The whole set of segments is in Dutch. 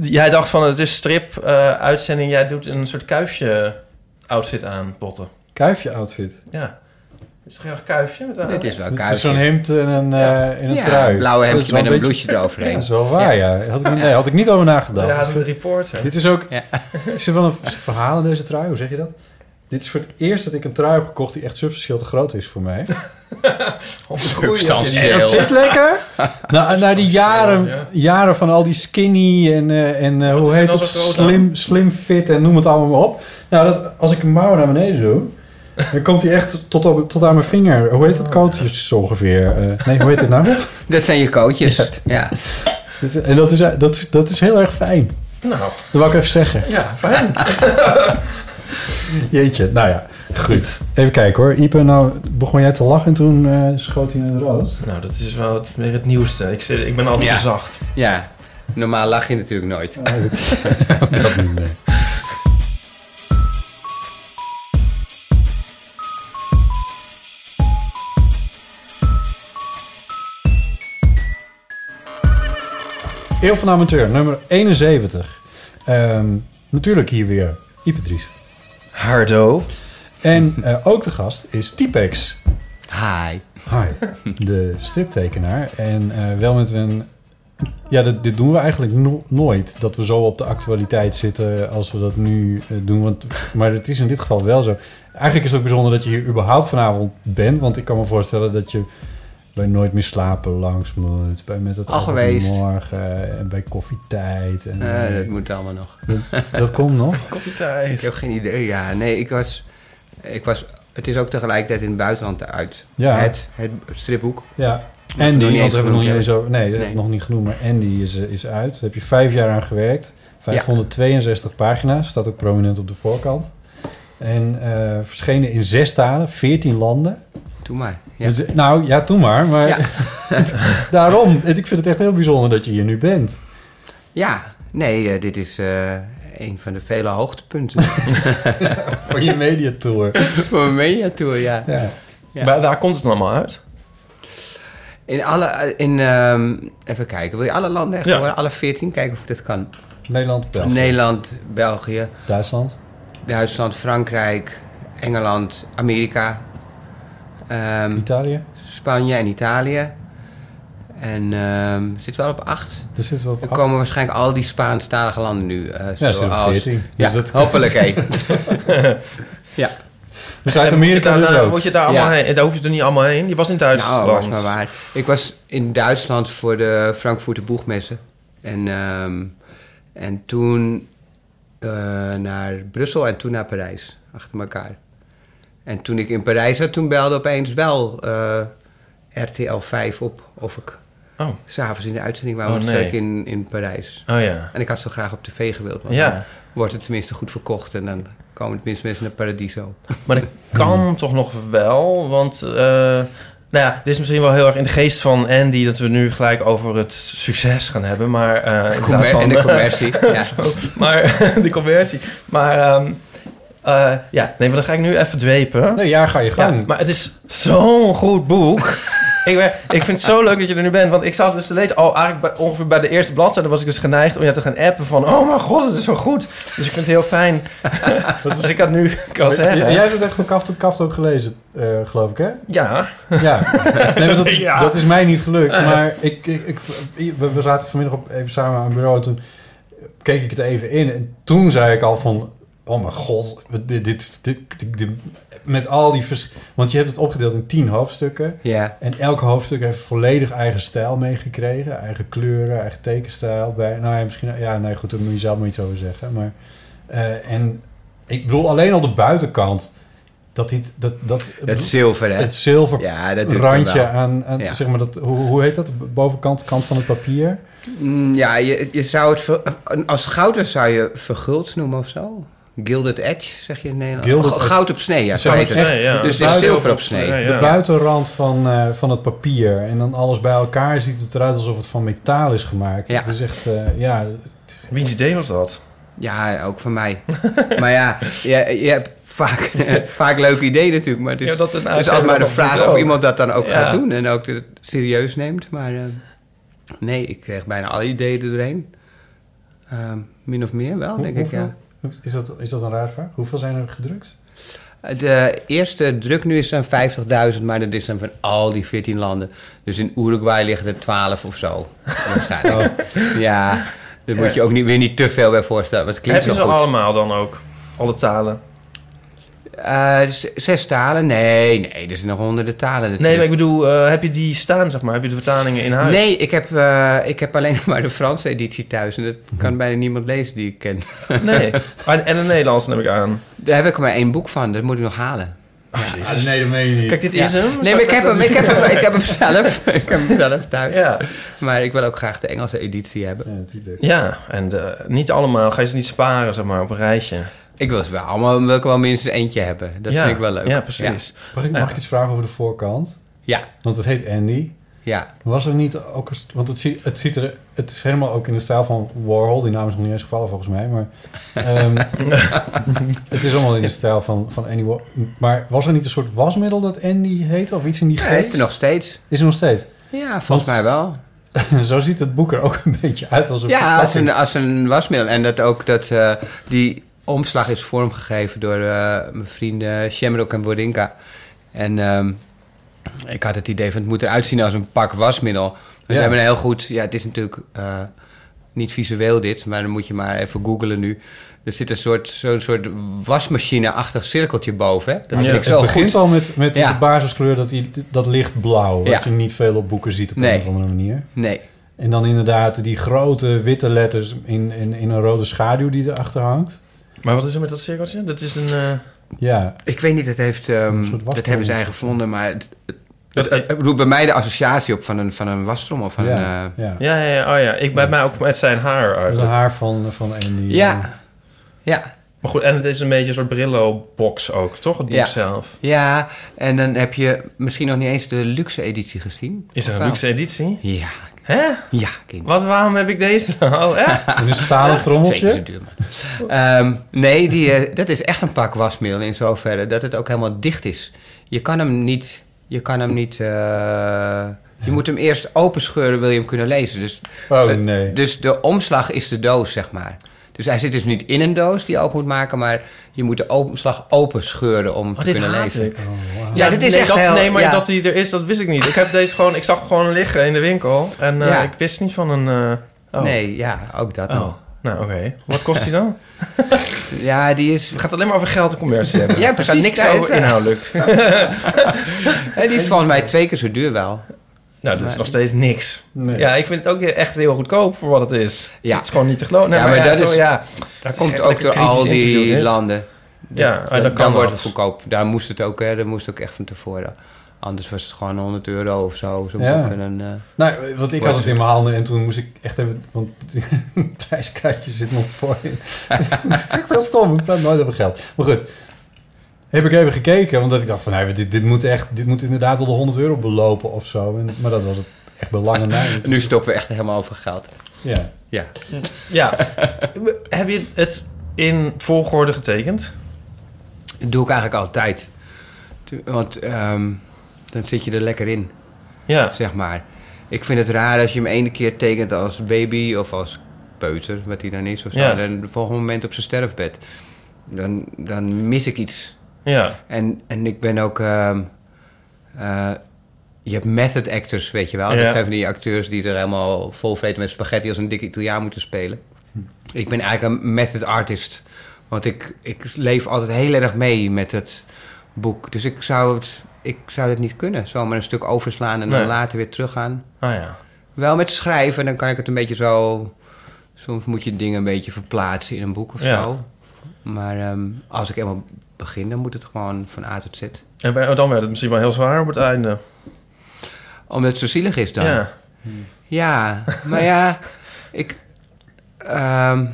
Jij dacht van het is strip-uitzending. jij doet een soort kuifje-outfit aan, Botten. Kuifje outfit. Ja. Is er geen kuifje met? Dit is wel Het is kuifje. zo'n hemd en een, eh, in een Ja, trui. een blauwe hemdje met een beetje- blouseje eroverheen. Ja, dat is wel waar, ja. Had, ik, nee, had ik niet over nagedacht. Ja, de reporter. Dit is ook... Ja. Is er wel een verhaal in deze trui? Hoe zeg je dat? Dit is voor het eerst dat ik een trui heb gekocht die echt substantieel te groot is voor mij. Substantieel. Dat zit lekker. na, na die jaren, Ja. jaren van al die skinny en, eh, en eh, hoe heet dan het, slim, slim fit en noem het allemaal maar op. Nou, dat, als ik een mouw naar beneden doe, dan komt hij echt tot, op, tot aan mijn vinger. Hoe heet het? Kootjes zo ongeveer. Eh, nee, hoe heet het nou? Dat zijn je kootjes. Ja. Ja. Dus, en dat is, dat, is, dat is heel erg fijn. Nou, Dat wou ik even zeggen. ja, fijn. Jeetje, nou ja, goed. Even kijken hoor. Ipe, nou begon jij te lachen en toen eh, schoot hij in het rood. nou, dat is wel het, weer het nieuwste. Ik, zit, ik ben altijd Ja. zo zacht. ja. Normaal lach je natuurlijk nooit. Dat niet, nee. Eeuw van Amateur, nummer 71. Ehm, natuurlijk hier weer Ipe Dries. Hardo. En eh, ook de gast is Typex. Hi. Hi. De striptekenaar. En eh, wel met een... Ja, dit, dit doen we eigenlijk no- nooit. Dat we zo op de actualiteit zitten als we dat nu eh, doen. Want, maar het is in dit geval wel zo. Eigenlijk is het ook bijzonder dat je hier überhaupt vanavond bent. Want ik kan me voorstellen dat je bij Nooit meer slapen langs moet. Bij Met het Al geweest. Morgen. En bij Koffietijd. En, Eh, dat moet allemaal nog. dat komt nog. Ik Koffietijd. heb geen idee. Ja, nee, ik was... Ik was het is ook tegelijkertijd in het buitenland uit. Ja. Het, het stripboek. Ja. want eens we hebben we nog niet eens over... Ik Nee. nog niet genoemd. Maar Andy is, eh, is uit. Daar heb je vijf jaar aan gewerkt. 562 pagina's. Staat ook prominent op de voorkant. En eh, verschenen in zes talen, 14 landen. Doe maar. Ja. Dus, nou, ja, toen maar. Maar Ja. daarom. Ik vind het echt heel bijzonder dat je hier nu bent. Ja, nee, eh, dit is eh, een van de vele hoogtepunten Voor je mediatour. voor mijn mediatour, ja. Ja. Ja. Waar, waar komt het dan allemaal uit? In alle, eh, in, ehm, even kijken, wil je alle landen echt Ja. horen? Alle 14, kijken of dit kan. Nederland, België, Nederland, België, Duitsland. Duitsland, Frankrijk, Engeland, Amerika, ehm, Italië. Spanje en Italië. En ehm zit wel op acht. Dus zitten we op Er acht. komen waarschijnlijk al die Spaanstalige landen nu. eh Ja, er zitten zoals- 14. Ja, Dus dat- hopelijk. hé. ja. Dus En uit moet je Amerika daar, dus ook. Moet je daar allemaal Ja. heen? Daar hoef je er niet allemaal heen. Je was in Duitsland. Nou, was maar waar. Ik was in Duitsland voor de Frankfurter Boegmessen. En, ehm, en toen eh, naar Brussel en toen naar Parijs. Achter elkaar. En toen ik in Parijs zat, toen belde opeens wel eh, RTL 5 op of ik Oh. s'avonds in de uitzending wou. Oh, nee. ik in, in Parijs. Oh ja. En ik had zo graag op tv gewild. Want Ja. dan wordt het tenminste goed verkocht. En dan komen tenminste mensen naar Paradiso. Maar dat kan toch nog wel, want... eh, nou ja, dit is misschien wel heel erg in de geest van Andy... dat we nu gelijk over het succes gaan hebben, maar... eh, in van- en de commercie. ja. maar de conversie. Maar ehm, eh, ja, nee, maar dan ga ik nu even dwepen. Nee, ja, ga je gang. Ja, maar het is zo'n goed boek. ik, ben, ik vind het zo leuk dat je er nu bent. Want ik zat dus te lezen. Al eigenlijk bij, ongeveer bij de eerste bladzijde was ik dus geneigd om je te gaan appen van... Oh mijn god, het is zo goed. Dus ik vind het heel fijn dat ik dat nu kan zeggen. Jij hebt het echt van kaft tot kaft ook gelezen, eh, geloof ik, hè? Ja. Ja. Nee, maar dat, is, Ja. dat is mij niet gelukt. Maar ik, ik, ik, we, we zaten vanmiddag op, even samen aan het bureau. En toen keek ik het even in. En toen zei ik al van... Oh mijn god, dit, dit, dit, met al die... Vers want je hebt het opgedeeld in tien hoofdstukken. Ja. En elk hoofdstuk heeft volledig eigen stijl meegekregen. Eigen kleuren, eigen tekenstijl. Bij, nou ja, misschien... Ja, nee, goed, daar moet je zelf maar iets over zeggen. Maar, eh, en ik bedoel, alleen al de buitenkant... Dat, dit, dat, dat, Het zilver, hè? Het zilver Ja, dat randje aan, aan Ja. zeg maar dat, hoe, hoe heet dat? De bovenkant kant van het papier? Mm, Ja, je, je zou het... als goud zou je verguld noemen of zo. Gilded edge, zeg je in Nederland. Goud op snee, ja. Zo heet het. ja. Dus het is zilver op snee. Ja, ja. De buitenrand van, eh, van het papier. En dan alles bij elkaar ziet het eruit alsof het van metaal is gemaakt. Ja. Het is echt, eh, ja... Wiens idee was dat? Ja, ook van mij. maar ja, je, je hebt vaak, vaak leuke ideeën natuurlijk. Maar het is, Ja, dat het is altijd maar de vraag of iemand dat dan ook Ja. gaat doen. En ook het serieus neemt. Maar eh, nee, ik kreeg bijna alle ideeën er doorheen. Ehm, min of meer wel, Hoe- denk ik, ja. Is dat, is dat een raar vraag? Hoeveel zijn er gedrukt? De eerste druk nu is dan 50.000, maar dat is dan van al die 14 landen. Dus in Uruguay liggen er 12 of zo. waarschijnlijk. Ja, daar moet je ook niet, weer niet te veel bij voorstellen. Het klinkt Heb je zo ze goed. allemaal dan ook? Alle talen? Eh, z- zes talen? Nee, nee, er zijn nog honderden talen Nee, natuurlijk. maar ik bedoel, eh, heb je die staan, zeg maar? Heb je de vertalingen in huis? Nee, ik heb, eh, ik heb alleen maar de Franse editie thuis. En dat kan bijna niemand lezen die ik ken. Nee. En de Nederlandse neem ik aan. Daar heb ik maar één boek van. Dat moet ik nog halen. Oh, Jezus. nee, dat meen je niet. Kijk, dit Ja. is hem. Nee, maar ik heb hem, ik heb hem, ik heb hem zelf. Ik heb hem zelf thuis. Ja. Maar ik wil ook graag de Engelse editie hebben. Ja, natuurlijk. Ja, en eh, niet allemaal. Ga je ze niet sparen, zeg maar, op een rijtje. Ik wil ze wel allemaal wil ik wel minstens eentje hebben. Dat ja. vind ik wel leuk. Ja, precies. Mag ik, mag Ja. ik iets vragen over de voorkant? Ja, Want het heet Andy. ja. Was er niet ook Want het, ziet, het, ziet er, het is helemaal ook in de stijl van Warhol. Die naam is nog niet eens gevallen volgens mij. Maar ehm, het is allemaal in de stijl van, van Andy Warhol. Maar was er niet een soort wasmiddel dat Andy heette? Of iets in die ja. geest? Is er nog steeds? Is er nog steeds? Ja, volgens mij wel. Zo ziet het boek er ook een beetje uit als een Ja, als een, als een wasmiddel. En dat ook dat eh, die omslag is vormgegeven door eh, mijn vrienden Shamrock en Borinka. En ehm, ik had het idee van het moet eruit zien als een pak wasmiddel. Dus Ja. ze hebben een heel goed... Ja, het is natuurlijk eh, niet visueel dit, maar dan moet je maar even googlen nu. Er zit een soort, zo'n soort wasmachine-achtig cirkeltje boven. Hè? Dat vind Ja, ik zo het begint goed. al met, met Ja. de basiskleur, dat, dat lichtblauw. Wat je niet veel op boeken ziet op Nee. een of andere manier. Nee. En dan inderdaad die grote witte letters in, in, in een rode schaduw die erachter hangt. Maar wat is er met dat cirkeltje? Dat is een... eh, Ja, Ik weet niet, dat, heeft, ehm, dat hebben zij gevonden, maar het, het, dat- het, het roept bij mij de associatie op van een, van een wastrommel. Van ja, een, eh, ja. ja, ja, ja, oh ja. Ik bij mij ook met zijn haar Dat is een eigenlijk. haar van, van Andy. ja. ja, Maar goed, en het is een beetje een soort Brillo-box ook, toch? Het boek Ja. zelf. ja, en dan heb je misschien nog niet eens de luxe editie gezien. Is er Of een wel? luxe editie? Ja, Hè? ja, kind. Wat, waarom heb ik deze? Oh, echt? In een stalen keer trommeltje. zo duur, man. Ehm, nee, die, eh, dat is echt een pak wasmiddel in zoverre dat het ook helemaal dicht is. Je kan hem niet... Je kan hem niet... eh, je moet hem eerst openscheuren, wil je hem kunnen lezen. Dus, Oh nee. dus de omslag is de doos, zeg maar. Dus hij zit dus niet in een doos die je open moet maken, maar je moet de omslag openscheuren om Oh, te kunnen lezen. Oh. Ja, dit is nee, echt dat, heel- Nee, maar ja. dat hij er is, dat wist ik niet. Ik heb deze gewoon... Ik zag hem gewoon liggen in de winkel. En eh, Ja. ik wist niet van een... eh, oh. Nee, ja, ook dat Oh. Nou, oké. Wat kost hij dan? Ja, die is... Het alleen maar over geld en commercie hebben. Ja, precies, gaat niks over inhoudelijk. die is volgens mij twee keer zo duur wel. Nou, dat is nog steeds niks. Nee. Ja, ik vind het ook echt heel goedkoop voor wat het is. Ja. Het is gewoon niet te geloven. Nee, Ja, maar, maar ja, dat zo, is- ja. Is komt ook door al die landen. Ja, Dan, en dan dan, kan wordt het goedkoop. Daar moest het ook, hè. Dat moest ook echt van tevoren. Anders was het gewoon 100 euro of zo. Ja. En eh, Nou, want ik had het in mijn handen en toen moest ik echt even... Want het prijskaartje zit nog voor in. het is echt heel stom, ik praat nooit over geld. Maar goed, heb ik even gekeken. Want ik dacht van, nee, dit, dit, moet echt, dit moet inderdaad wel de 100 euro belopen of zo. En, maar dat was het echt belangen na. nu stoppen we echt helemaal over geld. Ja. Ja. Ja. Heb je het in volgorde getekend? Dat doe ik eigenlijk altijd. Want ehm, dan zit je er lekker in. Ja. zeg maar. Ik vind het raar als je hem ene keer tekent als baby of als peuter, wat hij dan is of zo. Ja. En het volgende moment op zijn sterfbed. Dan, dan mis ik iets. Ja. En, en ik ben ook... ehm, eh, je hebt method actors, weet je wel. Ja. Dat zijn van die acteurs die er helemaal vol vreten met spaghetti als een dikke Italiaan moeten spelen. Ik ben eigenlijk een method artist. Want ik, ik leef altijd heel erg mee met het boek. Dus ik zou het, ik zou het niet kunnen. Zomaar een stuk overslaan en dan later weer teruggaan. Ah ja. Wel met schrijven, dan kan ik het een beetje zo... Soms moet je dingen een beetje verplaatsen in een boek of Ja. zo. Maar ehm, als ik eenmaal begin, dan moet het gewoon van A tot Z. En bij- dan werd het misschien wel heel zwaar op het einde. Omdat het zo zielig is dan. Ja. Ja, maar ja, ik. ehm,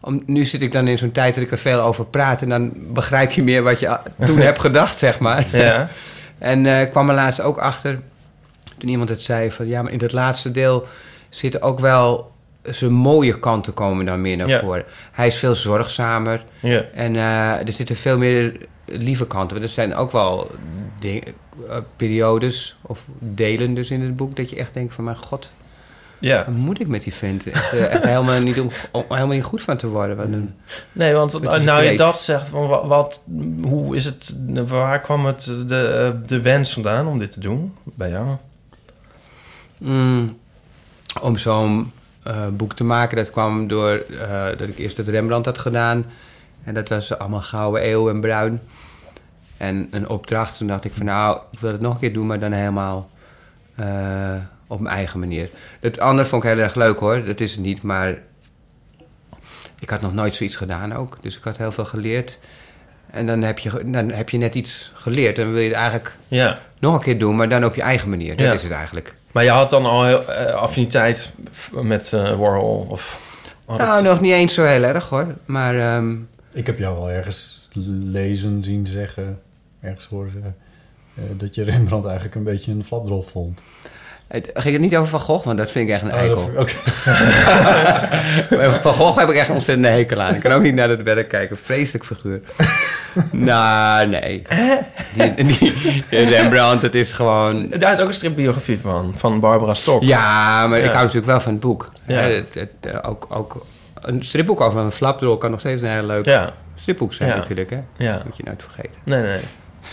om, nu zit ik dan in zo'n tijd dat ik er veel over praat. En dan begrijp je meer wat je toen hebt gedacht, zeg maar. Ja. En eh, ik kwam er laatst ook achter. Toen iemand het zei van ja, maar in dat laatste deel zitten ook wel zijn mooie kanten komen dan meer naar Ja. voren. Hij is veel zorgzamer. Ja. En eh, er zitten veel meer lieve kanten. Want er zijn ook wel ding- eh, periodes of delen dus in het boek... dat je echt denkt van mijn god, Ja. wat moet ik met die vent? Echt, eh, echt helemaal, niet om, om helemaal niet goed van te worden. Een, Nee, want die nou je dat zegt, van wat, wat, hoe is het, waar kwam het de, de wens vandaan om dit te doen bij jou? Mm, om zo'n eh, boek te maken, dat kwam door eh, dat ik eerst het Rembrandt had gedaan. En dat was allemaal gouden eeuw en bruin. En een opdracht, toen dacht ik van nou, ik wil het nog een keer doen, maar dan helemaal eh, op mijn eigen manier. Het andere vond ik heel erg leuk hoor, dat is het niet, maar ik had nog nooit zoiets gedaan ook. Dus ik had heel veel geleerd. En dan heb je, dan heb je net iets geleerd en dan wil je het eigenlijk Ja. nog een keer doen, maar dan op je eigen manier. Dat Ja. is het eigenlijk. Maar je had dan al heel, eh, affiniteit met eh, Warhol? Of, Nou, nog niet eens zo heel erg hoor. Maar ehm, Ik heb jou wel ergens lezen, zien zeggen, ergens horen zeggen... eh, dat je Rembrandt eigenlijk een beetje een flapdrol vond. Het ging het niet over Van Gogh, want dat vind ik echt een Oh, eikel. Van Gogh heb ik echt een ontzettende hekel aan. Ik kan ook niet naar het werk kijken. Vreselijk figuur. nou, nee. Die, die, die Rembrandt, het is gewoon... Daar is ook een stripbiografie van, van Barbara Stok. Ja, maar ik hou natuurlijk wel van het boek. Ja. Hè, Het, het, eh, ook, ook een stripboek over een flapdrol kan nog steeds een heel leuk Ja, stripboek zijn Ja. natuurlijk. Hè? ja. Moet je nooit vergeten. Nee, nee.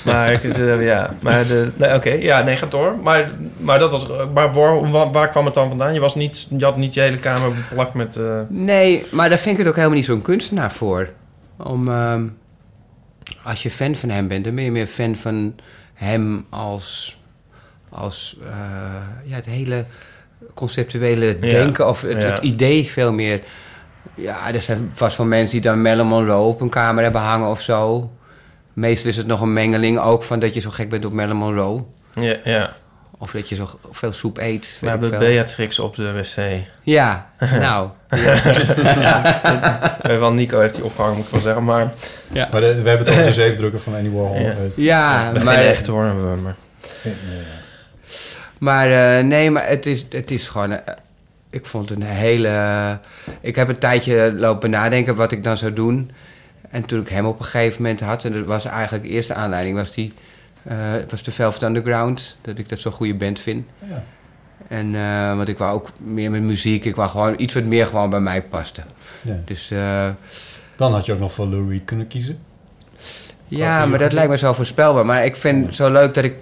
Maar, ik, eh, ja, maar de, nee, oké, ja, nee, gaat door. Maar, maar dat was, maar waar, kwam het dan vandaan? Je was niet, je had niet je hele kamer beplakt met. eh, Nee, maar daar vind ik het ook helemaal niet zo'n kunstenaar voor. Om, ehm, als je fan van hem bent, dan ben je meer fan van hem als, als eh, ja, het hele conceptuele Ja, denken of het, ja. het idee veel meer. Ja, er zijn vast wel mensen die dan Marilyn Monroe op een kamer hebben hangen of zo. Meestal is het nog een mengeling ook van dat je zo gek bent op Marilyn Monroe. ja, ja. Of dat je zo veel soep eet. Ik hebben. Beatrix op de wc. Ja, nou. Eh, Wel Nico heeft die opgehangen, moet ik wel zeggen. Maar, Maar de- we hebben het over de zeefdrukker van Andy Warhol. Ja. Eh, Ja, maar maar... geen echte hoor. Maar, maar- Maar eh, nee, maar het is, het is gewoon... eh, ik vond het een hele... ik heb een tijdje lopen nadenken wat ik dan zou doen. En toen ik hem op een gegeven moment had... en dat was eigenlijk de eerste aanleiding... was, die, eh, was de Velvet Underground. Dat ik dat zo'n goede band vind. Ja. En eh, want ik wou ook meer met muziek. Ik wou gewoon iets wat meer gewoon bij mij paste. ja. Dus eh, Dan had je ook nog voor Lou Reed kunnen kiezen. ja, maar dat lijkt me zo voorspelbaar. Maar ik vind het zo leuk dat ik...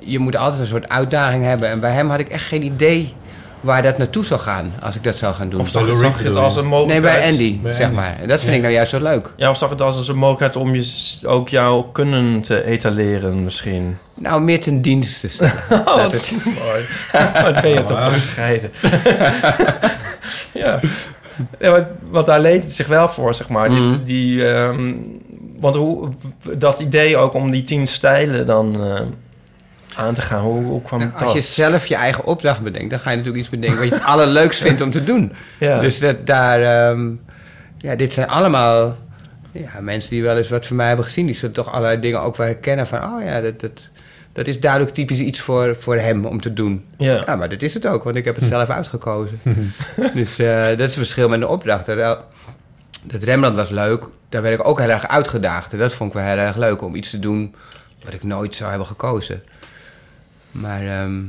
Je moet altijd een soort uitdaging hebben. En bij hem had ik echt geen idee waar dat naartoe zou gaan. Als ik dat zou gaan doen. of zag, je- Reed zag je het als een Nee, mogelijkheid? bij Andy, Bij zeg Andy. maar. En dat vind Ja. ik nou juist zo leuk. Ja, of zag je het als een mogelijkheid om je, ook jouw kunnen te etaleren misschien? Nou, meer ten dienste stellen. Oh, Dat wat het- mooi. Wat ben je toch bescheiden. ja. want daar leent het zich wel voor, zeg maar. Die, Mhm. die, ehm, want hoe, dat idee ook om die tien stijlen dan eh, aan te gaan, hoe, hoe kwam Nou, dat? als je zelf je eigen opdracht bedenkt, dan ga je natuurlijk iets bedenken wat je het allerleukst vindt om te doen. ja. Dus dat daar, ehm, ja, dit zijn allemaal ja, mensen die wel eens wat van mij hebben gezien. Die zullen toch allerlei dingen ook wel herkennen van, oh ja, dat, dat, dat is duidelijk typisch iets voor, voor hem om te doen. ja. Ja, maar dat is het ook, want ik heb het zelf uitgekozen. dus eh, dat is het verschil met de opdracht. Dat, dat Rembrandt was leuk, daar werd ik ook heel erg uitgedaagd. En dat vond ik wel heel erg leuk om iets te doen wat ik nooit zou hebben gekozen. Maar ehm,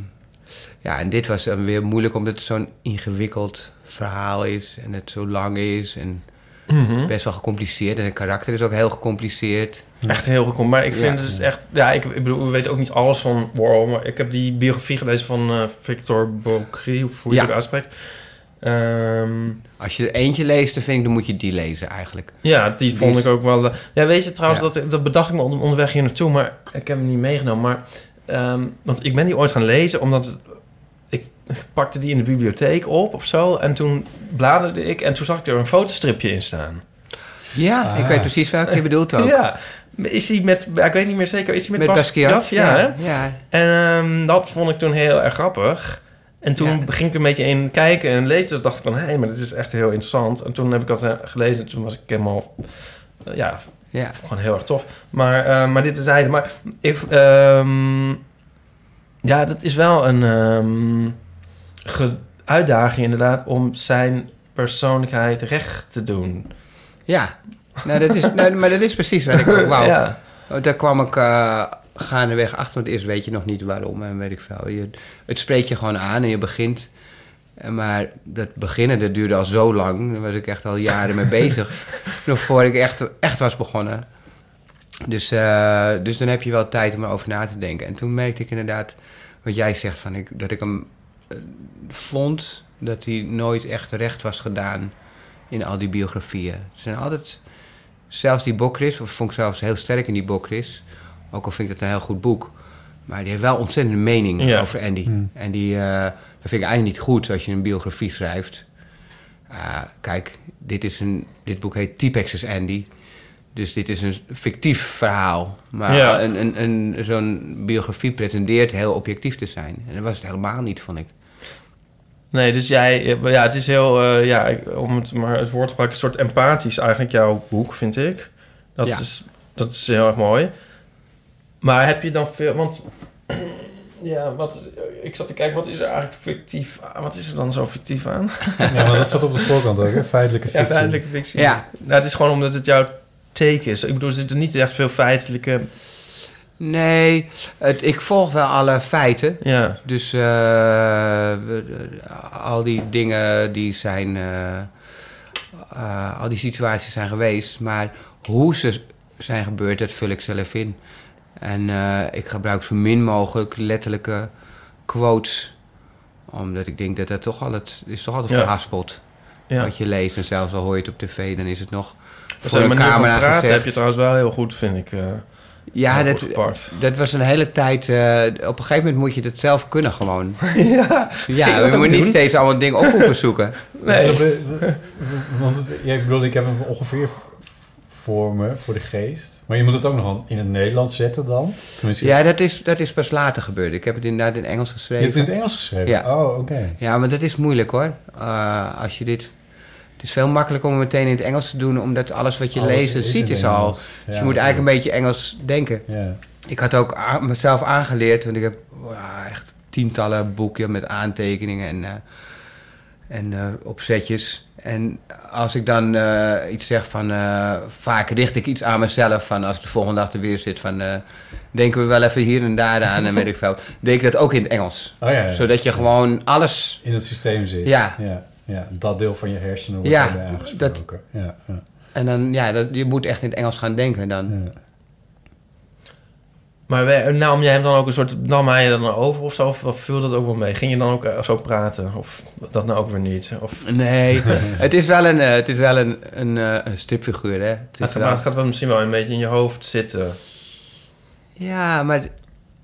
ja, en dit was dan weer moeilijk omdat het zo'n ingewikkeld verhaal is en het zo lang is en Mhm. best wel gecompliceerd. En zijn karakter is ook heel gecompliceerd. Echt heel goed. Maar ik vind Ja. het dus echt... Ja, ik, ik bedoel, we weten ook niet alles van Warhol. Maar ik heb die biografie gelezen van eh, Victor Bocry, of hoe je het uitspreekt. Ehm, Als je er eentje leest, dan vind ik, dan moet je die lezen eigenlijk. ja, die Die vond is- ik ook wel... eh, ja, weet je trouwens, Ja. dat, dat bedacht ik me onder- onderweg hier naartoe. Maar ik heb hem niet meegenomen. Maar, ehm, want ik ben die ooit gaan lezen, omdat... het- ik pakte die in de bibliotheek op of zo. En toen bladerde ik en toen zag ik er een fotostripje in staan. Ja, ik Ah. weet precies welke je bedoelt ook. Ja. Is hij met... Ik weet niet meer zeker. Is hij met, Met Basquiat? Basquiat. Ja, hè? ja. En ehm, dat vond ik toen heel erg grappig. En toen Ja. ging ik er een beetje in kijken en lezen. Toen dacht ik van, hé, maar dit is echt heel interessant. En toen heb ik dat eh, gelezen. En toen was ik helemaal, eh, ja, ja. gewoon heel erg tof. Maar, eh, maar dit is zijde. Maar ik, ehm, ja, dat is wel een ge- uitdaging inderdaad om zijn persoonlijkheid recht te doen. Ja, nou, dat is, nou, maar dat is precies wat ik ook wou. Ja. Oh, Daar kwam ik eh gaandeweg achter, want eerst weet je nog niet waarom en weet ik veel. Je, het spreekt je gewoon aan en je begint. Maar dat beginnen, dat duurde al zo lang. Daar was ik echt al jaren mee bezig. Nog voor ik echt, echt was begonnen. Dus, eh, dus dan heb je wel tijd om erover na te denken. En toen merkte ik inderdaad, wat jij zegt, van ik, dat ik hem eh, vond dat hij nooit echt recht was gedaan in al die biografieën. Het zijn altijd, zelfs die Bokris, of vond ik zelfs heel sterk in die Bokris, ook al vind ik dat een heel goed boek, maar die heeft wel ontzettend een mening Ja. over Andy. Hmm. En die, eh, dat vind ik eigenlijk niet goed als je een biografie schrijft. Ah, kijk, dit, is een, dit boek heet T-Pex's Andy. Dus dit is een fictief verhaal. Maar Ja. een, een, een, zo'n biografie pretendeert heel objectief te zijn. En dat was het helemaal niet, vond ik. Nee, dus jij, eh, ja, het is heel, eh, ja, om het maar het woord te gebruiken, een soort empathisch eigenlijk jouw boek, vind ik. Dat, Ja. is, dat is heel erg mooi. Maar heb je dan veel, want, ja, wat, ik zat te kijken, wat is er eigenlijk fictief, aan- wat is er dan zo fictief aan? Ja, maar dat staat op de voorkant ook, hè? Feitelijke Ja, fictie. feitelijke fictie. Ja. Nou, het is gewoon omdat het jouw take is. Ik bedoel, er zitten niet echt veel feitelijke, Nee, het, ik volg wel alle feiten. ja, Dus eh, we- eh, al die dingen die zijn... eh, eh, al die situaties zijn geweest. Maar hoe ze zijn gebeurd, dat vul ik zelf in. En eh, ik gebruik zo min mogelijk letterlijke quotes. Omdat ik denk dat dat toch altijd... is toch altijd Ja. verhaspeld. ja. Wat je leest. En zelfs al hoor je het op tv, dan is het nog... Voor de een manier van camera praten gezegd. heb je trouwens wel heel goed, vind ik, eh Ja, heel dat, dat was een hele tijd... eh, op een gegeven moment moet je het zelf kunnen gewoon. ja, Ja, dat je ook moet niet steeds allemaal dingen op hoeven zoeken. nee. Dus dat- want ja, ik bedoel, ik heb hem ongeveer voor me, voor de geest. Maar je moet het ook nog wel in het Nederlands zetten dan? Tenminste, Ja, dat is, dat is pas later gebeurd. Ik heb het inderdaad in Engels je geschreven. hebt het in het Engels geschreven? Ja. Oh, oké. Ja, maar dat is moeilijk hoor. Uh, als je dit... Het is veel makkelijker om het meteen in het Engels te doen... omdat alles wat je Alles leest en ziet is al... Dus Ja, je moet eigenlijk een beetje Engels denken. Ja. Ik had ook mezelf aangeleerd... want ik heb wow, echt tientallen boeken met aantekeningen... en, eh, en eh, opzetjes. En als ik dan eh, iets zeg van... eh, vaak richt ik iets aan mezelf... van als ik de volgende dag er weer zit van... eh, denken we wel even hier en daar aan en weet ik veel. Deed ik dat ook in het Engels. Oh ja, ja. Zodat je gewoon alles... in het systeem zit. Ja. ja. Ja, dat deel van je hersenen wordt Ja, aangesproken. Ja, ja, En dan, ja, dat, je moet echt in het Engels gaan denken dan. ja. Maar we- nam jij hem dan ook een soort... Nam hij je dan over of zo? Of, of viel dat ook wel mee? Ging je dan ook eh, zo praten? Of dat nou ook weer niet? Of, Nee, het is wel een, eh, het is wel een, een, eh, een stripfiguur, hè. Het wel- het gaat wel misschien wel een beetje in je hoofd zitten. Ja, maar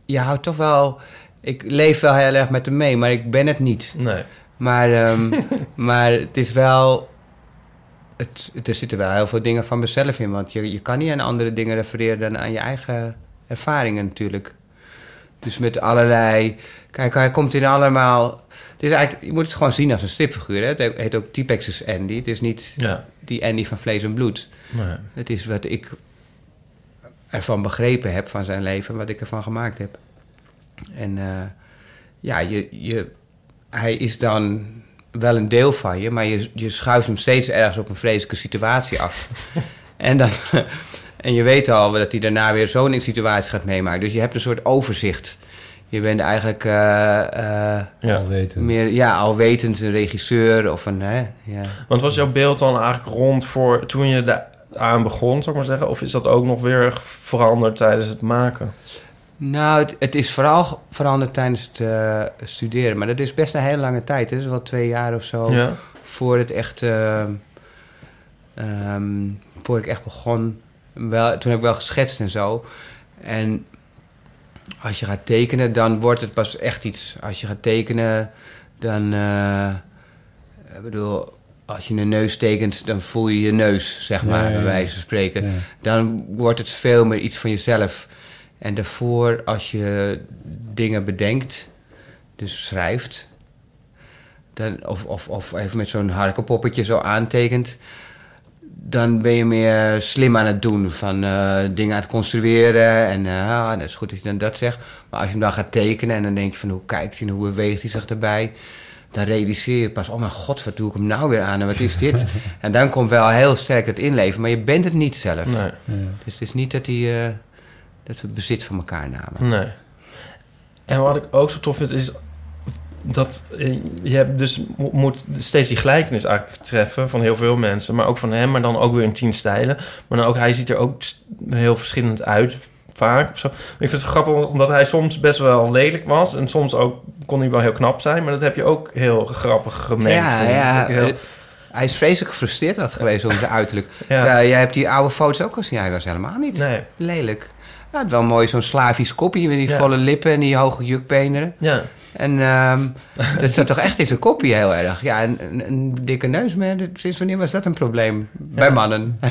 je houdt toch wel... Ik leef wel heel erg met hem mee, maar ik ben het niet. Nee. Maar, ehm, maar het is wel... Het, er zitten wel heel veel dingen van mezelf in. Want je, je kan niet aan andere dingen refereren dan aan je eigen ervaringen natuurlijk. Dus met allerlei... Kijk, hij komt in allemaal... Het is eigenlijk, je moet het gewoon zien als een stripfiguur. Hè? Het heet ook T-Pex's Andy. Het is niet Ja. die Andy van vlees en bloed. Nee. Het is wat ik ervan begrepen heb van zijn leven, wat ik ervan gemaakt heb. En eh, ja, je, je, hij is dan wel een deel van je, maar je, je schuift hem steeds ergens op een vreselijke situatie af. en, dan, en je weet al dat hij daarna weer zo'n situatie gaat meemaken. Dus je hebt een soort overzicht. je bent eigenlijk eh, eh, Ja. Alwetend. meer ja, alwetend een regisseur of een... Hè, ja. Want was jouw beeld dan eigenlijk rond voor toen je daar aan begon, zou ik maar zeggen? Of is dat ook nog weer veranderd tijdens het maken? Nou, het, het is vooral veranderd tijdens het eh, studeren. Maar dat is best een hele lange tijd. Het is wel twee jaar of zo Ja. voor het echt... eh, ehm, voor ik echt begon. Wel, toen heb ik wel geschetst en zo. En als je gaat tekenen, dan wordt het pas echt iets. Als je gaat tekenen, dan... eh, ik bedoel, als je een neus tekent, dan voel je je neus, zeg Ja, maar, ja, bij wijze van spreken. Dan wordt het veel meer iets van jezelf. En daarvoor, als je dingen bedenkt, dus schrijft... Dan, of, of, of even met zo'n harkenpoppetje zo aantekent... dan ben je meer slim aan het doen. Van eh, dingen aan het construeren. En eh, ah, dat is goed dat je dan dat zegt. Maar als je hem dan gaat tekenen en dan denk je van... hoe kijkt hij en hoe beweegt hij zich erbij... dan realiseer je pas... oh mijn god, wat doe ik hem nou weer aan en wat is dit? en dan komt wel heel sterk het inleven. Maar je bent het niet zelf. Nee. Ja. Dus het is niet dat, die, eh, dat we bezit van elkaar namen. Nee. En wat ik ook zo tof vind is dat eh, je hebt dus mo- moet steeds die gelijkenis eigenlijk treffen van heel veel mensen, maar ook van hem, maar dan ook weer in tien stijlen. Maar dan ook hij ziet er ook heel verschillend uit vaak. Of zo. Ik vind het grappig omdat hij soms best wel lelijk was en soms ook kon hij wel heel knap zijn, maar dat heb je ook heel grappig gemengd. ja, ja. Heel- eh, hij is vreselijk gefrustreerd had geweest over zijn uiterlijk. Ja. Jij hebt die oude foto's ook gezien. Hij was helemaal niet Nee. lelijk. Had wel mooi zo'n Slavisch kopje met die Ja. volle lippen en die hoge jukbeenderen. Ja. En ehm, dat zat toch echt in zijn kopje heel erg. Ja, een, een, een dikke neus, sinds wanneer was dat een probleem? Bij mannen.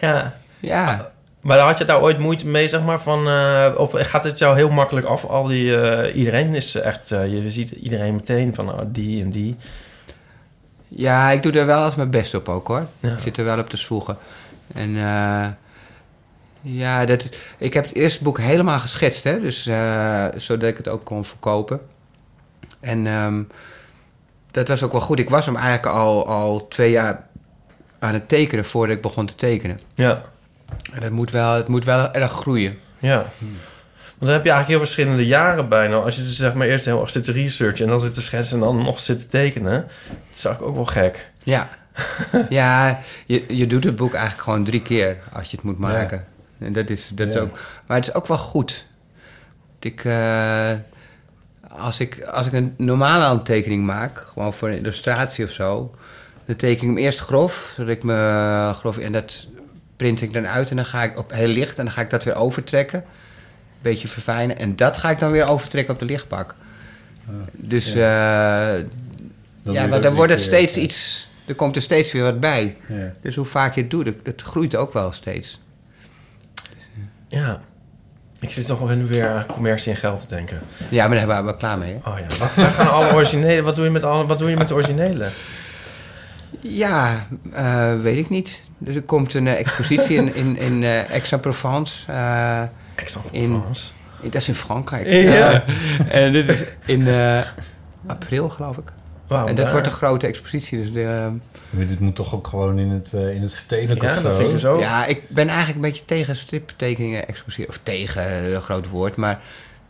ja. ja. Maar had je daar ooit moeite mee, zeg maar, van... eh, of gaat het jou heel makkelijk af? Al die... eh, iedereen is echt... eh, je ziet iedereen meteen van oh, die en die. Ja, ik doe er wel eens mijn best op ook hoor. Ja. Ik zit er wel op te zwoegen. En ja, dat, ik heb het eerste boek helemaal geschetst, hè, dus, eh, zodat ik het ook kon verkopen. En ehm, dat was ook wel goed. Ik was hem eigenlijk al, al twee jaar aan het tekenen voordat ik begon te tekenen. Ja. En dat moet wel, het moet wel erg groeien. Ja. Want dan heb je eigenlijk heel verschillende jaren bijna. Als je dus zeg maar eerst heel erg zit te researchen... en dan zit te schetsen en dan nog zit te tekenen. Dat is eigenlijk ook wel gek. Ja, ja je, je doet het boek eigenlijk gewoon drie keer als je het moet maken. En dat is, dat is ook, maar het is ook wel goed. Ik, eh, als, ik, als ik een normale handtekening maak, gewoon voor een illustratie of zo, dan teken ik hem eerst grof, zodat ik me grof en dat print ik dan uit en dan ga ik op heel licht en dan ga ik dat weer overtrekken, een beetje verfijnen en dat ga ik dan weer overtrekken op de lichtbak. Dus ja, Dan het dan wordt het steeds ja. iets, er komt er steeds weer wat bij. Ja. Dus hoe vaak je het doet, het, het groeit ook wel steeds. Ja. Ik zit nog wel weer aan commercie en geld te denken. Ja, maar daar waren we klaar mee. Hè? Oh ja, wat, waar gaan alle originele... Wat doe je met, alle, wat doe je met de originele? Ja, eh, weet ik niet. Er komt een eh, expositie in, in, in eh, Aix-en-Provence. eh, Aix-en-Provence? in- dat is in Frankrijk. Ja. En dit is in eh, april, geloof ik. En dat daar- wordt een grote expositie. Dus de, Maar dit moet toch ook gewoon in het, eh, in het stedelijk Ja, of zo? dat vind ik ook. Ja, ik ben eigenlijk een beetje tegen striptekeningen exposeren. Of tegen, eh, een groot woord. Maar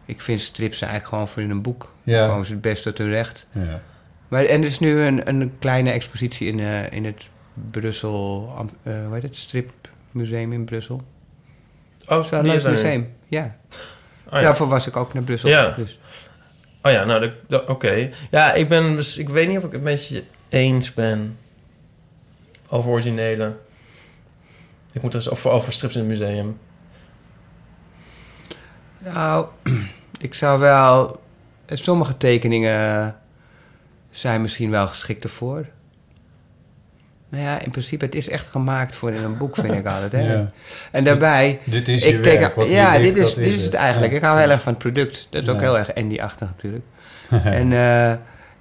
ik vind strips eigenlijk gewoon voor in een boek. Ja. Dan komen ze het best tot hun recht. Ja. Maar, en er is nu een, een kleine expositie in, eh, in het Brussel... Eh hoe heet het? Stripmuseum in Brussel. Oh, Het is wel een leuk nu. museum. Ja. Oh, ja. Daarvoor was ik ook naar Brussel. Ja. Dus. Oh ja, nou, oké. Ja, ik ben dus... Ik weet niet of ik het met je eens ben over originele. Ik moet er eens over, over strips in het museum. Nou, ik zou wel... Sommige tekeningen zijn misschien wel geschikt ervoor. Nou ja, in principe, het is echt gemaakt voor in een boek, vind ik altijd. Hè? Ja. En daarbij... Dit is je ik teken- werk, wat je ja, dit is, dit is het het. eigenlijk. Ja. Ik hou heel erg van het product. Dat is ook heel erg Andy-achtig natuurlijk. en eh,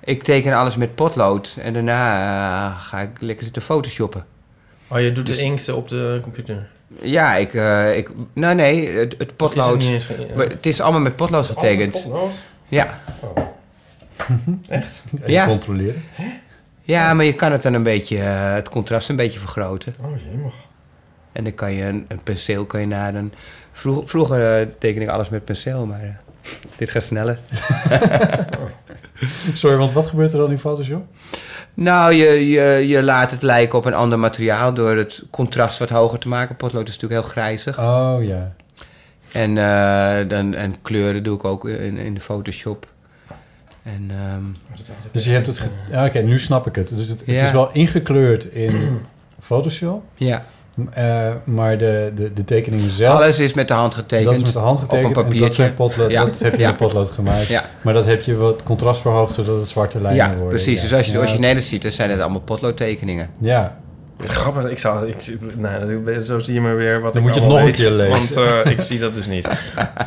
ik teken alles met potlood. En daarna eh, ga ik lekker zitten photoshoppen. Oh, je doet Dus- de inkt op de computer. Ja, ik... eh, ik nou nee, het, het Is het potlood... eens Het is allemaal met potlood getekend. Oh, potlood? Ja. Echt? Even Ja. controleren. Ja, maar je kan het dan een beetje... eh, het contrast een beetje vergroten. Oh, jemig. En dan kan je een, een penseel kan je naar een... Vroeger, vroeger eh, teken ik alles met penseel, maar eh, dit gaat sneller. Sorry, want wat gebeurt er dan in Photoshop? Nou, je, je, je laat het lijken op een ander materiaal door het contrast wat hoger te maken. Potlood is natuurlijk heel grijzig. Oh ja. En, dan, en kleuren doe ik ook in, in de Photoshop. En, ehm, Dus je hebt het... ge- Ja, Oké, nu snap ik het. Dus het, het Ja. is wel ingekleurd in Photoshop. ja, eh, maar de, de, de tekeningen zelf... alles is met de hand getekend. dat is met de hand getekend. Op een en dat, papiertje. zijn potlood, Ja. dat heb je Ja. met potlood gemaakt. Ja. Maar dat heb je wat contrast verhoogd... zodat het zwarte lijnen Ja, worden. precies. Ja. Dus als je de originele ziet, dan zijn het allemaal potloodtekeningen. Ja, Grappig, ik zou... Ik, nou, zo zie je maar weer wat Dan ik moet je het nog een keer lezen. Want eh, ik zie dat dus niet.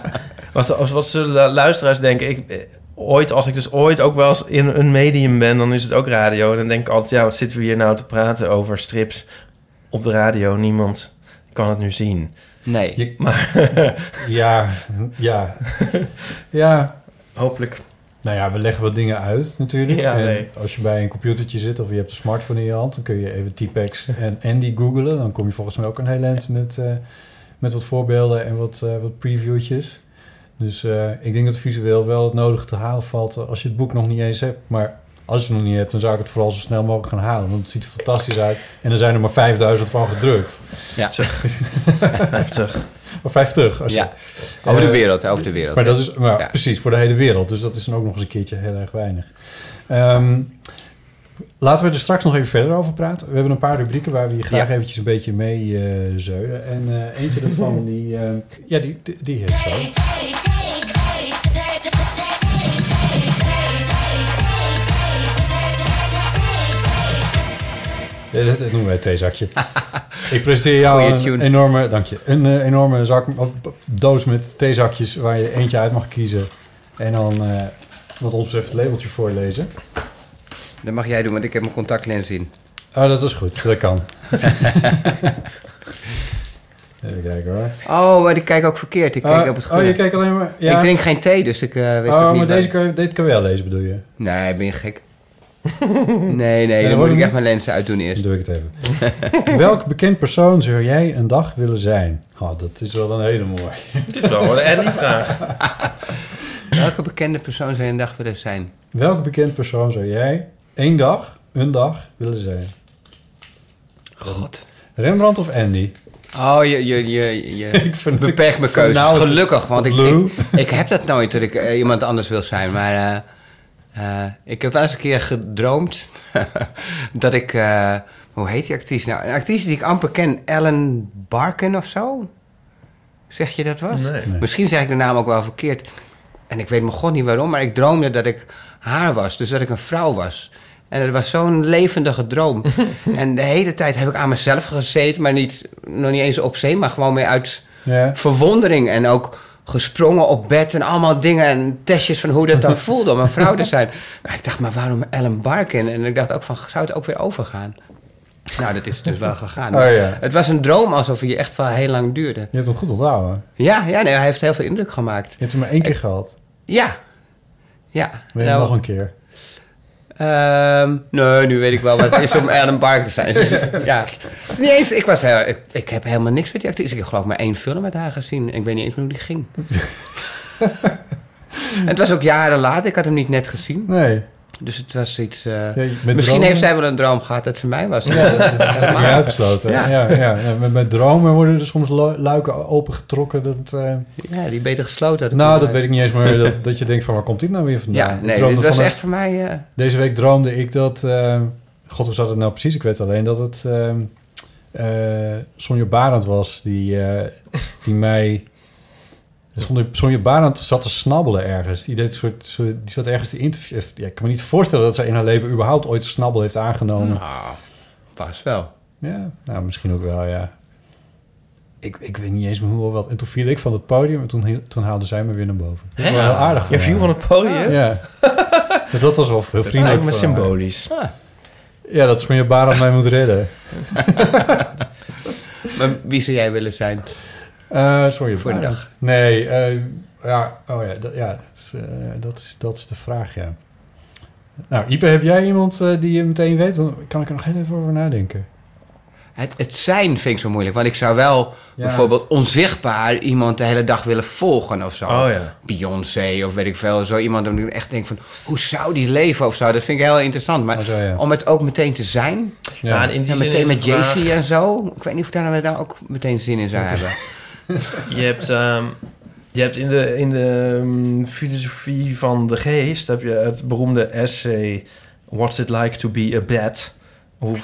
wat, als, wat zullen luisteraars denken? Ik, eh, ooit, als ik dus ooit ook wel eens in een medium ben... dan is het ook radio. En dan denk ik altijd... ja, wat zitten we hier nou te praten over strips op de radio? Niemand kan het nu zien. Nee. Je- Maar ja, ja. ja. hopelijk... Nou ja, we leggen wat dingen uit natuurlijk. Ja, en nee. als je bij een computertje zit of je hebt een smartphone in je hand... dan kun je even T-Pex en Andy googlen. Dan kom je volgens mij ook een heel eind met, eh, met wat voorbeelden en wat, eh, wat previewtjes. Dus eh, ik denk dat visueel wel het nodige te halen valt eh, als je het boek nog niet eens hebt. Maar als je het nog niet hebt, dan zou ik het vooral zo snel mogelijk gaan halen. Want het ziet er fantastisch uit. En er zijn er maar 5000 van gedrukt. Ja. Heftig. Of 50. Als je-. Over de Eh, wereld, over de wereld. Maar dat is maar Ja. precies voor de hele wereld. Dus dat is dan ook nog eens een keertje heel erg weinig. Ehm, laten we er straks nog even verder over praten. We hebben een paar rubrieken waar we je graag eventjes een beetje mee eh zeulen. En eh, eentje daarvan, die, eh, ja, die, die, die heet zo. Ja, dat, dat noemen wij theezakje. Ik presenteer jou Goeie een tune. enorme, dank je, een enorme zak, doos met theezakjes waar je eentje uit mag kiezen. En dan, wat ons betreft, het labeltje voorlezen. Dat mag jij doen, want ik heb mijn contactlens in. Oh, dat is goed. Dat kan. Even kijken hoor. Oh, maar ik kijk ook verkeerd. Ik kijk oh, op het oh, groene. je kijkt alleen maar... Ja. Ik drink geen thee, dus ik eh wist Oh, niet... maar deze kan, je- deze kan je wel lezen, bedoel je? Nee, ben je gek? nee, nee, dan dan moet ik het echt mijn lenzen uitdoen eerst. Dan doe ik het even. Welk bekend persoon zou jij een dag willen zijn? Oh, dat is wel een hele mooie. Dit is wel een Andy-vraag. Welke bekende persoon zou je een dag willen zijn? Welk bekend persoon zou jij één dag, een dag, willen zijn? God. Rembrandt of Andy? Oh, je, je, je, je Ik vind- beperkt mijn keuzes. vernauwd. Gelukkig, want ik, ik, ik heb dat nooit dat ik eh, iemand anders wil zijn. Maar eh, eh, ik heb wel eens een keer gedroomd dat ik... eh, hoe heet die actrice nou? Een actrice die ik amper ken. Ellen Barkin of zo? Zeg je dat wat? Nee. Nee. Misschien zeg ik de naam ook wel verkeerd. En ik weet mijn god niet waarom, maar ik droomde dat ik haar was. Dus dat ik een vrouw was. En het was zo'n levendige droom. en de hele tijd heb ik aan mezelf gezeten, maar niet, nog niet eens op zee, maar gewoon meer uit Ja. verwondering. En ook gesprongen op bed en allemaal dingen en testjes van hoe dat dan voelde om een vrouw te zijn. Maar ik dacht, maar waarom Ellen Barkin? En ik dacht ook van, zou het ook weer overgaan? Nou, dat is dus wel gegaan. Oh ja. Het was een droom alsof hij echt wel heel lang duurde. Je hebt hem goed onthouden. Ja, ja nee, hij heeft heel veel indruk gemaakt. Je hebt hem maar één keer gehad. Ja. Ja. Wil je Nou, nog een keer? ehm, nee, nu weet ik wel wat het is om Ellen Bark te zijn. Dus, ja. Niet eens, ik, was, heel- ik, ik heb helemaal niks met die actrice. Ik heb geloof ik maar één film met haar gezien. Ik weet niet eens hoe die ging. en het was ook jaren later. Ik had hem niet net gezien. Nee. Dus het was iets... eh, Ja, misschien dromen- heeft zij wel een droom gehad dat ze mij was. Ja, dat, dat is uitgesloten. Ja. Ja. Met, met dromen worden er soms lu- luiken opengetrokken. Dat, eh, Ja, die beter gesloten hadden nou, dat weet ik niet eens, maar dat, dat je denkt van waar komt dit nou weer vandaan? Ja, nee, dit was echt voor mij... eh, Deze week droomde ik dat... God, hoe zat het nou precies? Ik weet alleen dat het Sonja Barend was die, die mij... Sonja, Sonja Barend zat te snabbelen ergens. Die, deed soort, die zat ergens te interviewen. Ja, ik kan me niet voorstellen dat zij in haar leven überhaupt ooit een snabbel heeft aangenomen. nou, was wel. Ja, nou misschien ook wel, ja. Ik, ik weet niet eens meer hoe of wat. En toen viel ik van het podium en toen, toen haalde zij me weer naar boven. Dat was wel heel aardig Je viel van het podium? Ja. Maar dat was wel heel vriendelijk haar. symbolisch. Ja, dat Sonja Barend mij moet redden. Maar wie zou jij willen zijn? Eh sorry, Voor de dag. Nee, eh, ja, oh ja, dat, ja dat, is, eh, dat, is, dat is de vraag, ja. Nou, Ipe, heb jij iemand eh, die je meteen weet? Dan kan ik er nog heel even over nadenken. Het, het zijn vind ik zo moeilijk. Want ik zou wel Ja. bijvoorbeeld onzichtbaar iemand de hele dag willen volgen of zo. Oh ja. Beyoncé of weet ik veel. Zo iemand om echt denk van, hoe zou die leven of zo? Dat vind ik heel interessant. Maar Oh, zo, ja. om het ook meteen te zijn. Ja, en in die En zin meteen is met Jay-Z en zo. Ik weet niet of daar nou ook meteen zin in zou hebben. Je hebt, ehm, je hebt in de, in de ehm, filosofie van de geest... heb je het beroemde essay... What's it like to be a bat? Hoe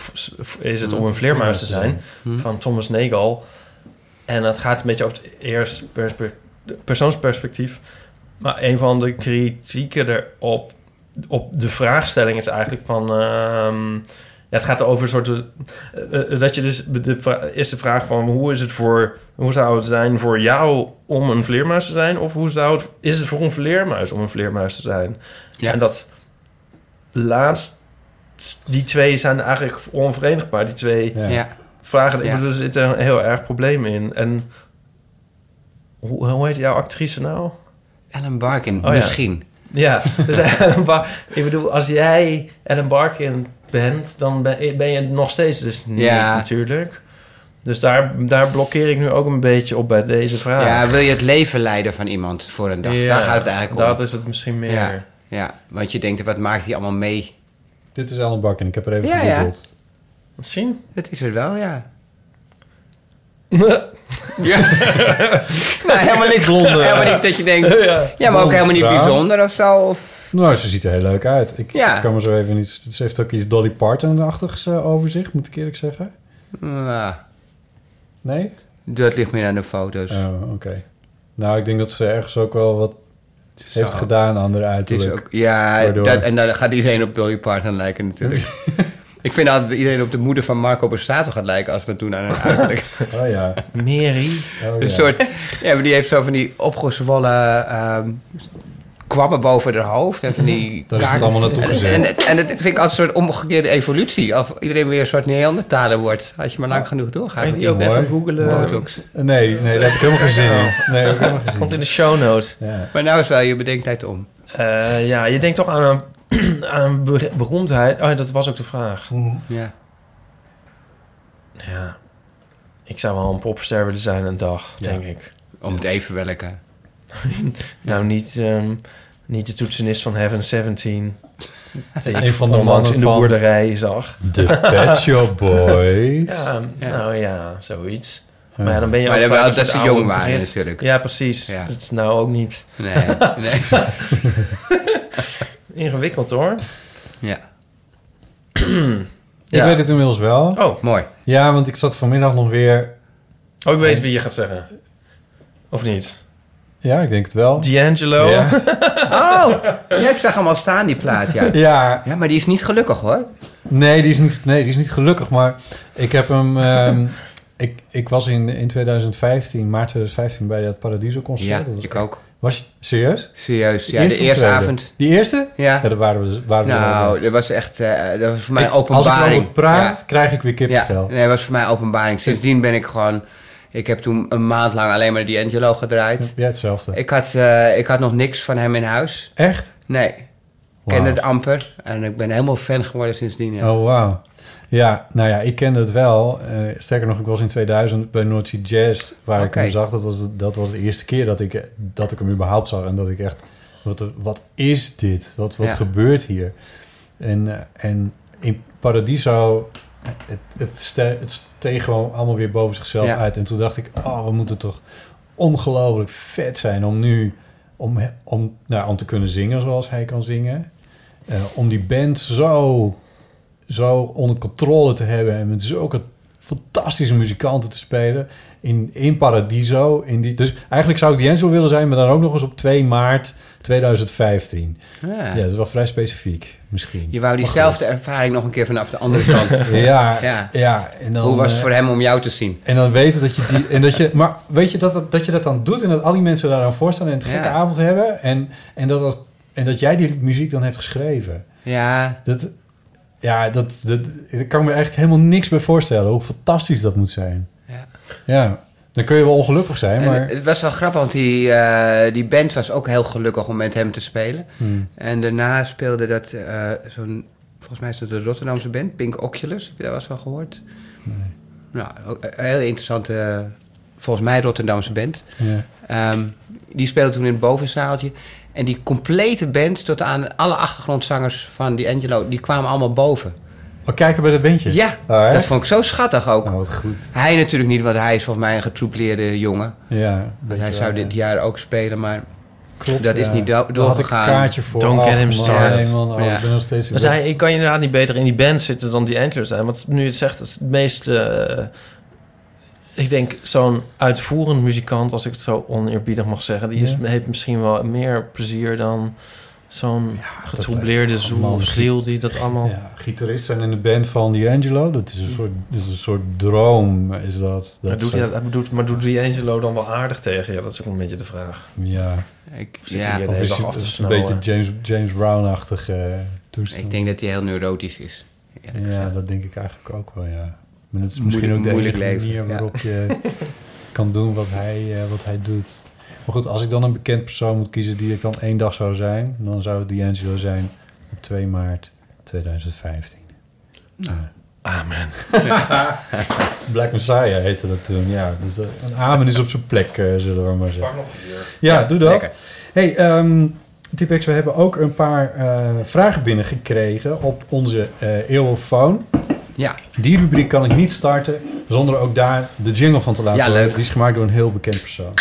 is het om een vleermuis te zijn? Van Thomas Nagel. En dat gaat een beetje over het perspe- persoonsperspectief. Maar een van de kritieken erop... op de vraagstelling is eigenlijk van... ehm, ja, het gaat over een soort... eh, eh, dat je dus... De vra- is de vraag van hoe is het voor... Hoe zou het zijn voor jou om een vleermuis te zijn? Of hoe zou het... Is het voor een vleermuis om een vleermuis te zijn? Ja. En dat laatst... Die twee zijn eigenlijk onverenigbaar. Die twee Ja. Ja. vragen. Ik Ja. bedoel, er zit een heel erg probleem in. En hoe, hoe heet jouw actrice nou? Ellen Barkin, ja. misschien. Ja, dus Ellen Bar- ik bedoel, als jij Ellen Barkin bent, dan ben, ben je nog steeds dus niet Ja. natuurlijk. Dus daar, daar blokkeer ik nu ook een beetje op bij deze vraag. Ja, wil je het leven leiden van iemand voor een dag? Ja, Daar gaat het eigenlijk om. Dat is het misschien meer. Ja, ja, want je denkt, wat maakt hij allemaal mee? Dit is Alan Barkin. Ik heb er even Ja, ja. gegoogeld. Misschien? Dat is het wel, ja. Ja. nou, helemaal niks. Helemaal niet dat je denkt... ja. Ja, maar ook helemaal niet bijzonder of zo. Of... Nou, ze ziet er heel leuk uit. Ik Ja. ik kan me zo even niet... Ze heeft ook iets Dolly Parton-achtigs eh, over zich, moet ik eerlijk zeggen. Nou, Nee? dat ligt meer aan de foto's. Oh, oké. Nou, ik denk dat ze ergens ook wel wat Zo. heeft gedaan aan haar Het is uiterlijk. ook, ja, Waardoor- dat, en dan gaat iedereen op Dolly Parton lijken natuurlijk. ik vind altijd dat iedereen op de moeder van Marco Borsato gaat lijken... als we het doen aan een uiterlijk. Oh ja. Mary. Oh, Een ja. soort... Ja, maar die heeft zo van die opgezwollen... ehm kwabben boven haar hoofd. En van die Daar is het allemaal naartoe En, gezet. en, en dat vind ik altijd een soort omgekeerde evolutie. Of iedereen weer een soort Neandertaler wordt. Als je maar lang genoeg doorgaat. Kan je ook even googlen? botox. Nee, nee, daar heb ik helemaal geen zin in. Nee, dat heb ik Komt in de show notes. Ja. Maar nou is wel je bedenktijd om. Eh, ja, je denkt toch aan een, aan een ber- beroemdheid. Oh, ja, dat was ook de vraag. Ja. Ja, ik zou wel een popster willen zijn een dag, Ja. denk ik. Om het even welke. Nou, niet, ehm, niet de toetsenist van Heaven 17. Die Een van de mannen in de boerderij zag. De Pet Shop Boys. Ja, Ja. nou ja, zoiets. Ja. Maar ja, dan ben je Maar ook wel dat ze jong oude waren natuurlijk. Ja, precies. Ja. Dat is nou ook niet Nee, nee. ingewikkeld, hoor. ja. Ik weet het inmiddels wel. Oh, Mooi. Ja, want ik zat vanmiddag nog weer... oh, ik weet wie je gaat zeggen. Of niet? Ja, ik denk het wel. D'Angelo? Ja. Oh, ja, ik zag hem al staan, die plaat, ja. ja, Ja, maar die is niet gelukkig, hoor. nee die, is niet, nee, die is niet gelukkig, maar ik heb hem... ehm, ik, ik was in, in 2015, maart 2015, bij dat Paradiso-concert. Ja, Dat was, ik ook. was je serieus? Serieus. De Ja, de eerste of eerste tweede? avond. Die eerste? Ja. Ja, daar waren we, waren we Nou, dat was echt... eh, dat was voor mij Ik- openbaring. Als ik erover praat, Ja. krijg ik weer Ja, kippenvel. nee, dat was voor mij openbaring. Sindsdien ben ik gewoon... Ik heb toen een maand lang alleen maar D'Angelo gedraaid. Ja, hetzelfde. Ik had, eh, ik had nog niks van hem in huis. Echt? Nee. Ik Wauw. kende het amper. En ik ben helemaal fan geworden sindsdien. Ja. Oh, wauw. Ja, nou ja, ik kende het wel. Eh, sterker nog, ik was in 2000 bij Sea Jazz, waar ik hem zag. Dat was, dat was de eerste keer dat ik, dat ik hem überhaupt zag. En dat ik echt, wat, wat is dit? Wat, wat Ja. gebeurt hier? En, eh, en in Paradiso, het, het, ste, het steeg gewoon allemaal weer boven zichzelf Ja. uit. En toen dacht ik, oh, we moeten toch ongelooflijk vet zijn om nu, om, om, nou, om te kunnen zingen zoals hij kan zingen. Eh, om die band zo zo onder controle te hebben en met zulke fantastische muzikanten te spelen in, in Paradiso. In die, dus eigenlijk zou ik D'Angelo willen zijn, maar dan ook nog eens op 2 maart 2015. Ja. Ja, dat is wel vrij specifiek, misschien. Je wou diezelfde ervaring nog een keer vanaf de andere kant. Ja, Ja. ja. en dan, Hoe was het eh, voor hem om jou te zien? En dan weten dat je die. En dat je, maar weet je dat, dat, dat je dat dan doet en dat al die mensen daar dan voor staan en een gekke Ja. avond hebben. En, en, dat, dat, en dat jij die muziek dan hebt geschreven. Ja, Dat, ja, dat, dat, kan me eigenlijk helemaal niks bij voorstellen. Hoe fantastisch dat moet zijn. Ja. Ja, dan kun je wel ongelukkig zijn, en maar... het was wel grappig, want die, eh, die band was ook heel gelukkig om met hem te spelen. Hmm. En daarna speelde dat eh, zo'n, volgens mij is dat de Rotterdamse band, Pink Oculus. Heb je daar wel eens van gehoord? nou, ook een hele interessante, volgens mij Rotterdamse band. Ja. Ehm, die speelde toen in het bovenzaaltje. En die complete band, tot aan alle achtergrondzangers van die Angelo, die kwamen allemaal boven. Oh, kijken bij dat bandje? Ja, Oh, dat vond ik zo schattig ook. Oh, wat goed. Hij natuurlijk niet, want hij is volgens mij een getroupleerde jongen. Ja. Want hij zou dit jaar ook spelen, maar Klopt, dat is niet do- Daar had ik doorgegaan. een kaartje voor. Don't Oh, get him man, started. nee, man, oh, Ja. ik ben nog steeds... Maar zij, ik kan je inderdaad niet beter in die band zitten dan die Antlers zijn. Want nu je het zegt, het meest... eh, ik denk, zo'n uitvoerend muzikant, als ik het zo oneerbiedig mag zeggen... die is, Ja. heeft misschien wel meer plezier dan zo'n getroubleerde dat- zoel, allemaal ziel die dat allemaal... Ja, gitarist zijn in de band van D'Angelo. Dat is een soort, dat is een soort droom, is dat. Maar dat doet, ze- hij, hij doet, maar doet D'Angelo dan wel aardig tegen je? Dat is ook een beetje de vraag. Ja. ik, Zit ja, Of is dag het af te is een beetje James, James Brown-achtige eh, toestand? ik denk dat hij heel neurotisch is. Ja, dat denk ik eigenlijk ook wel, ja. Maar dat is Moeilijk- misschien ook de moeilijk enige leven, manier ja. waarop je kan doen wat hij, eh, wat hij doet. Maar goed, als ik dan een bekend persoon moet kiezen die ik dan één dag zou zijn... dan zou het D'Angelo zijn op 2 maart 2015. Ja. Amen. Black Messiah heette dat toen, ja. Dus een amen is op zijn plek, eh, zullen we maar zeggen. Ja, doe dat. lekker. Hey, ehm Typex, we hebben ook een paar eh, vragen binnengekregen op onze eh eeuwofoon. Ja, Die rubriek kan ik niet starten zonder ook daar de jingle van te laten Ja, horen. leuk. Die is gemaakt door een heel bekend persoon.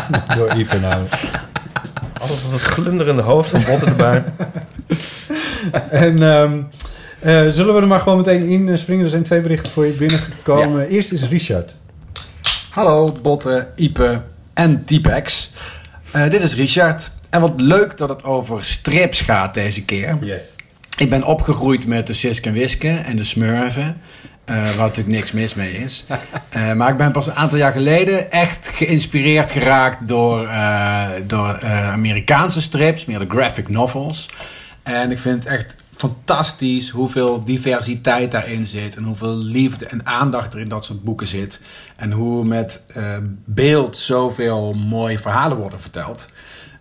door Ipe namelijk. Altijd dat glunderende hoofd van botten erbij. En ehm, eh, zullen we er maar gewoon meteen in eh, springen? Er zijn twee berichten voor je binnengekomen. Eerst is Richard. Hallo Botte, Ipe en Typex. Eh, dit is Richard. En wat leuk dat het over strips gaat deze keer. Yes. Ik ben opgegroeid met de Sisk en Wiske en de Smurfen. Eh, waar natuurlijk niks mis mee is. Eh, maar ik ben pas een aantal jaar geleden echt geïnspireerd geraakt door, eh, door Amerikaanse strips, meer de graphic novels. En ik vind het echt fantastisch hoeveel diversiteit daarin zit. En hoeveel liefde en aandacht er in dat soort boeken zit. En hoe met beeld zoveel mooie verhalen worden verteld.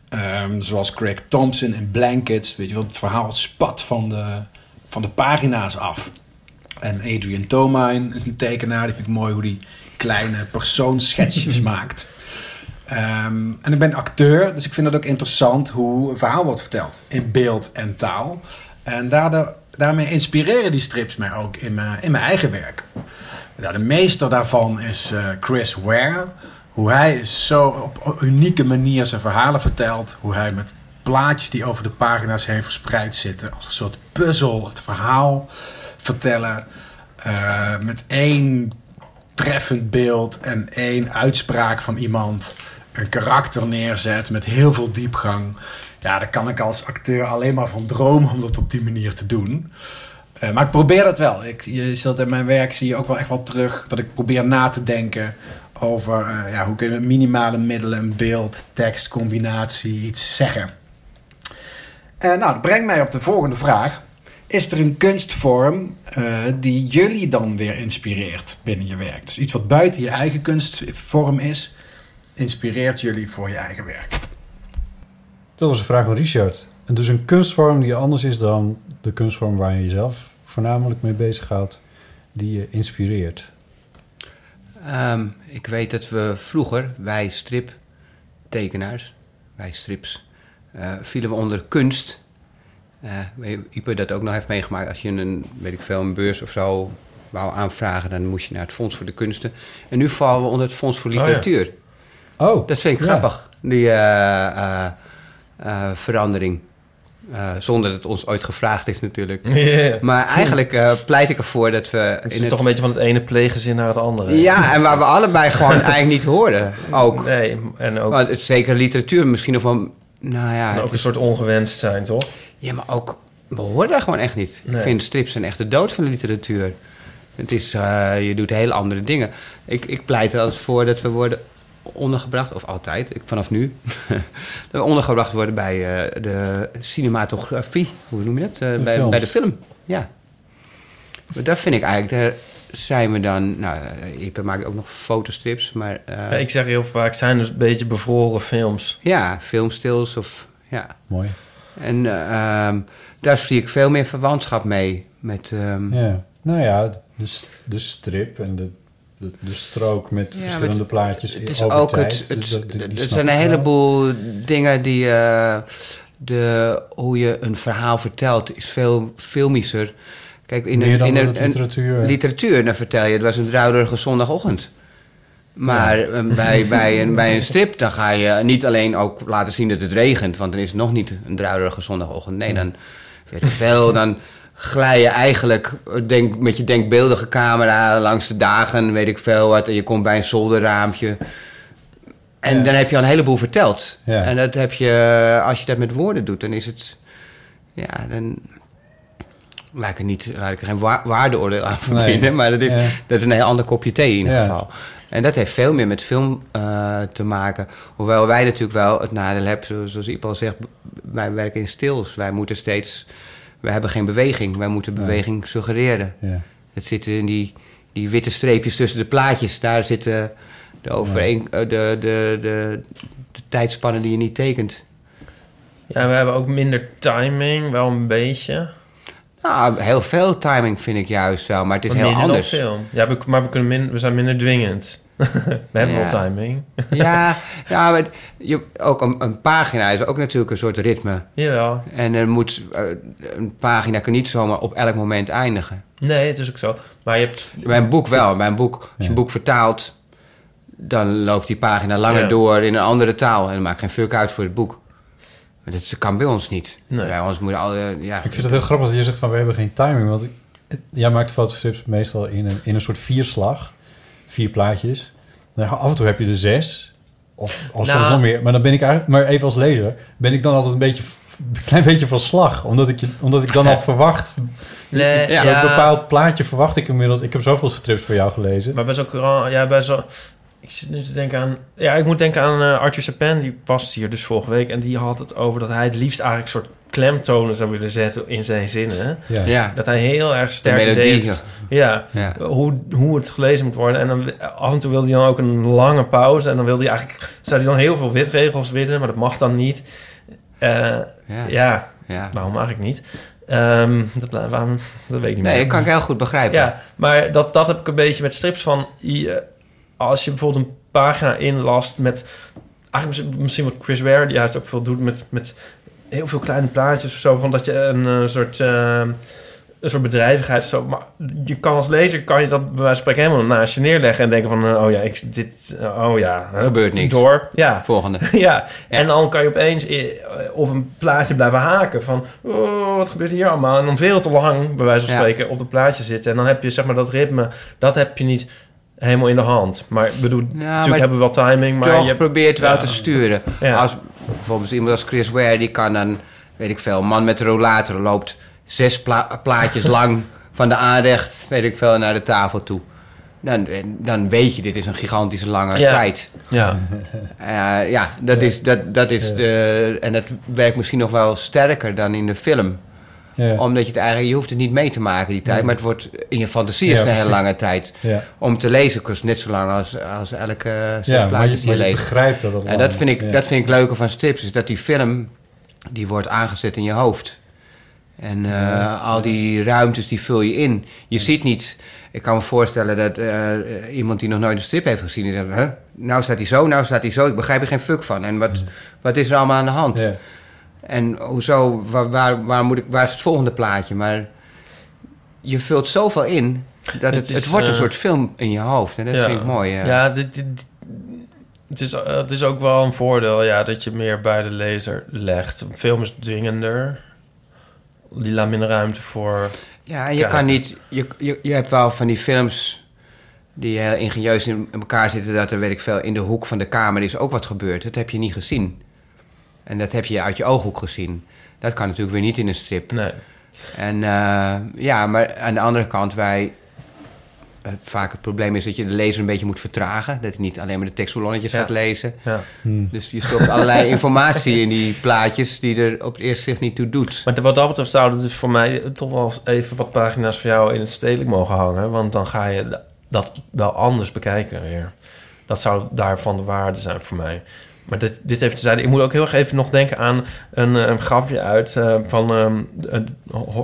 Ehm, zoals Craig Thompson in Blankets. Weet je wel, het verhaal spat van de, van de pagina's af. En Adrian Tomine is een tekenaar. Die vind ik mooi hoe die kleine persoonsschetsjes maakt. Ehm, en ik ben acteur, dus ik vind het ook interessant hoe een verhaal wordt verteld. In beeld en taal. En daardoor, daarmee inspireren die strips mij ook in mijn, in mijn eigen werk. Nou, de meester daarvan is eh, Chris Ware. Hoe hij zo op unieke manier zijn verhalen vertelt. Hoe hij met plaatjes die over de pagina's heen verspreid zitten. Als een soort puzzel het verhaal vertellen. eh, met één treffend beeld en één uitspraak van iemand. Een karakter neerzet met heel veel diepgang. Ja, daar kan ik als acteur alleen maar van dromen om dat op die manier te doen. Eh, maar ik probeer dat wel. Ik, je zult in mijn werk zie je ook wel echt wel terug dat ik probeer na te denken over eh, ja, hoe kun je met minimale middelen beeld, tekst, combinatie iets zeggen. Eh, nou, dat brengt mij op de volgende vraag. Is er een kunstvorm eh, die jullie dan weer inspireert binnen je werk? Dus iets wat buiten je eigen kunstvorm is, inspireert jullie voor je eigen werk. Dat was een vraag van Richard. En dus een kunstvorm die anders is dan de kunstvorm waar je jezelf voornamelijk mee bezighoudt, die je inspireert. Ehm, ik weet dat we vroeger, wij striptekenaars, wij strips, eh, vielen we onder kunst. Eh Ipe dat ook nog heeft meegemaakt. Als je een, weet ik veel, een beurs of zo wou aanvragen, dan moest je naar het Fonds voor de Kunsten. En nu vallen we onder het Fonds voor ja. Literatuur. Oh, Dat vind ik Ja. grappig, die eh, eh, verandering. Zonder dat het ons ooit gevraagd is natuurlijk. Yeah. Maar eigenlijk pleit ik ervoor dat we... Het in is toch een beetje van het ene pleeggezin naar het andere. Ja, en waar we allebei gewoon eigenlijk niet horen. Ook. Nee, en ook, Want zeker literatuur misschien nog wel... Nou ja, en ook een soort ongewenst zijn, toch? ja, maar ook... We horen daar gewoon echt niet. Nee. Ik vind strips een echt de dood van de literatuur. Het is... eh, je doet hele andere dingen. Ik, ik pleit er altijd voor dat we worden ondergebracht, of altijd, ik, vanaf nu, dat we ondergebracht worden bij eh, de cinematografie, hoe noem je dat? Eh, bij, films. bij de film, ja. Maar dat vind ik eigenlijk de zijn we dan... Nou, ik maak ook nog fotostrips, maar... eh, Ja, ik zeg heel vaak, zijn dus een beetje bevroren films. Ja, filmstils of... Ja. Mooi. En eh, ehm, daar zie ik veel meer verwantschap mee. Met, ehm, Ja. Nou ja, de, de strip en de, de, de strook met Ja, verschillende plaatjes Het is over ook tijd. het, het, Dus dat- die- die er snap zijn een wel. heleboel dingen die eh, de, hoe je een verhaal vertelt is veel filmischer. Kijk, in Meer dan in een, een literatuur- dan vertel je het was een druilerige zondagochtend. Maar eh, bij, bij, een, bij een strip, dan ga je niet alleen ook laten zien dat het regent, want dan is het nog niet een druilerige zondagochtend. Nee, dan weet ik veel, dan glij je eigenlijk eh, denk, met je denkbeeldige camera langs de dagen, weet ik veel wat, en je komt bij een zolderraampje. En Ja. dan heb je al een heleboel verteld. Ja. En dat heb je, als je dat met woorden doet, dan is het, ja, dan laat ik er, niet, laat ik er geen wa- waardeoordeel aan verbinden, Nee. maar dat is, Ja. dat is een heel ander kopje thee in ieder Ja. geval. En dat heeft veel meer met film eh, te maken. Hoewel wij natuurlijk wel het nadeel hebben, zoals, Iep al zegt, wij werken in stils. Wij moeten steeds, wij hebben geen beweging. Wij moeten beweging suggereren. Ja. Het zit in die, die witte streepjes tussen de plaatjes. Daar zitten de, overeen, eh, de, de, de, de tijdspannen die je niet tekent. Ja, we hebben ook minder timing, wel een beetje. Nou, heel veel timing vind ik juist wel, maar het is Maar heel anders. film. Ja, we, maar we, kunnen min, we zijn minder dwingend. we hebben Ja. wel timing. Ja, ja maar je, ook een, een pagina is ook natuurlijk een soort ritme. Jawel. En er moet, eh, een pagina kan niet zomaar op elk moment eindigen. Nee, het is ook zo. Maar je hebt... Bij een boek wel. Bij een boek, als je Ja. een boek vertaalt, dan loopt die pagina langer Ja. door in een andere taal. En dat maakt geen fuck uit voor het boek. Maar dat kan bij ons niet. Nee. Bij ons moet al, eh, ja. Ik vind het heel grappig dat je zegt van we hebben geen timing. Want ik, jij maakt fotostrips meestal in een, in een soort vierslag. Vier plaatjes. Nou, af en toe heb je er zes. Of, of soms Nou. nog meer. Maar dan ben ik eigenlijk, maar even als lezer, ben ik dan altijd een beetje, een klein beetje van slag. Omdat ik, je, omdat ik dan al verwacht. Nee, ja. Een bepaald plaatje verwacht ik inmiddels. Ik heb zoveel strips voor jou gelezen. Maar bij zo'n courant, ja, bij zo. Ik zit nu te denken aan. Ja, ik moet denken aan eh, Arthur Sapin, die was hier dus vorige week. En die had het over dat hij het liefst eigenlijk een soort klemtonen zou willen zetten in zijn zinnen. Ja. ja. Dat hij heel erg sterk deed. Ja, Ja. hoe, hoe het gelezen moet worden. En dan af en toe wilde hij dan ook een lange pauze. En dan wilde hij eigenlijk, zou hij dan heel veel witregels willen, maar dat mag dan niet. Eh, Ja. ja. Ja. waarom eigenlijk niet? Ehm, dat, waarom, dat weet ik niet Nee, meer. dat kan ik heel goed begrijpen. Ja, maar dat, dat heb ik een beetje met strips van... je- als je bijvoorbeeld een pagina inlast met... Eigenlijk misschien- wat Chris Ware juist ook veel doet met, met heel veel kleine plaatjes of zo. Van dat je een eh, soort... eh, een soort bedrijvigheid zo. Maar je kan als lezer kan je dat bij wijze van spreken helemaal naast je neerleggen en denken van uh, oh ja, ik, dit, uh, oh ja, Er gebeurt niks. Door, ja. Volgende. ja. en dan kan je opeens op een plaatje blijven haken van oh, wat gebeurt hier allemaal? En dan veel te lang, bij wijze van Ja. spreken, op het plaatje zitten. En dan heb je zeg maar dat ritme, dat heb je niet helemaal in de hand. Maar ik bedoel, natuurlijk maar hebben we wel timing, maar toch je probeert wel Ja. te sturen. Ja. Als bijvoorbeeld iemand als Chris Ware, die kan dan, weet ik veel, een man met een rollator loopt zes pla- plaatjes lang van de aanrecht, weet ik veel, naar de tafel toe. Dan, dan weet je, dit is een gigantische lange Ja. tijd. Ja. Eh, ja, dat is, dat, dat is de, en dat werkt misschien nog wel sterker dan in de film. Ja. Omdat je het eigenlijk, je hoeft het niet mee te maken die tijd, Nee. maar het wordt in je fantasie is Ja, een hele lange tijd. Ja. Om te lezen kost net zo lang als, als elke zes Ja, maar je, die je maar je leest. begrijpt dat het En dat vind, ik, dat vind ik leuker van strips, is dat die film, die wordt aangezet in je hoofd. En eh, al die ruimtes, die vul je in. Je ziet niet... Ik kan me voorstellen dat eh, iemand die nog nooit een strip heeft gezien... die zegt, huh? nou staat hij zo, nou staat hij zo. Ik begrijp er geen fuck van. En wat, wat is er allemaal aan de hand? En hoezo, waar, waar, waar, moet ik, waar is het volgende plaatje? Maar je vult zoveel in... dat het, Het wordt een eh, soort film in je hoofd. En dat Ja. vind ik mooi. Ja. Ja, dit, het, is, het is ook wel een voordeel ja, dat je meer bij de lezer legt. Een film is dwingender. Die laat minder ruimte voor... Ja, en je kan niet... Je, je, je hebt wel van die films die heel ingenieus in elkaar zitten... dat er, weet ik veel, in de hoek van de kamer is ook wat gebeurd. Dat heb je niet gezien. En dat heb je uit je ooghoek gezien. Dat kan natuurlijk weer niet in een strip. Nee. En eh, ja, maar aan de andere kant, wij... eh, vaak het probleem is dat je de lezer een beetje moet vertragen. Dat hij niet alleen maar de tekstballonnetjes Ja. gaat lezen. Ja. Hmm. Dus je stopt allerlei informatie in die plaatjes die er op het eerste zicht niet toe doet. Maar wat dat betreft zouden dus voor mij toch wel even wat pagina's voor jou in het stedelijk mogen hangen. Want dan ga je dat wel anders bekijken weer. Dat zou daarvan de waarde zijn voor mij. Maar dit, dit even te zijn. Ik moet ook heel erg even nog denken aan een, eh, een grapje uit eh, van ehm, eh,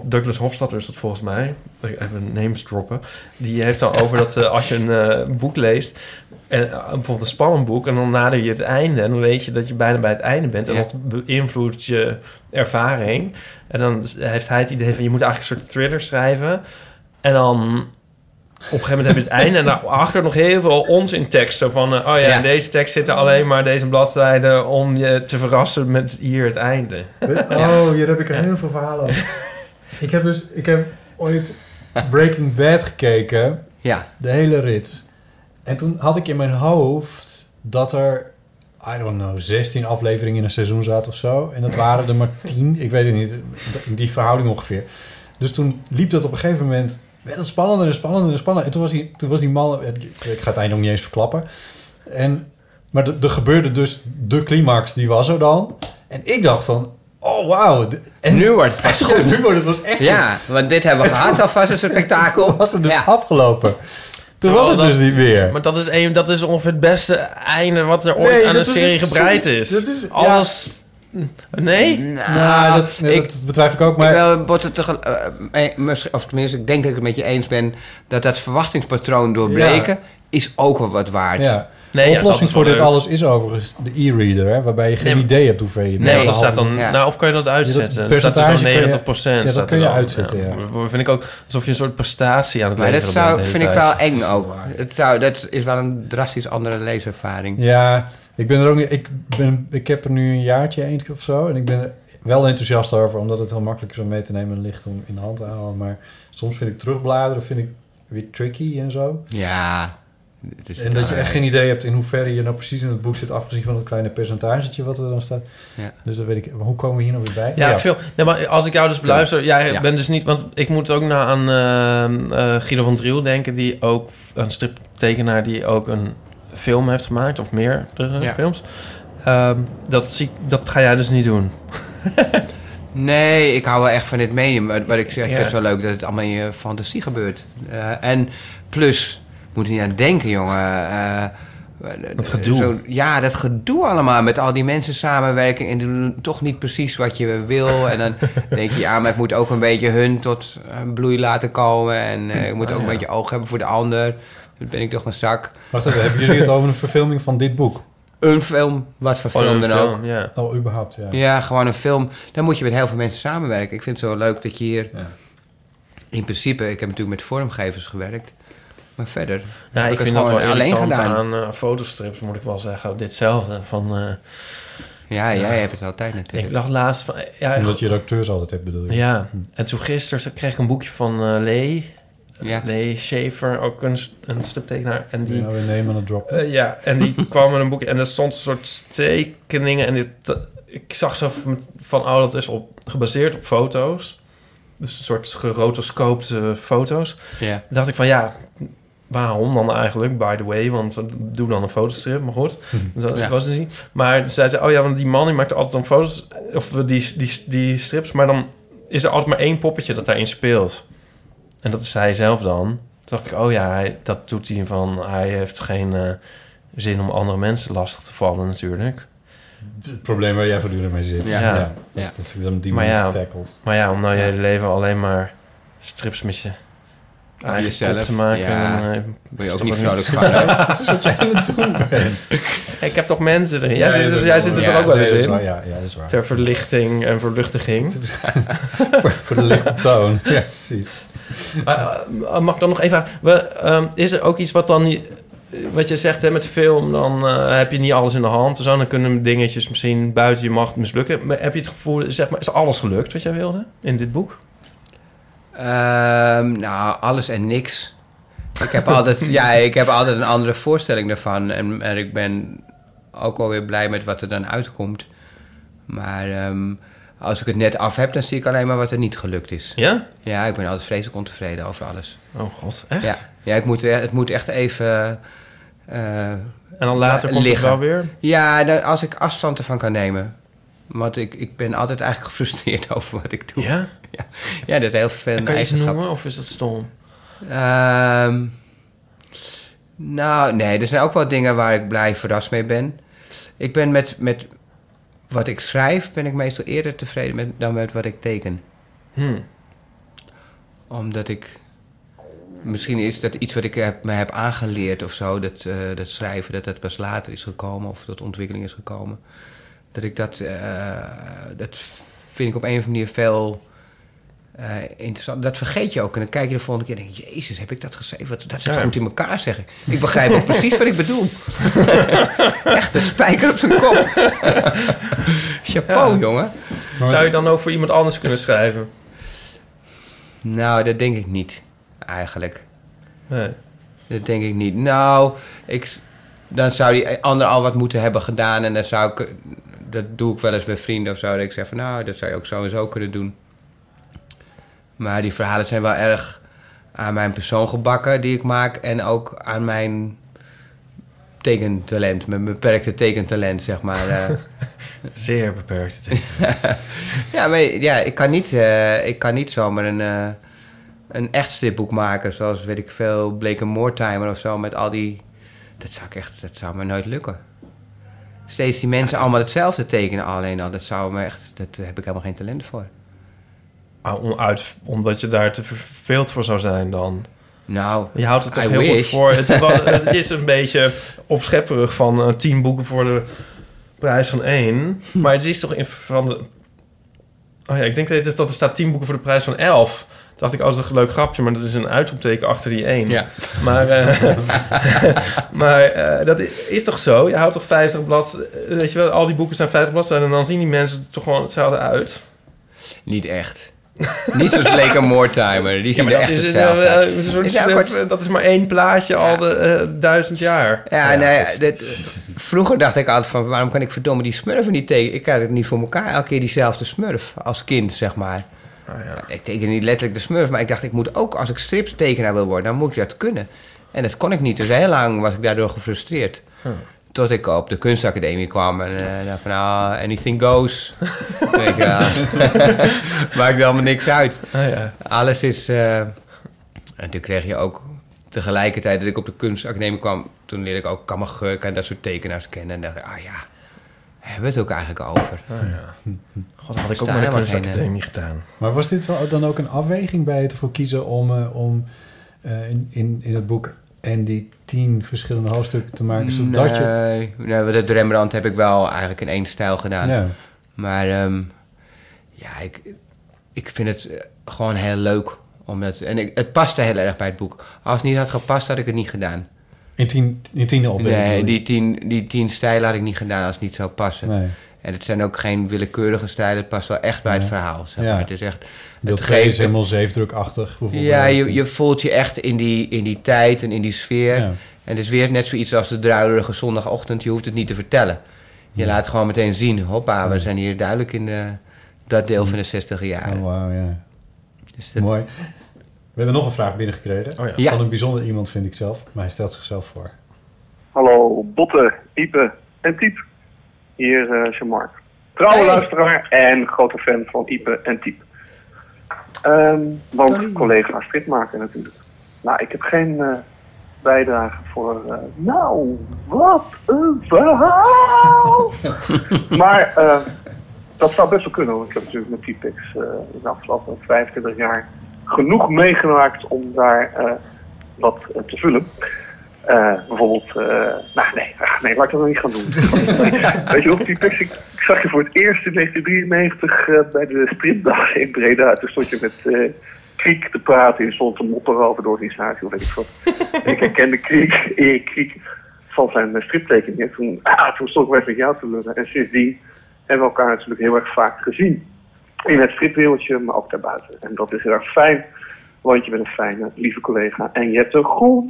Douglas Hofstadter is dat volgens mij. Even names droppen. Die heeft dan over dat eh, als je een boek leest... En, bijvoorbeeld een spannend boek... en dan nader je het einde... en dan weet je dat je bijna bij het einde bent... en Ja. dat beïnvloedt je ervaring. En dan heeft hij het idee van... je moet eigenlijk een soort thriller schrijven... en dan... Op een gegeven moment heb je het einde en daarachter nog heel veel onzin teksten van... eh, oh ja, Ja. in deze tekst zitten alleen maar deze bladzijden... om je te verrassen met hier het einde. Oh, hier heb ik er heel veel verhalen over. ik heb dus, ik heb ooit Breaking Bad gekeken, Ja, de hele rit. En toen had ik in mijn hoofd dat er, I don't know, 16 afleveringen in een seizoen zaten of zo. En dat waren er maar 10, ik weet het niet, in die verhouding ongeveer. Dus toen liep dat op een gegeven moment, werd het spannender en spannender en spannender. En toen was die, toen was die man, ik ga het eind nog niet eens verklappen. En, maar er gebeurde dus de climax, die was er dan. En ik dacht van, oh wauw. en nu wordt het pas Ja, goed. nu wordt het was echt Ja, want dit hebben we gehad alvast als een spektakel. Toen was het dus Ja. afgelopen. Toen Terwijl was het dat- dus niet meer. Maar dat is, een, dat is ongeveer het beste einde wat er ooit Nee, aan een is serie gebreid is. dat is- ja. Nee? nou, dat, nee, ik- dat betwijfel ik ook. Maar Ik tegel- eh, eh, of tenminste, ik denk dat ik het met je eens ben... dat dat verwachtingspatroon doorbreken is ook wel wat waard. ja. Nee, de ja, oplossing dat voor dit leuk. alles is overigens de e-reader, hè, waarbij je geen Nee, idee hebt hoeveel je Nee, want staat dan... Ja. Nou, of kan je dat uitzetten? dat staat er percentage zo'n kun je- 90 procent. ja, dat kun je uitzetten, ja. Dat vind ik ook alsof je een soort prestatie aan het Maar dat leveren bent zou, vind ik wel eng ook. Het zou, dat is wel een drastisch andere leeservaring. Ja, ik ben er ook niet. Ik, ben, ik heb er nu een jaartje eens of zo. En ik ben er wel enthousiast over, omdat het heel makkelijk is om mee te nemen en licht om in de hand te houden. Maar soms vind ik terugbladeren vind ik weer tricky en zo. Ja. het is- En dat je echt geen idee hebt in hoeverre je nou precies in het boek zit, afgezien van het kleine percentagetje wat er dan staat. Ja. Dus dat weet ik. Maar hoe komen we hier nou weer bij? Ja, veel. Nee, maar als ik jou dus beluister, jij Ja. bent dus niet, want ik moet ook naar aan eh, eh, Guido van Driel denken, die ook een striptekenaar die ook een film heeft gemaakt of meerdere Ja. films. Ehm, dat, zie, dat ga jij dus niet doen. Nee, ik hou wel echt van dit medium. Maar wat ik zeg, ik vind het zo leuk dat het allemaal in je fantasie gebeurt. Eh, en plus, moet er niet aan denken, jongen. eh, Dat gedoe. zo- ja, dat gedoe allemaal. Met al die mensen samenwerken en doen toch niet precies wat je wil. En dan denk je, ja, maar ik moet ook een beetje hun tot een bloei laten komen. En eh, ik moet Ah, ook een ja. beetje oog hebben voor de ander. Dan ben ik toch een zak. Wacht even, hebben jullie het over een verfilming van dit boek? Een film, wat voor film een dan film, ook. Ja. Oh, überhaupt, ja. Ja, gewoon een film. Dan moet je met heel veel mensen samenwerken. Ik vind het zo leuk dat je hier... Ja. In principe, ik heb natuurlijk met vormgevers gewerkt. Maar verder Ja, heb ik het vind dat wel gewoon alleen gedaan. aan eh, fotostrips, moet ik wel zeggen. Ditzelfde. Van, eh, Ja, jij hebt het altijd ik natuurlijk. dacht laatst van... Ja, Omdat je de acteurs altijd hebt, bedoel je? ja, en toen gisteren kreeg ik een boekje van eh Lee. Ja. Lee Schaefer, ook een, een striptekenaar. En die... Nou, we nemen een drop. Eh, ja, en die kwam met een boekje en er stond een soort tekeningen. En dit, ik zag zo van, van, oh, dat is op, gebaseerd op foto's. Dus een soort gerotoscoopte foto's. Ja. Toen dacht ik van, ja, waarom dan eigenlijk, by the way? Want we doen dan een fotostrip, maar goed. Dat Ja. was het niet. Maar zei ze, oh ja, want die man die maakt altijd dan foto's, of die, die, die strips, maar dan is er altijd maar één poppetje dat daarin speelt. En dat is hij zelf dan. Toen dacht ik, oh ja, hij, dat doet hij van, hij heeft geen eh, zin om andere mensen lastig te vallen natuurlijk. Het probleem waar jij voortdurend mee zit. Ja. Ja. Ja. Dat is dan die Maar manier ja. getackled. Maar ja, om nou je Ja. hele leven alleen maar strips met je eigen jezelf. te maken. Ja. dan, eh, je ook niet vrolijk van. Dat is wat jij aan het doen bent. Ik heb toch mensen erin. Jij Ja, zit, er, jij zit er toch ook wel eens in? waar, Ja, ja, dat is waar. Ter verlichting en verluchtiging. voor, voor de lichte toon. Ja, precies. Maar, eh, mag ik dan nog even vragen? Ehm, is er ook iets wat dan. Wat je zegt hè, met film, dan eh, heb je niet alles in de hand. Zo, dan kunnen dingetjes misschien buiten je macht mislukken. Maar heb je het gevoel, zeg maar, is alles gelukt wat jij wilde in dit boek? Ehm, nou, alles en niks. Ik heb altijd, ja, ik heb altijd een andere voorstelling daarvan. En, en ik ben ook wel weer blij met wat er dan uitkomt. Maar ehm, als ik het net af heb, dan zie ik alleen maar wat er niet gelukt is. Ja? Ja, ik ben altijd vreselijk ontevreden over alles. Oh god, echt? Ja, ja ik moet, het moet echt even... eh, En dan later komt het liggen. wel weer? Ja, dan- als ik afstand ervan kan nemen. Want ik, ik ben altijd eigenlijk gefrustreerd over wat ik doe. Ja? Ja, ja dat is heel vervelend Kan je eigenschap. noemen of is dat stom? Ehm, nou, nee, er zijn ook wel dingen waar ik blij verrast mee ben. Ik ben met, met wat ik schrijf, ben ik meestal eerder tevreden met, dan met wat ik teken. Hmm. Omdat ik... Misschien is dat iets wat ik heb, me heb aangeleerd of zo, dat, eh, dat schrijven, dat dat pas later is gekomen of dat ontwikkeling is gekomen. Dat ik dat, eh, dat vind ik op een of andere manier veel eh, interessant. Dat vergeet je ook. En dan kijk je de volgende keer en denk je, jezus, heb ik dat geschreven? Dat zit Ja. goed in elkaar, zeg ik. Ik begrijp ook precies wat ik bedoel. Echt een spijker op zijn kop. Chapeau, Ja. jongen. Zou je dan ook voor iemand anders kunnen schrijven? Nou, dat denk ik niet, eigenlijk. Nee. Dat denk ik niet. Nou, ik, dan zou die ander al wat moeten hebben gedaan. En dan zou ik... Dat doe ik wel eens met vrienden of zo. Dat ik zeg van, nou, dat zou je ook zo en zo kunnen doen. Maar die verhalen zijn wel erg aan mijn persoon gebakken die ik maak. En ook aan mijn tekentalent. Mijn beperkte tekentalent, zeg maar. eh. Zeer beperkt. ja, maar ja, ik kan niet, eh, ik kan niet zomaar een, eh, een echt stripboek maken. Zoals, weet ik veel, Blake Mortimer of zo. Met al die... Dat zou, ik echt, dat zou me nooit lukken. Steeds die mensen allemaal hetzelfde tekenen alleen al. Dat zou me echt... Dat daar heb ik helemaal geen talent voor. Ah, omdat je daar te verveeld voor zou zijn dan. Nou, Je houdt het toch I heel goed voor. Het, is wel- het is een beetje opschepperig van eh, tien boeken voor de prijs van één. Maar het is toch in van de... Oh ja, ik denk dat, het, dat er staat tien boeken voor de prijs van elf. Dacht ik, oh, dat is een leuk grapje, maar dat is een uitroepteken achter die één. Ja. Maar, eh, maar eh, dat is, is toch zo? Je houdt toch 50 bladzijden... Weet je wel, al die boeken zijn 50 bladzijden... en dan zien die mensen er toch gewoon hetzelfde uit. Niet echt. Niet zoals Blake Mortimer. Die Ja, zien er dat echt is, hetzelfde eh, uit. een soort- Is nou kort- eh, dat is maar één plaatje al de eh, duizend jaar. Ja, nee, dit, vroeger dacht ik altijd van... waarom kan ik verdomme die smurfen niet tekenen? Ik krijg het niet voor elkaar. Elke keer diezelfde smurf als kind, zeg maar. Ah, ja. Ik teken niet letterlijk de smurf, maar ik dacht... ik moet ook, als ik striptekenaar wil worden, dan moet ik dat kunnen. En dat kon ik niet. Dus heel lang was ik daardoor gefrustreerd. Tot ik op de kunstacademie kwam en eh dacht van... ah, anything goes. Weet. Maakt helemaal niks uit. Ah, ja. Alles is... eh, En toen kreeg je ook tegelijkertijd dat ik op de kunstacademie kwam... toen leerde ik ook Kammergurk en dat soort tekenaars kennen. En dacht ik, ah ja, hebben we het ook eigenlijk over? Ah, ja. God, dat had ik ook maar de helemaal geen, kunstacademie gedaan. Maar was dit wel dan ook een afweging bij het ervoor kiezen om, eh, om eh, in, in, in het boek en die tien verschillende hoofdstukken te maken, zodat je... Nee, nee, want het Rembrandt heb ik wel eigenlijk in één stijl gedaan. Ja. Maar ehm, ja, ik, ik vind het eh, gewoon heel leuk. Omdat, en ik, het paste heel erg bij het boek. Als het niet had gepast, had ik het niet gedaan. In tien, in opdeling. Nee, je? die tien, die tien stijlen had ik niet gedaan als het niet zou passen. Nee. En het zijn ook geen willekeurige stijlen. Het past wel echt bij het Ja. verhaal. Zeg Ja. maar. Het is echt... Deel het 2 is helemaal zeefdrukachtig bijvoorbeeld. Ja, je, je voelt je echt in die, in die tijd en in die sfeer. Ja. En het is weer net zoiets als de druilerige zondagochtend. Je hoeft het niet te vertellen. Je laat gewoon meteen zien. Hoppa, we zijn hier duidelijk in de, dat deel van de 60 jaar. Oh, wauw, ja. Dus dat- Mooi. We hebben nog een vraag binnengekregen. Oh ja. Ja. Van een bijzonder iemand, vind ik zelf. Maar hij stelt zichzelf voor. Hallo, Botte, Ipe en Tiep. Hier eh Jean-Marc. Trouwe Hey. luisteraar en grote fan van Ipe en Tiep. Ehm, want collega stripmaker natuurlijk. Nou, ik heb geen eh, bijdrage voor... eh, nou, wat een verhaal! maar eh, dat zou best wel kunnen. Want ik heb natuurlijk met Typex eh in de afgelopen 25 jaar genoeg meegemaakt om daar eh, wat te vullen. Eh, bijvoorbeeld, eh, nou nee, nee, laat ik dat nog niet gaan doen. Weet je nog, die tekst, ik, ik zag je voor het eerst in 1993 eh, bij de stripdag in Breda. Toen stond je met Kriek te praten in stond een motto over de organisatie of weet ik wat. En ik herkende Kriek, Erik Kriek van zijn striptekeningen. Toen, ah, toen stond ik weer met jou te lullen. En sindsdien hebben we elkaar natuurlijk heel erg vaak gezien. In het stripwereldje, maar ook daarbuiten. En dat is heel erg fijn. Want je bent een fijne, lieve collega. En je hebt een gewoon...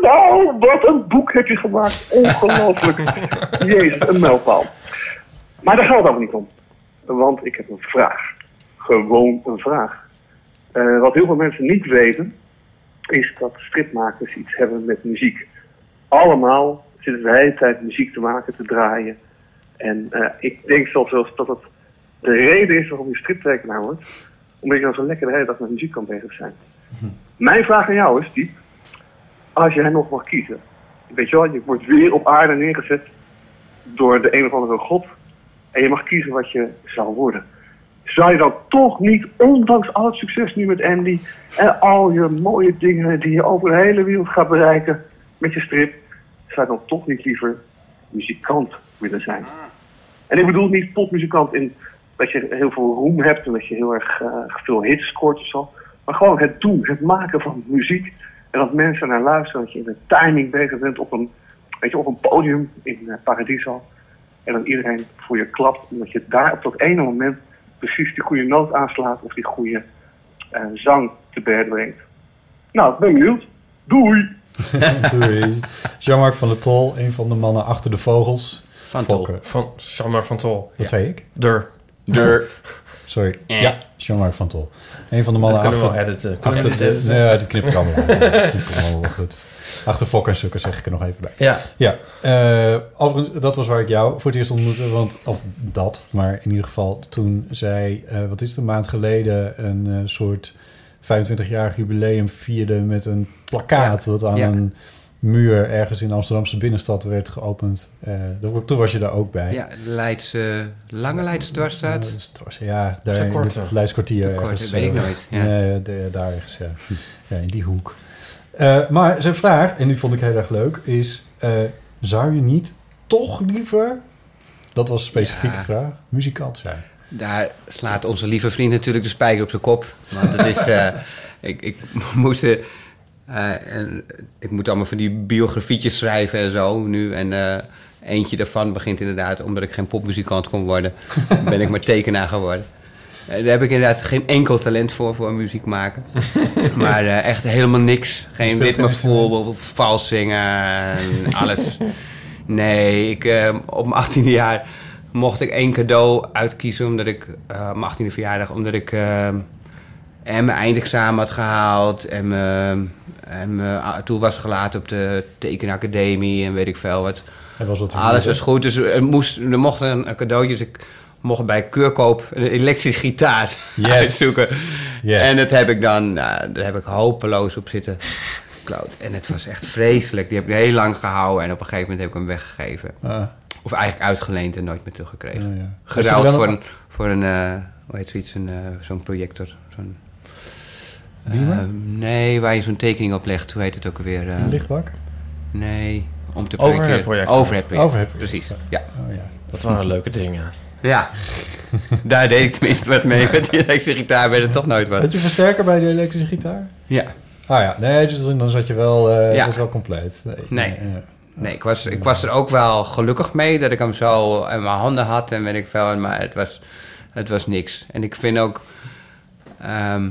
Nou, wat een boek heb je gemaakt. Ongelooflijk. Jezus, een mijlpaal. Maar daar gaat het allemaal niet om. want ik heb een vraag. Gewoon een vraag. Eh, wat heel veel mensen niet weten, is dat stripmakers iets hebben met muziek. Allemaal zitten de hele tijd muziek te maken, te draaien. En eh, ik denk zelfs wel eens dat het de reden is waarom je striptekenaar wordt. Omdat je dan zo lekker de hele dag met muziek kan bezig zijn. Mijn vraag aan jou is, Diep, als jij nog mag kiezen. Weet je wel, je wordt weer op aarde neergezet door de een of andere god. En je mag kiezen wat je zou worden. Zou je dan toch niet, ondanks al het succes nu met Andy... en al je mooie dingen die je over de hele wereld gaat bereiken met je strip... zou je dan toch niet liever muzikant willen zijn? En ik bedoel niet popmuzikant in dat je heel veel roem hebt... en dat je heel erg eh, veel hits scoort of zo. Maar gewoon het doen, het maken van muziek... en dat mensen naar luisteren, dat je in de timing bezig bent op een, weet je, op een podium in uh, Paradiso... En dan iedereen voor je klapt, omdat je daar op dat ene moment precies die goede noot aanslaat of die goede eh, zang te berden brengt. Nou, ik ben benieuwd. Doei! Doei. Jean-Marc van der Tol, een van de mannen achter de vogels. Van Tol. Van Jean-Marc van Tol. Wat zei ik? Dur. Dur. Sorry. Ja, Jean-Marc van Tol. Een van de mannen Dat kunnen we achter... wel editen. Kunnen achter dit editen? Nee, dit knip ik allemaal uit. Wel goed. Achter Fokker en Sukker zeg ik er nog even bij. Ja. Ja, eh, overigens, dat was waar ik jou voor het eerst ontmoette. Want, of dat, maar in ieder geval toen zij, eh, wat is het, een maand geleden... een eh, soort 25-jarig jubileum vierde met een plakkaat... wat aan Ja. een muur ergens in de Amsterdamse binnenstad werd geopend. Eh, dat- toen was je daar ook bij. Ja, de Leidse, lange Leidse dwarsstraat. Ja, daar is een in het Leidskwartier korte, ergens. weet ik eh, nooit, ja. nee, de- daar ergens, ja. ja. In die hoek. Eh, maar zijn vraag, en die vond ik heel erg leuk, is... eh, zou je niet toch liever, dat was specifiek Ja. de vraag, muzikant zijn? Daar slaat onze lieve vriend natuurlijk de spijker op zijn kop. Want het is... eh, ik, ik moest... eh, en ik moet allemaal van die biografietjes schrijven en zo nu. En eh, eentje daarvan begint inderdaad... omdat ik geen popmuzikant kon worden... ben ik maar tekenaar geworden. Eh, daar heb ik inderdaad geen enkel talent voor, voor muziek maken. maar echt helemaal niks. Geen geen ritmevoel, vals zingen, en alles. Nee, ik, op mijn 18e jaar mocht ik één cadeau uitkiezen... omdat ik, mijn 18e verjaardag, omdat ik... en mijn eindexamen had gehaald en mijn, en mijn toe was gelaten op de tekenacademie en weet ik veel wat. Er was wat Alles was goed, dus er, moest, er mocht een, cadeautje. Dus ik mocht bij Keurkoop een elektrische gitaar Yes. uitzoeken. Yes. En dat heb ik dan, nou, daar heb ik hopeloos op zitten. Kloot. En het was echt vreselijk. Die heb ik heel lang gehouden en op een gegeven moment heb ik hem weggegeven. Ah, Of eigenlijk uitgeleend en nooit meer teruggekregen. ja, ja. Geruild voor een, voor een eh, hoe heet zoiets, een, eh, zo'n projector. Zo'n, Beamer? eh, nee, waar je zo'n tekening op legt. Hoe heet het ook alweer? eh? Een lichtbak? Nee, om te Overhead projecteren. projector. Overhead projector. Overhead projector. Precies, ja. Oh ja. Dat waren leuke dingen. Ja, daar deed ik tenminste wat mee. Met die elektrische gitaar werd het toch nooit wat. Had je versterker bij de elektrische gitaar? Ja. Ah ja, nee, dus dan zat je wel, eh Ja. was wel compleet. Nee. Nee. Nee, ik was, ik was er ook wel gelukkig mee dat ik hem zo in mijn handen had en weet ik veel. Maar het was, het was niks. En ik vind ook... ehm,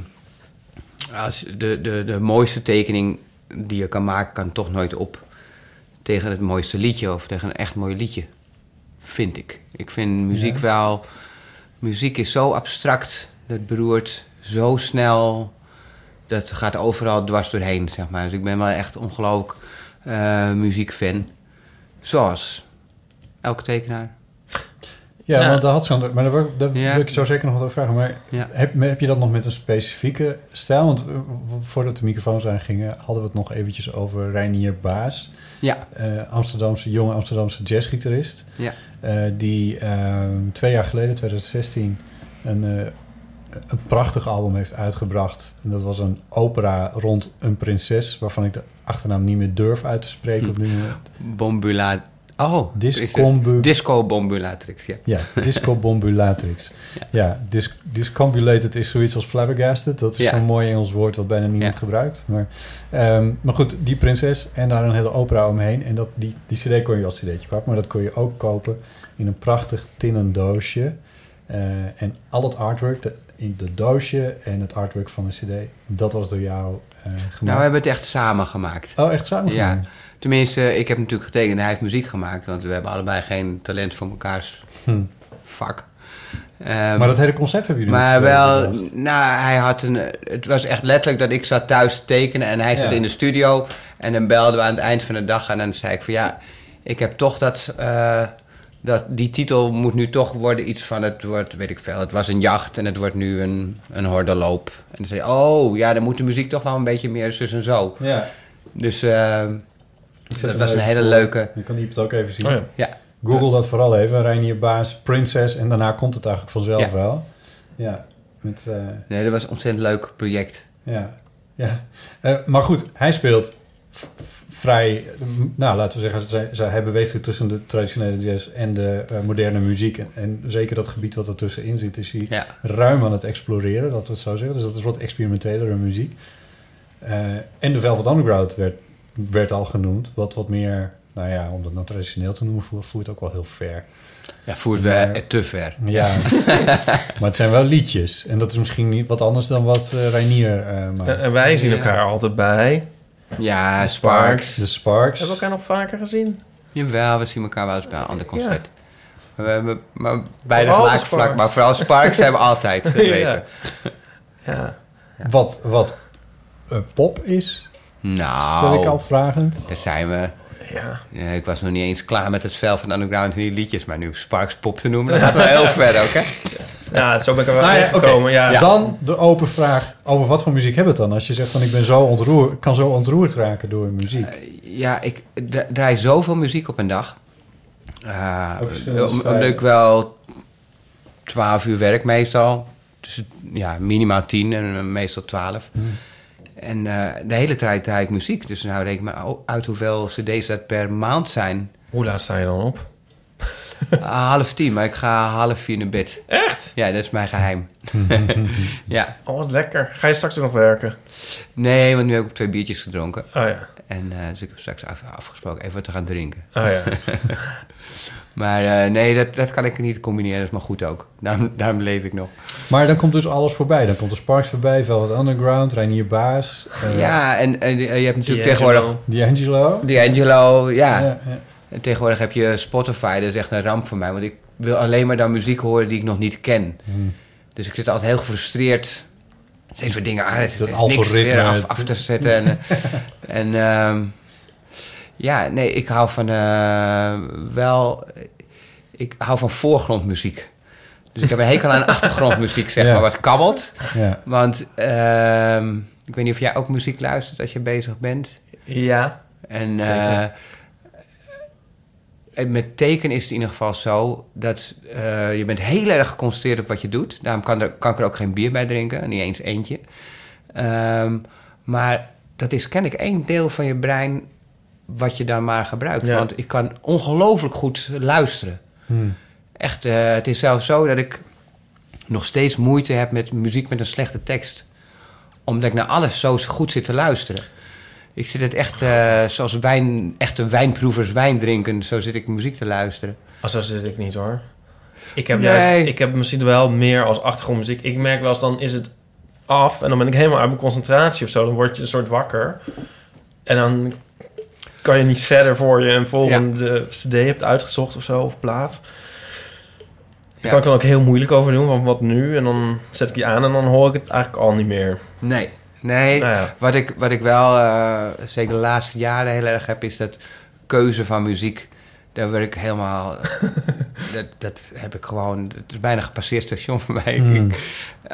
als de, de, de mooiste tekening die je kan maken... kan toch nooit op tegen het mooiste liedje... of tegen een echt mooi liedje, vind ik. Ik vind muziek Ja. wel... Muziek is zo abstract, dat beroert zo snel... dat gaat overal dwars doorheen, zeg maar. Dus ik ben wel echt ongelooflijk eh, muziekfan. Zoals elke tekenaar. Ja, want daar had zo'n... Maar daar, wil- daar Ja. wil ik zo zeker nog wat over vragen. Maar heb, heb je dat nog met een specifieke stijl? Want eh, voordat de microfoons aangingen... hadden we het nog eventjes over Reinier Baas. Ja, eh, Amsterdamse, jonge Amsterdamse jazzgitarist. ja. eh, die eh, twee jaar geleden, 2016... Een, een prachtig album heeft uitgebracht. En dat was een opera rond een prinses... waarvan ik de achternaam niet meer durf uit te spreken op dit moment. Bombula... Oh, Disco Bombulatrix, ja. Ja, Disco Bombulatrix. Ja, dis discombulated is zoiets als flabbergasted. Dat is Ja. zo'n mooi Engels woord wat bijna niemand Ja. gebruikt. Maar, ehm, maar goed, die prinses en daar een hele opera omheen. En dat, die, die cd kon je als cd'tje kopen, maar dat kon je ook kopen in een prachtig tinnen doosje. Eh, en al het artwork de, in de doosje en het artwork van de cd, dat was door jou eh, gemaakt. Nou, we hebben het echt samen gemaakt. Oh, echt samen Ja. Tenminste, ik heb natuurlijk getekend en hij heeft muziek gemaakt. Want we hebben allebei geen talent voor mekaars Hm. vak. Ehm, Maar dat hele concept hebben jullie Maar wel, bedacht. nou, hij had een. Het was echt letterlijk dat ik zat thuis te tekenen en hij zat Ja. in de studio. En dan belden we aan het eind van de dag en dan zei ik van ja, ik heb toch dat. eh, dat die titel moet nu toch worden iets van het wordt, weet ik veel. Het was een jacht en het wordt nu een, een hordenloop. En dan zei hij, oh ja, dan moet de muziek toch wel een beetje meer zus en zo. Ja. Dus eh, Dat was een hele voor. leuke. Je kan die het ook even zien. Oh ja. Ja. Google dat vooral even. Reinier Baas, Princess. En daarna komt het eigenlijk vanzelf Ja. wel. Ja. Met, eh, Nee, dat was een ontzettend leuk project. ja. ja. Eh, maar goed, hij speelt vrij... Nou, laten we zeggen, zij, zij, hij beweegt zich tussen de traditionele jazz en de eh, moderne muziek. En, en zeker dat gebied wat er tussenin zit, is hij Ja. ruim aan het exploreren, dat we het zo zeggen. Dus dat is wat experimentelere muziek. Eh, en de Velvet Underground werd, werd al genoemd. Wat wat meer, nou ja, om dat nou traditioneel te noemen, voert, voert ook wel heel ver. Ja, voert Maar- we te ver. Ja, maar het zijn wel liedjes. En dat is misschien niet wat anders dan wat eh Reinier eh maakt. En, wij zien Ja. elkaar altijd bij. Ja, Sparks. De Sparks. Hebben we elkaar nog vaker gezien? Jawel, we zien elkaar wel eens bij een ander concert. We hebben maar beide Vooral gelijk Sparks. vlak, maar vooral Sparks hebben we altijd. Ja. Ja. Wat, wat eh, pop is, Nou, stel ik al vragend. daar zijn we. Ja. Ik was nog niet eens klaar met het vel van Underground en die liedjes, maar nu Sparks pop te noemen, dat gaat wel heel ver ook, hè? ja, zo ben ik er wel Nou ja, oké. Ja. Dan de open vraag, over wat voor muziek hebben we het dan? Als je zegt van ik ben zo ontroerd, kan zo ontroerd raken door muziek. Ja, ik dra- draai zoveel muziek op een dag. Uh, omdat ik wel 12 uur werk meestal. Dus ja, minimaal 10 en eh, meestal 12. Hmm. En eh, de hele tijd draai ik muziek. Dus nou reken maar uit hoeveel cd's dat per maand zijn. Hoe laat sta je dan op? Ah, half tien, maar ik ga half vier naar bed. Echt? Ja, dat is mijn geheim. ja. Oh, wat lekker. Ga je straks ook nog werken? Nee, want nu heb ik twee biertjes gedronken. Oh ja. En eh, dus ik heb straks af- afgesproken even wat te gaan drinken. Oh ja. maar eh, nee, dat, dat kan ik niet combineren. Dat is maar goed ook. Daarom, daarom leef ik nog. Maar dan komt dus alles voorbij. Dan komt de Sparks voorbij, Velvet Underground, Reinier Baas. eh, ja, en, en je hebt natuurlijk tegenwoordig... D'Angelo. D'Angelo, ja. Ja, ja. En tegenwoordig heb je Spotify. Dat is echt een ramp voor mij. Want ik wil alleen maar dan muziek horen die ik nog niet ken. Hmm. Dus ik zit altijd heel gefrustreerd. Steeds weer dingen aan. Het Dat is niks algoritme. weer af, af te zetten. en eh, en ehm, ja, nee, ik hou van eh, wel... Ik hou van voorgrondmuziek. Dus ik heb een hekel aan achtergrondmuziek, zeg Ja. maar, wat kabbelt. Ja. Want ehm, ik weet niet of jij ook muziek luistert als je bezig bent. Ja. En Zeker. Met teken is het in ieder geval zo dat eh, je bent heel erg geconcentreerd op wat je doet. Daarom kan, er, kan ik er ook geen bier bij drinken, niet eens eentje. Ehm, maar dat is ken ik één deel van je brein wat je dan maar gebruikt. Ja. Want ik kan ongelooflijk goed luisteren. Hmm. Echt, eh, het is zelfs zo dat ik nog steeds moeite heb met muziek met een slechte tekst. Omdat ik naar alles zo goed zit te luisteren. Ik zit het echt eh, zoals wijn, echte wijnproevers wijn drinken. Zo zit ik muziek te luisteren. Oh, zo zit ik niet hoor. Ik heb, Nee. juist, ik heb misschien wel meer als achtergrondmuziek. Ik merk wel eens dan is het af en dan ben ik helemaal uit mijn concentratie of zo. Dan word je een soort wakker. En dan kan je niet verder voor je een volgende cd hebt uitgezocht of zo, of plaat. Daar kan ik dan ook heel moeilijk over doen, van wat nu? En dan zet ik die aan en dan hoor ik het eigenlijk al niet meer. Nee, nee. Nou ja. Wat, ik, wat ik wel, eh, zeker de laatste jaren heel erg heb, is dat keuze van muziek. Daar word ik helemaal... dat, dat heb ik gewoon... Het is bijna gepasseerd station voor mij. Hmm. Ik-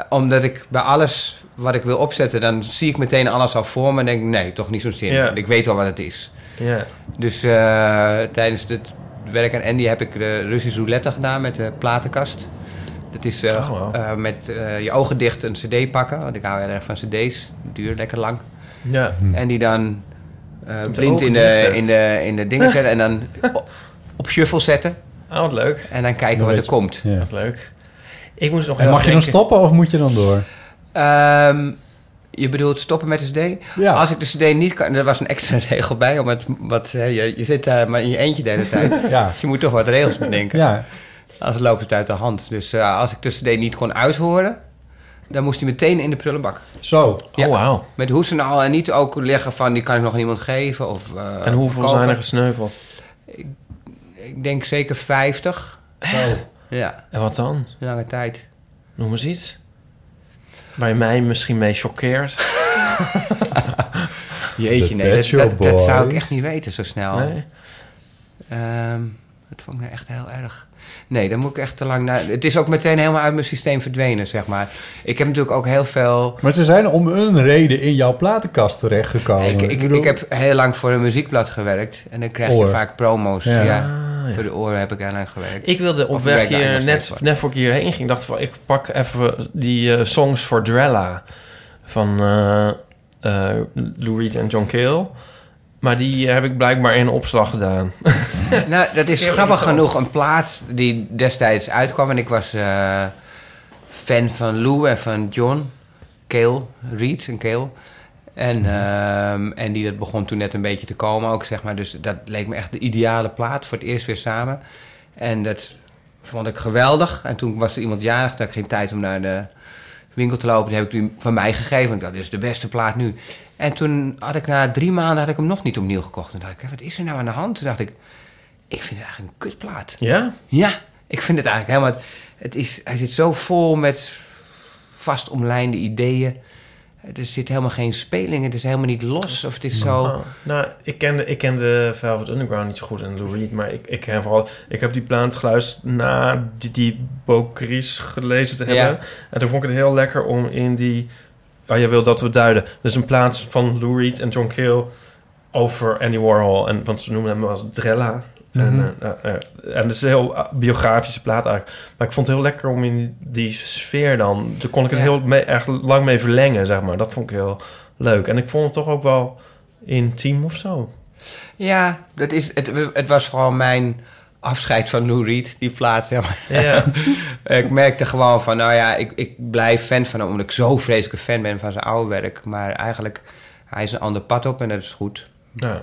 omdat ik bij alles wat ik wil opzetten... dan zie ik meteen alles al voor me en denk nee, toch niet zo'n zin. Ja. Ik weet al wat het is. Ja. Dus eh, tijdens het werk aan Andy heb ik de Russische roulette gedaan met de platenkast. Dat is eh, Oh, wow. eh, met eh, je ogen dicht een cd pakken. Want ik hou heel erg van cd's. Duur lekker lang. Ja. En die dan eh, blind in de, in, de, in de dingen zetten. En dan op, op shuffle zetten. Oh, wat leuk. En dan kijken Dan wat er je- komt. Ja. Wat leuk. Ik moest nog En mag je dan stoppen of moet je dan door? Ehm, je bedoelt stoppen met de cd? Ja. Als ik de cd niet kan... Er was een extra regel bij. Om het, wat, hè, je, je zit daar maar in je eentje de hele tijd. Ja. Dus je moet toch wat regels bedenken. Ja. Anders loopt het uit de hand. Dus eh, als ik de cd niet kon uithoren... dan moest hij meteen in de prullenbak. Zo. Oh, wauw. Met hoes en al. En niet ook leggen van... die kan ik nog aan iemand geven. Of, eh, En hoeveel kopen. zijn er gesneuveld? Ik denk zeker 50. Zo. Ja. En wat dan? Lange tijd. Noem eens iets. Waar je mij misschien mee choqueert. Jeetje, nee, dat, dat, dat zou ik echt niet weten zo snel. Nee? Ehm, dat vond ik nou echt heel erg. Nee, dan moet ik echt te lang naar... Het is ook meteen helemaal uit mijn systeem verdwenen, zeg maar. Ik heb natuurlijk ook heel veel... Maar ze zijn om een reden in jouw platenkast terechtgekomen. Ik, ik, bedoel- ik heb heel lang voor een muziekblad gewerkt. En dan krijg Oor. je vaak promo's. Ja. Ja. Ah, ja. Voor de oren heb ik heel lang gewerkt. Ik wilde op Of weg hier, net, net voor ik hierheen ging, dacht van ik pak even die eh, songs voor Drella van eh, eh, Lou Reed en John Cale. Maar die heb ik blijkbaar in opslag gedaan. nou, dat is grappig genoeg een plaat die destijds uitkwam. En ik was eh, fan van Lou en van John. Cale, Reed en Cale. En, ehm, en die dat begon toen net een beetje te komen ook, zeg maar. Dus dat leek me echt de ideale plaat voor het eerst weer samen. En dat vond ik geweldig. En toen was er iemand jarig, toen had ik geen tijd om naar de winkel te lopen. Die heb ik die van mij gegeven. Ik dacht, dit is de beste plaat nu. En toen had ik na drie maanden had ik hem nog niet opnieuw gekocht. Toen dacht ik, wat is er nou aan de hand? Toen dacht ik, ik vind het eigenlijk een kutplaat. Ja? Ja, ik vind het eigenlijk helemaal... Het is, hij zit zo vol met vast omlijnde ideeën. Er zit helemaal geen speling. Het is helemaal niet los. Of het is zo... Oh, nou, ik kende, ik kende Velvet Underground niet zo goed en Lou Reed, maar ik, ik ken vooral... Ik heb die plaat geluisterd na die, die Bocris gelezen te Ja. hebben. En toen vond ik het heel lekker om in die... Oh, je wil dat we duiden. Dus een plaat van Lou Reed en John Cale over Andy Warhol. En, want ze noemen hem als Drella. En, en het is een heel biografische plaat eigenlijk. Maar ik vond het heel lekker om in die sfeer dan... Daar kon ik het Ja. heel mee, erg lang mee verlengen, zeg maar. Dat vond ik heel leuk. En ik vond het toch ook wel intiem of zo. Ja, dat is, het, het was vooral mijn afscheid van Lou Reed, die plaats. Zeg maar. Ja. ik merkte gewoon van, nou ja, ik, ik blijf fan van hem... omdat ik zo vreselijk fan ben van zijn oude werk. Maar eigenlijk, hij is een ander pad op en dat is goed. Ja.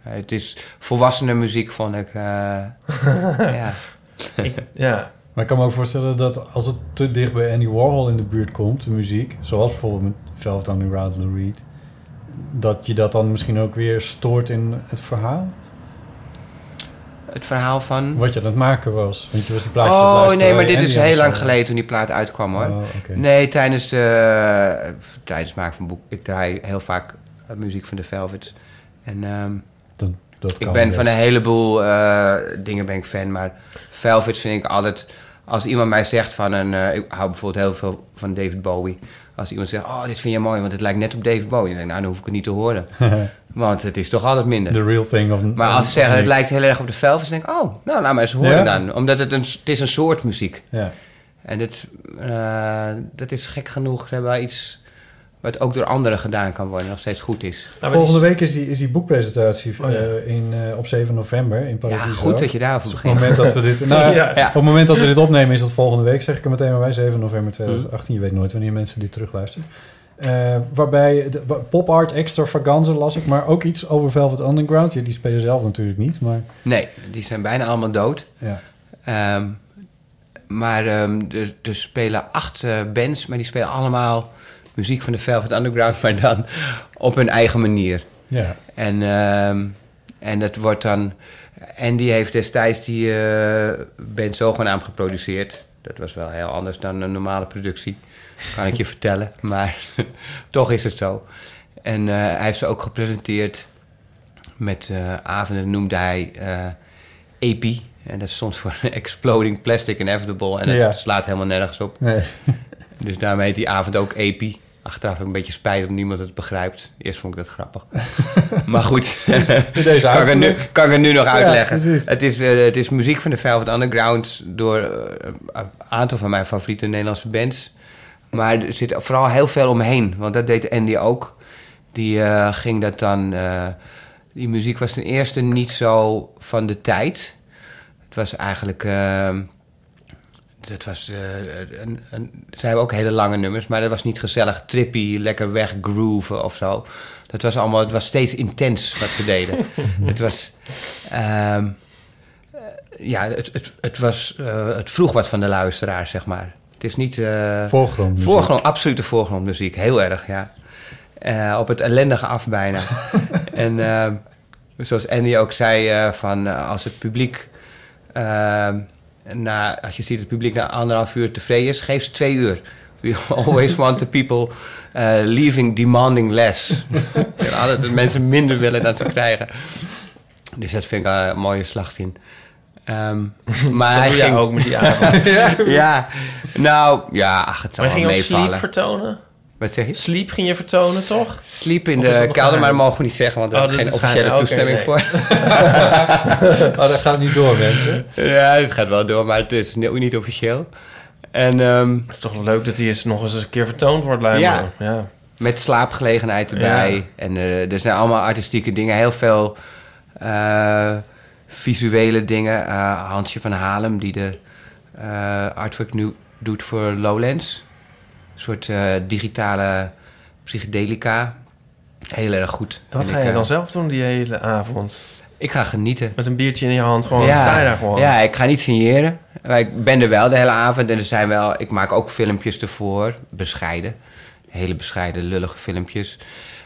Het is volwassene muziek, vond ik. eh, ja. ja. Maar ik kan me ook voorstellen dat als het te dicht bij Andy Warhol in de buurt komt, de muziek, zoals bijvoorbeeld met Velvet Underground, Lou Reed, dat je dat dan misschien ook weer stoort in het verhaal? Het verhaal van... Wat je aan het maken was. Want je was die plaatjes Oh nee, maar dit Andy is heel lang geleden toen die plaat uitkwam hoor. Oh. Nee, tijdens de tijdens het maken van boek. Ik draai heel vaak eh, muziek van de Velvets. En ehm, Dat, ik ben best. van een heleboel eh, dingen ben ik fan, maar Velvets vind ik altijd. Als iemand mij zegt van een, eh, ik hou bijvoorbeeld heel veel van David Bowie. Als iemand zegt, oh, dit vind je mooi, want het lijkt net op David Bowie. Dan denk ik, nou, dan hoef ik het niet te horen. want het is toch altijd minder. The real thing of Maar als ze zeggen, het lijkt heel erg op de Velvets, dan denk ik, oh, nou, laat maar eens horen Ja? dan. Omdat het een, het is een soort muziek. Ja. En het, eh, dat is gek genoeg. Ze hebben wel iets wat ook door anderen gedaan kan worden, nog steeds goed is. Volgende week is die, is die boekpresentatie eh, in, eh, op 7 november in Paradiso. Ja, goed dat je daarover Dus op begint. het moment dat we dit, nou, Ja. Ja. Op het moment dat we dit opnemen is dat volgende week, zeg ik er meteen maar bij, 7 november 2018. Je weet nooit wanneer mensen dit terugluisteren. Eh, waarbij pop art extravaganza las ik, maar ook iets over Velvet Underground. Ja, die spelen zelf natuurlijk niet, maar... Nee, die zijn bijna allemaal dood. Ja. Ehm, maar ehm, er, er spelen acht bands, maar die spelen allemaal muziek van de Velvet Underground, maar dan op hun eigen manier. Ja. En, ehm, en dat wordt dan... En die heeft destijds die band zogenaamd geproduceerd. Dat was wel heel anders dan een normale productie, kan ik je vertellen. Maar toch is het zo. En eh, hij heeft ze ook gepresenteerd met eh, avonden, noemde hij eh EPI. En dat stond voor Exploding Plastic Inevitable. En dat Ja. slaat helemaal nergens op. Nee. Dus daarmee heet die avond ook EPI. Achteraf heb ik een beetje spijt dat niemand het begrijpt. Eerst vond ik dat grappig. maar goed, deze kan, ik het nu, kan ik het nu nog uitleggen. het, is, eh, het is muziek van de Velvet Underground door eh, een aantal van mijn favoriete Nederlandse bands. Maar er zit vooral heel veel omheen. Want dat deed Andy ook. Die eh, ging dat dan... die muziek was ten eerste niet zo van de tijd. Het was eigenlijk... dat was, een, een, ze hebben ook hele lange nummers, maar dat was niet gezellig, trippy, lekker weggrooven of zo. Dat was allemaal, het was steeds intens wat ze deden. het was, ehm, eh, ja, het, het, het was, eh, het vroeg wat van de luisteraar, zeg maar. Het is niet... eh, Voorgrondmuziek. Voorgrond, absolute voorgrondmuziek, heel erg, ja. Op het ellendige af bijna. en eh, zoals Andy ook zei, van als het publiek... na, als je ziet dat het publiek na anderhalf uur tevreden is, geef ze twee uur. We always want the people uh, leaving demanding less. Altijd dat mensen minder willen dan ze krijgen. Dus dat vind ik een mooie slagzin. Ehm, maar Dat hij ging ook met die avond. ja. nou ja, ach, het zal Maar wel ging je ook Sleep meevallen. vertonen? Wat zeg je? Sleep ging je vertonen, toch? Sleep in de kelder, maar dat mogen we niet zeggen, want daar Oh, heb ik geen officiële. Oké, toestemming nee. voor. Oh, dat gaat niet door, mensen. Ja, het gaat wel door, maar het is ook niet officieel. En ehm, Het is toch leuk dat die eens nog eens een keer vertoond wordt, lijkt. Ja. ja. met slaapgelegenheid erbij. Ja. En eh, er zijn allemaal artistieke dingen. Heel veel eh, visuele dingen. Eh, Hansje van Halem, die de eh, artwork nu doet voor Lowlands. Een soort eh, digitale psychedelica. Heel erg goed. En wat ga ik, je eh, dan zelf doen die hele avond? Ik ga genieten. Met een biertje in je hand, gewoon sta je daar gewoon. Ja, ik ga niet signeren. Maar ik ben er wel de hele avond. En er zijn wel... Ik maak ook filmpjes ervoor. Bescheiden. Hele bescheiden, lullige filmpjes.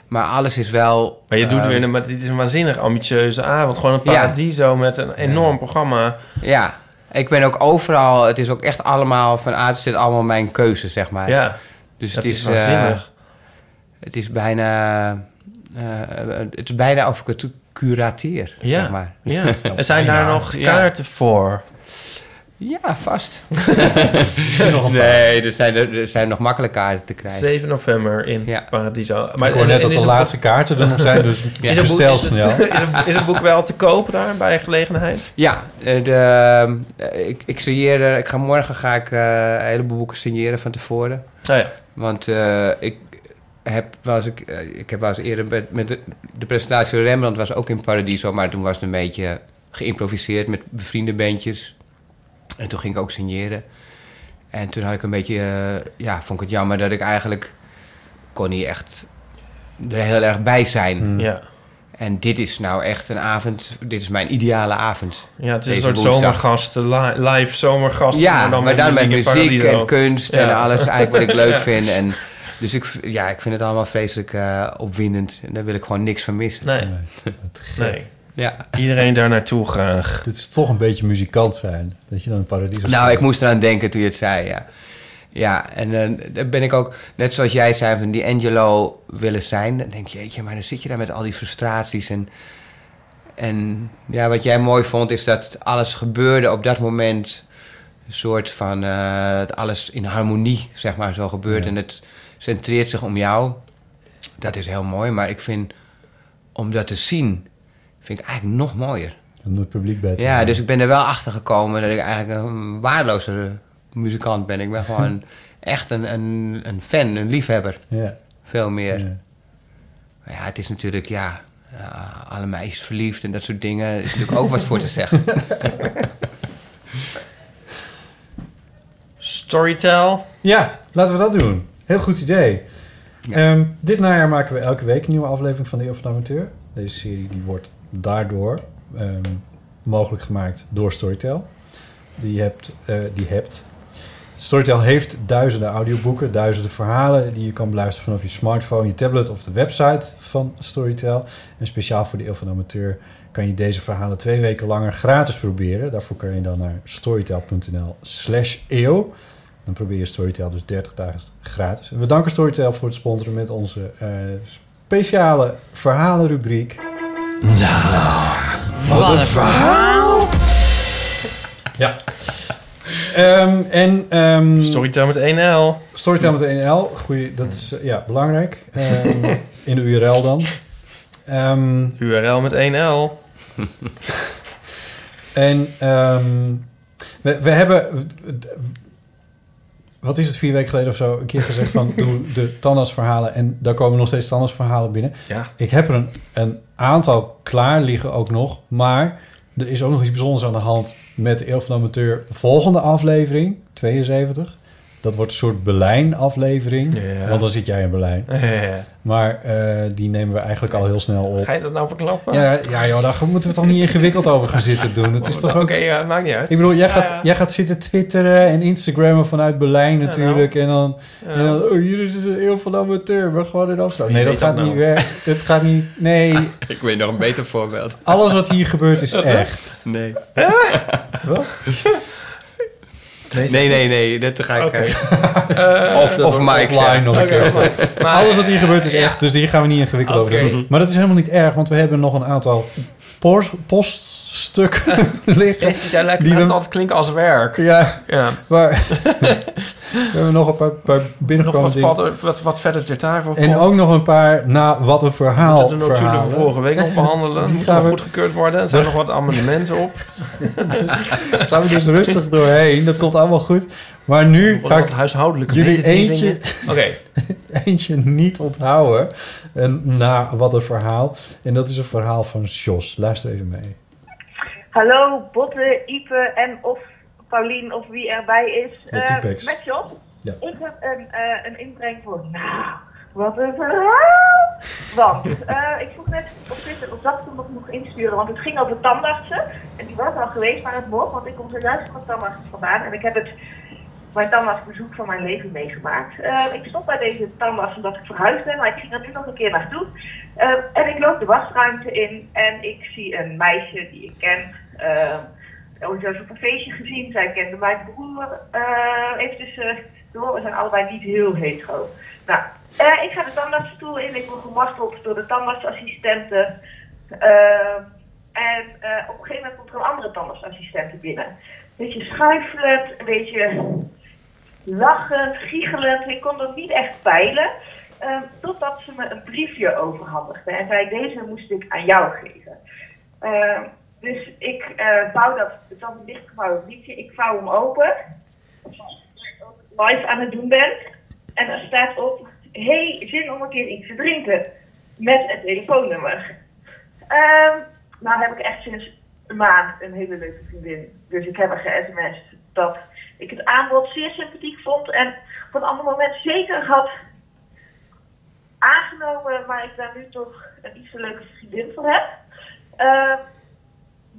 Maar alles is wel... Maar je doet eh, weer, een- maar dit is een waanzinnig ambitieuze avond. Gewoon een Ja. paradiso met een enorm programma. Ja. Ik ben ook overal... Het is ook echt allemaal... Van A tot Z allemaal mijn keuze, zeg maar. Ja, Dus het is is... waanzinnig. eh, het is bijna... eh, het is bijna of ik het curateer, Ja, zeg maar. ja. Er zijn daar nog kaarten voor. Ja, vast. nog nee, er zijn, er, zijn nog makkelijk kaarten te krijgen. 7 november in Ja. Paradiso. Maar ik hoor net en dat de laatste kaarten er nog zijn, dus boek- is het boek- bestel is het- snel. Is het, is het boek wel te koop daar bij gelegenheid? Ja, eh, de, eh, ik, ik signeer, ik ga morgen ga ik eh, een heleboel boeken signeren van tevoren. Oh ja. Want eh, ik heb wel eens, ik, ik heb wel eens eerder met, met de, de presentatie van Rembrandt was ook in Paradiso, maar toen was het een beetje geïmproviseerd met bevriende bandjes. En toen ging ik ook signeren. En toen had ik een beetje, eh, ja, vond ik het jammer dat ik eigenlijk kon niet echt er heel erg bij zijn. Hmm. Ja. En dit is nou echt een avond, dit is mijn ideale avond. Ja, het is een soort woensdag. zomergasten, li- live zomergasten. Ja, maar dan, met muziek en kunst en alles eigenlijk wat ik leuk Ja. vind. En, dus ik, ja, ik vind het allemaal vreselijk eh, opwindend. En daar wil ik gewoon niks van missen. Nee, nee. Ja. Iedereen daar naartoe graag. Dit is toch een beetje muzikant zijn. Dat je dan een paradies Nou, ik moest eraan denken toen je het zei, ja. Ja, en eh, daar ben ik ook, net zoals jij zei, van die Angelo willen zijn. Dan denk je, jeetje, maar dan zit je daar met al die frustraties. En, en ja, wat jij mooi vond, is dat alles gebeurde op dat moment. Een soort van, eh, dat alles in harmonie, zeg maar, zo gebeurt. Ja. En het centreert zich om jou. Dat is heel mooi, maar ik vind, om dat te zien, vind ik eigenlijk nog mooier. Om het publiek bij te Ja, houden. dus ik ben er wel achter gekomen dat ik eigenlijk een waardeloze muzikant ben. Ik ben gewoon echt een, een, een fan, een liefhebber. Ja, Veel meer. ja. Maar ja, het is natuurlijk, ja, ja, alle meisjes verliefd en dat soort dingen. Is natuurlijk ook wat voor te zeggen. Storytel. Ja, laten we dat doen. Heel goed idee. Ja. Ehm, dit najaar maken we elke week een nieuwe aflevering van de Eeuw van de Amateur. Deze serie die wordt daardoor ehm, mogelijk gemaakt door Storytel. Die hebt, eh, die hebt. Storytel heeft duizenden audioboeken, duizenden verhalen die je kan beluisteren vanaf je smartphone, je tablet of de website van Storytel. En speciaal voor de Eeuw van de Amateur kan je deze verhalen twee weken langer gratis proberen. Daarvoor kan je dan naar storytel.nl slash eeuw. Dan probeer je Storytel dus 30 dagen gratis. En we danken Storytel voor het sponsoren met onze eh, speciale verhalenrubriek. Wat een verhaal. Ja. Ehm, en ehm, Storytel met 1L. Storytel met 1L. Goeie, dat is eh, ja, belangrijk. Ehm, in de URL dan. Ehm, URL met 1L. en ehm, we, we hebben... Wat is het, vier weken geleden of zo, een keer gezegd van doe de tandartsverhalen. En daar komen nog steeds tandartsverhalen binnen. Ja. Ik heb er een, een aantal klaar liggen ook nog. Maar er is ook nog iets bijzonders aan de hand met de Eeuw van de Amateur. Volgende aflevering, 72. Dat wordt een soort Berlijn-aflevering. Ja. Want dan zit jij in Berlijn. Ja. Maar eh, die nemen we eigenlijk al heel snel op. Ga je dat nou verklappen? Ja, ja joh, daar moeten we toch niet ingewikkeld over gaan zitten doen. Het is toch Oké, ook... ja, maakt niet uit. Ik bedoel, jij gaat, jij gaat zitten twitteren en Instagrammen vanuit Berlijn Ja, natuurlijk. En dan, Ja. en dan, oh, hier is de eeuw van amateur, maar gewoon in afstand. Nee, dat gaat dat niet nou? werken. Dat gaat niet, nee. ik weet nog een beter voorbeeld. Alles wat hier gebeurt is echt. Nee. Wat? Nee, nee, nee. Dat ga ik... Oké. eh, of, of Mike offline nog een keer. Maar- Alles wat hier gebeurt is Ja. echt, dus hier gaan we niet ingewikkeld over doen. Maar dat is helemaal niet erg, want we hebben nog een aantal post- poststukken liggen. Jezus, jij lijkt Die we- altijd klinken als werk. Ja, Ja. maar we hebben nog een paar, paar Nog binnengekomen wat, wat, wat, wat verder ter tafel En ook nog een paar, na wat een We verhaal moeten de notulen van vorige week nog behandelen. Die gaan we- goedgekeurd worden. Er zijn nog wat amendementen op. Daar gaan we dus rustig doorheen. Dat komt allemaal goed. Maar nu ga ik huishoudelijke jullie eentje, Oké. eentje niet onthouden. En na wat een verhaal. En dat is een verhaal van Jos. Luister even mee. Hallo, Botte, Ipe en of Paulien of wie erbij is. Eh, met Jos. Ja. Ik heb een, eh, een inbreng voor. Nou, wat een verhaal! Want eh, ik vroeg net op Twitter of dat ik hem nog moet insturen, want het ging over tandartsen. En die was al geweest, maar het mocht, want ik kom zojuist van de tandarts vandaan. En ik heb het mijn tandartsbezoek van mijn leven meegemaakt. Ik stond bij deze tandarts omdat ik verhuisd ben, maar ik ging er nu nog een keer naartoe. En ik loop de wasruimte in en ik zie een meisje die ik ken. Uh, ooit eens op een feestje gezien. Zij kende mijn broer. eh even tussen door. We zijn allebei niet heel hetero. Nou, eh, ik ga de tandartsstoel in. Ik word gemarteld door de tandartsassistenten. Eh, en eh, op een gegeven moment komt er een andere tandartsassistente binnen. Een beetje schuifelend, een beetje lachend, giechelend. Ik kon dat niet echt peilen. eh, totdat ze me een briefje overhandigde. En zei, deze moest ik aan jou geven. Dus ik eh vouw dat, het was dichtgevouwen briefje, ik vouw hem open. Live aan het doen ben. En er staat op, hey, zin om een keer iets te drinken. Met het telefoonnummer. Ehm nou heb ik echt sinds een maand een hele leuke vriendin. Dus ik heb haar ge-sms'd dat ik het aanbod zeer sympathiek vond. En op een ander moment zeker had aangenomen, maar ik daar nu toch een iets leuke vriendin voor heb. Ehm,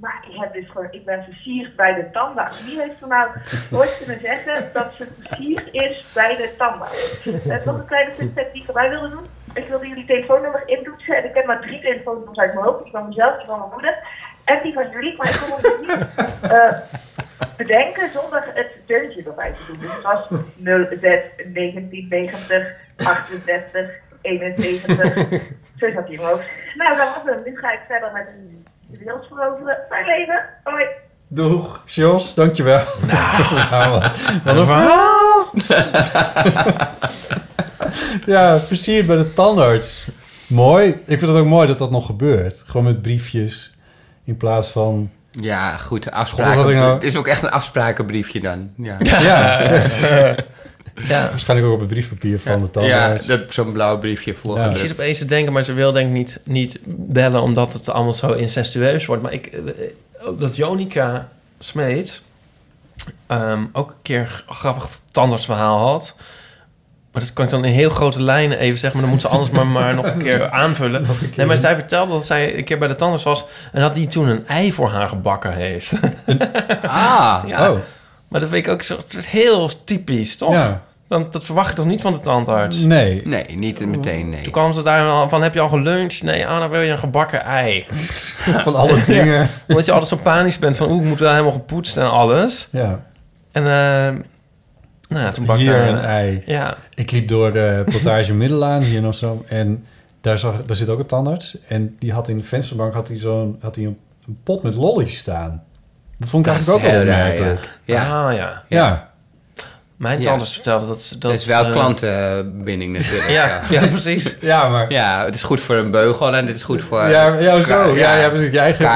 maar ik, heb dus gewoon, ik ben versierd bij de tandarts. Wie heeft er nou ooit kunnen zeggen dat ze versierd is bij de tandarts? Uh, nog een kleine tip die ik erbij wilde doen. Ik wilde jullie telefoonnummer intoetsen. En ik heb maar drie telefoonnummers uit mijn hoofd. Die van mezelf, die van mijn moeder. En die van jullie. Maar ik kon dus niet eh, bedenken zonder het deuntje erbij te doen. Dus het was 06 1990 68 71. Zo zat hij in mijn hoofd. Nou, dat was hem. Nu ga ik verder met de wereld veroveren. Fijn leven. Hoi. Doeg, Jos, dankjewel. Nou, wat, wat een verhaal. ja, versierd bij de tandarts. Mooi. Ik vind het ook mooi dat dat nog gebeurt. Gewoon met briefjes in plaats van... Ja, goed. Afspraken. nou- Het is ook echt een afsprakenbriefje dan. Ja, Ja. Ja. Waarschijnlijk ook op het briefpapier van de ja tandarts. dat- zo'n blauw briefje Ik voorgedrukt. zit opeens te denken, maar ze wil denk ik niet, niet bellen... omdat het allemaal zo incestueus wordt. Maar ik, eh, dat Jonica Smeet... ehm, ook een keer een grappig tandartsverhaal had... Maar dat kan ik dan in heel grote lijnen even zeggen... maar dan moet ze anders maar, maar nog een keer aanvullen. Nee, maar zij vertelde dat zij een keer bij de tandarts was... en dat hij toen een ei voor haar gebakken heeft. Ah, ja. oh. Maar dat vind ik ook zo heel typisch, toch? Ja. Dan, dat verwacht je toch niet van de tandarts? Nee. Nee, niet meteen, nee. Toen kwam ze daar al van, heb je al geluncht? Nee, Anna, wil je een gebakken ei? Van alle dingen. Ja, omdat je altijd zo panisch bent van, oeh, ik moet wel helemaal gepoetst en alles. Ja. En eh, nou ja, toen bakte Hier een ei. Ja. Ik liep door de plantage Middelaan hier in Amsterdam. En daar, zag, daar zit ook een tandarts. En die had in de vensterbank had hij zo'n, had hij een, een pot met lollies staan. Dat vond ik Dat eigenlijk ook wel opmerkelijk. ja. Ah, ja. Ja. Mijn Ja. tandarts vertelde dat... ze- Dat dat is wel eh, klantenbinding natuurlijk. Ja, ja, precies. Ja, maar... Ja, het is goed voor een beugel en dit is goed voor... Ja, ja, zo. Ja, ja, precies. Je eigen,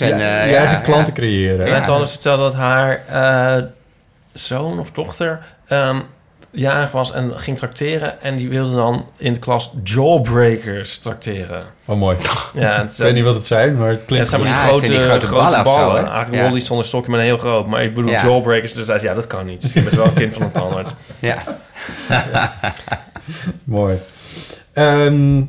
en... ja, eh, je eigen ja, klanten ja. creëren. Mijn tandarts vertelde dat haar eh, zoon of dochter ehm, jarig was en ging trakteren. En die wilde dan in de klas jawbreakers trakteren. Oh, mooi. Ja, ik weet niet wat het zijn, maar het Ja, klinkt het zijn Ja, die het grote, zijn die grote grote ballen ballen. Eigenlijk Ja. lollies zonder stokje, maar heel groot. Maar ik bedoel Ja. jawbreakers, dus hij zei, ja, dat kan niet. Je bent wel een kind van een tandarts. Ja. Mooi. Ehm,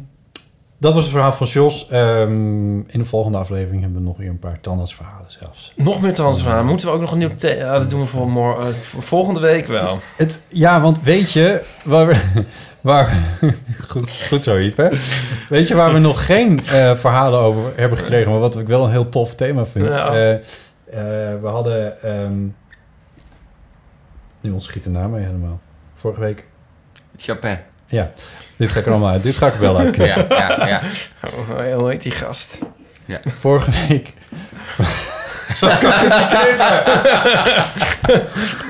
dat was het verhaal van Jos. Ehm, in de volgende aflevering hebben we nog weer een paar tandartsverhalen zelfs. Nog meer tandartsverhalen. Moeten we ook nog een nieuw... Ja, dat doen we voor, eh, voor volgende week wel. Het, ja, want weet je waar we... Waar, goed, goed zo, Iep, hè? Weet je waar we nog geen eh, verhalen over hebben gekregen... maar wat ik wel een heel tof thema vind? Ja. Eh, eh, we hadden... ehm, Nu ontschiet de naam mee helemaal. Vorige week. Chopin. Ja, dit ga ik er allemaal uit. Dit ga ik er wel uit. Ja, ja, ja. Oh, hoe heet die gast? Ja. Vorige week.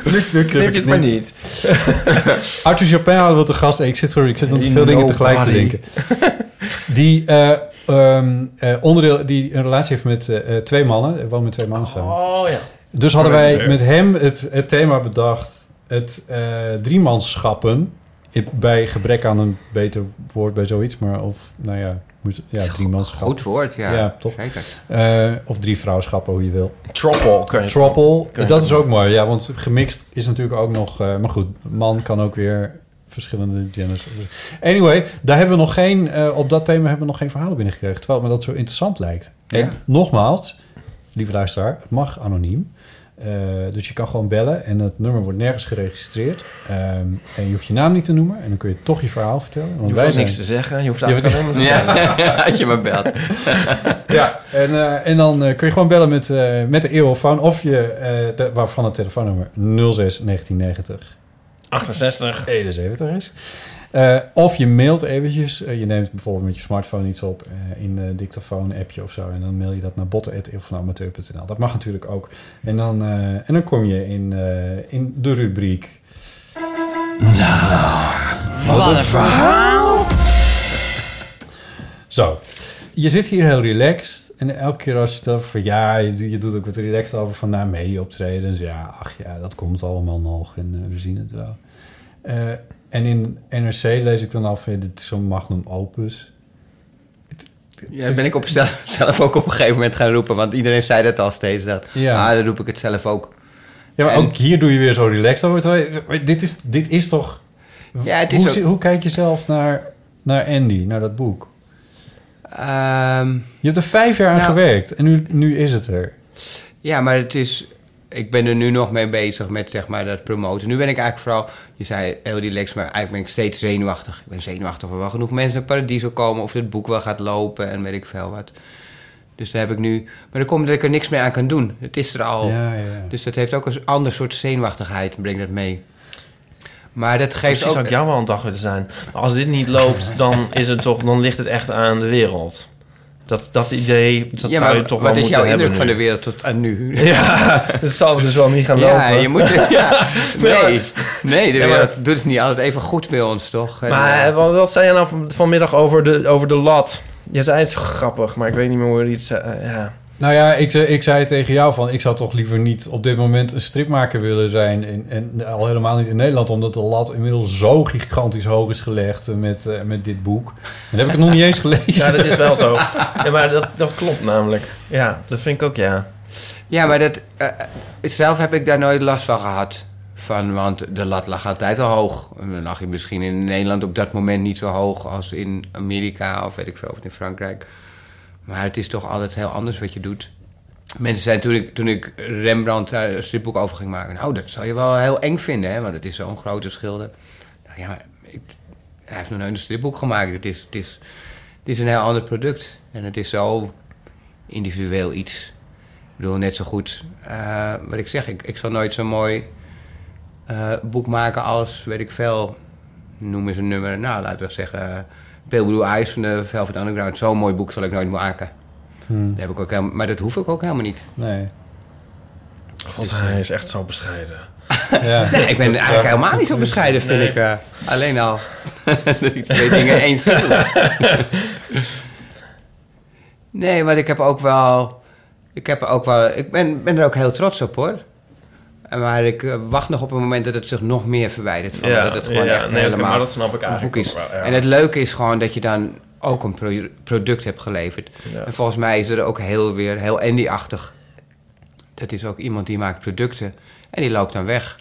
nu, nu Knip het maar niet. Arthur Chopin hadden we te gast. Ik zit, sorry, ik zit Die veel dingen tegelijk te denken. Die, eh, ehm, eh, onderdeel, die een relatie heeft met eh, twee mannen. Hij woont met twee mannen samen. Oh ja. Dus hadden wij Leuk. met hem het, het thema bedacht. Het eh driemanschappen. Bij gebrek aan een beter woord bij zoiets. Maar of, nou ja, moet- ja driemanschappen. Goed woord, ja. Ja, toch? Zeker. Eh, of drie vrouwschappen, hoe je wil. Troppel kun je Troppel, kun je dat is ook mooi. Ja, want gemixt is natuurlijk ook nog... eh, maar goed, man kan ook weer verschillende genders. Anyway, daar hebben we nog geen... eh, op dat thema hebben we nog geen verhalen binnengekregen. Terwijl me dat zo interessant lijkt. Ja. En nogmaals, lieve luisteraar, het mag anoniem. Eh, dus je kan gewoon bellen en het nummer wordt nergens geregistreerd. Ehm, en je hoeft je naam niet te noemen en dan kun je toch je verhaal vertellen. Want Je hoeft wij ook zijn- niks te zeggen. Je hoeft eigenlijk alleen maar te Ja, bellen. als je maar belt. Ja, en, eh, en dan eh, kun je gewoon bellen met, eh, met de eeuwofoon of je, eh, de- waarvan het telefoonnummer 06 1990 68. 71 is. Eh, of je mailt eventjes. eh, je neemt bijvoorbeeld met je smartphone iets op eh, in een dictafoon appje of zo. En dan mail je dat naar botten.eeuwvanamateur.nl. Dat mag natuurlijk ook. En dan, eh, en dan kom je in, eh, in de rubriek... Wat een verhaal. Zo. Je zit hier heel relaxed. En elke keer als je het over... Ja, je, je doet ook wat relaxed over van... Nou, media-optredens. Ja, ach ja, dat komt allemaal nog. En we zien het wel. En in NRC lees ik dan af... Dit is zo'n magnum opus. Ja, ben ik op zelf, zelf ook op een gegeven moment gaan roepen. Want iedereen zei dat al steeds. Dat. Ja. Ah, dan roep ik het zelf ook. Ja, maar En- ook hier doe je weer zo relaxed over. terwijl Dit is, dit is toch... Ja, het is hoe, ook- zi- hoe kijk je zelf naar, naar Andy, naar dat boek? Ehm, Je hebt er vijf jaar aan Nou- gewerkt en nu, nu is het er. ja, maar het is... Ik ben er nu nog mee bezig met zeg maar, dat promoten. Nu ben ik eigenlijk vooral... Je zei heel relaxed, maar eigenlijk ben ik steeds zenuwachtig. Ik ben zenuwachtig of er wel genoeg mensen naar Paradiso komen... of het boek wel gaat lopen en weet ik veel wat. Dus daar heb ik nu... Maar dan komt dat ik er niks meer aan kan doen. Het is er al. Ja, ja. Dus dat heeft ook een ander soort zenuwachtigheid, brengt dat mee. Maar dat geeft Precies ook... zou ik jou wel een dag willen zijn. Maar als dit niet loopt, dan, is het toch, dan ligt het echt aan de wereld. Dat, dat idee, dat ja, zou maar je toch wat wel is moeten jouw hebben indruk van nu. de wereld tot aan nu? Ja, dat zal dus wel niet gaan lopen. Ja, je moet... Ja, nee, nee, de maar- wereld doet het niet altijd even goed bij ons, toch? Maar eh, eh, wat, wat zei je nou van, vanmiddag over de, over de lat? Je zei het grappig, maar ik weet niet meer hoe je iets... eh, ja. Nou ja, ik, zei- ik zei tegen jou van... ik zou toch liever niet op dit moment een stripmaker willen zijn... en, en al helemaal niet in Nederland... omdat de lat inmiddels zo gigantisch hoog is gelegd eh, met, eh, met dit boek. En dan heb ik het nog niet eens gelezen. ja, dat is wel zo. Ja, maar dat, dat klopt namelijk. Ja, dat vind ik ook, ja. Ja, maar dat, eh, zelf heb ik daar nooit last van gehad. Van, want de lat lag altijd al hoog. En dan lag je misschien in Nederland op dat moment niet zo hoog als in Amerika of weet ik veel, of in Frankrijk. Maar het is toch altijd heel anders wat je doet. Mensen zijn toen ik, toen ik Rembrandt daar een stripboek over ging maken. Nou, dat zou je wel heel eng vinden, hè? Want het is zo'n grote schilder. Nou ja, maar ik, hij heeft nog nooit een stripboek gemaakt. Het is, het, is, is een heel ander product. En het is zo individueel iets. Ik bedoel, net zo goed. eh, wat ik zeg, ik, ik zal nooit zo'n mooi eh, boek maken als, weet ik veel, noem eens een nummer. Nou, laten we zeggen, uh, Pale Blue Eyes van de Velvet Underground. Zo'n mooi boek zal ik nooit maken. Hmm. Dat heb ik ook helemaal, maar dat hoef ik ook helemaal niet. Nee. God, hij is echt zo bescheiden. Ja. Nee, ik ben Dat eigenlijk helemaal niet zo bescheiden, vind Nee. ik. eh, alleen al dat ik twee dingen eens doe. nee, maar ik heb ook wel... Ik, heb ook wel, ik ben, ben er ook heel trots op, hoor. Maar ik eh, wacht nog op een moment dat het zich nog meer verwijdert. Van, Ja, dat het gewoon ja, echt nee, helemaal maar dat snap ik eigenlijk is. wel. En het leuke is gewoon dat je dan ook een pro- product hebt geleverd. En volgens mij is er ook heel weer heel Andy-achtig. Dat is ook iemand die maakt producten en die loopt dan weg.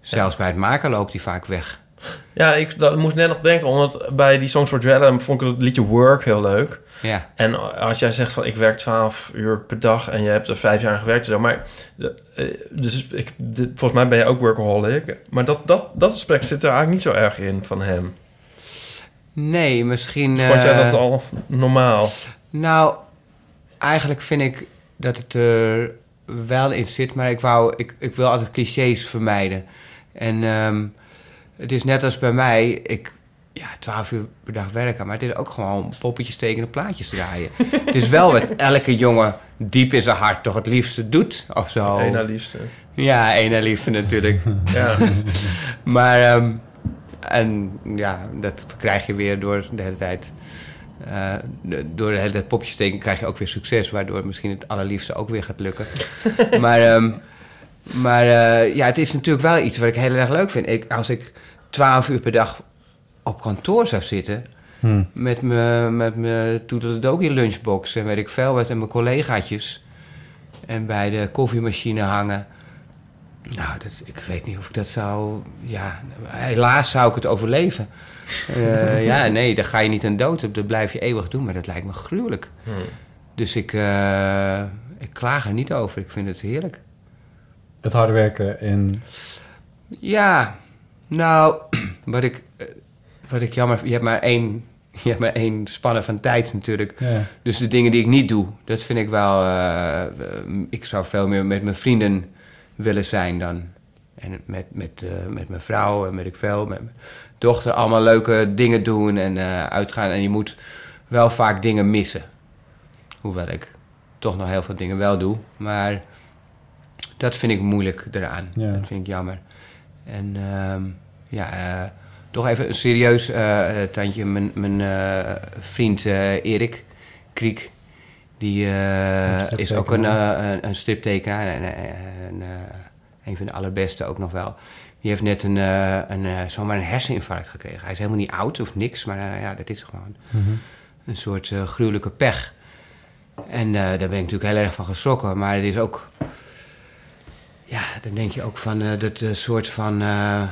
Zelfs bij het maken loopt hij vaak weg. Ja, ik dat, moest net nog denken, omdat bij die Songs for Dread vond ik het liedje Work heel leuk. Ja. En als jij zegt van ik werk 12 uur per dag en je hebt er vijf jaar gewerkt, en zo, maar eh, dus ik, dit- volgens mij ben je ook workaholic. Maar dat, dat, dat aspect zit er eigenlijk niet zo erg in van hem. Nee, misschien... Vond jij eh, dat al normaal? Nou, eigenlijk vind ik dat het er wel in zit, maar ik, wou, ik, ik wil altijd clichés vermijden. En ehm, het is net als bij mij, ik, ja, twaalf uur per dag werken, maar het is ook gewoon poppetjes tekenen, plaatjes draaien. het is wel wat elke jongen diep in zijn hart toch het liefste doet, of zo. Eén na liefste. Ja, één na liefste natuurlijk. Ja. maar, ehm, en ja, dat krijg je weer door de hele tijd... eh, de- door de hele tijd popjes tekenen krijg je ook weer succes... waardoor misschien het allerliefste ook weer gaat lukken. maar ehm, maar eh, ja, het is natuurlijk wel iets wat ik heel erg leuk vind. Ik, als ik twaalf uur per dag op kantoor zou zitten... Hmm. met mijn met mijn toedeledokie lunchbox en weet ik veel wat... en mijn collegaatjes... en bij de koffiemachine hangen... Nou, dat, ik weet niet of ik dat zou... Ja, helaas zou ik het overleven. Eh, ja, nee, daar ga je niet aan dood. Dat blijf je eeuwig doen, maar dat lijkt me gruwelijk. Hmm. Dus ik, eh, ik klaag er niet over. Ik vind het heerlijk. Het harde werken en... Ja, nou, wat ik, eh, wat ik jammer... Je hebt maar één, je hebt maar één spanne van tijd natuurlijk. Ja. Dus de dingen die ik niet doe, dat vind ik wel... eh, ik zou veel meer met mijn vrienden willen zijn dan. En met, met, eh, met mijn vrouw en met ik veel, met mijn dochter... allemaal leuke dingen doen en uitgaan. En je moet wel vaak dingen missen. Hoewel ik toch nog heel veel dingen wel doe. Maar dat vind ik moeilijk eraan. Ja. Dat vind ik jammer. En ehm, ja, eh, toch even een serieus eh, tandje. Mijn, mijn eh, vriend Erik Kriek, die is ook een, een, een striptekenaar. En, en, en, een van de allerbeste ook nog wel. Die heeft net een, een, zomaar een herseninfarct gekregen. Hij is helemaal niet oud of niks, maar ja, dat is gewoon Mhm. een soort gruwelijke pech. En daar ben ik natuurlijk heel erg van geschrokken. Maar het is ook... Ja, dan denk je ook van eh, dat eh, soort van... eh,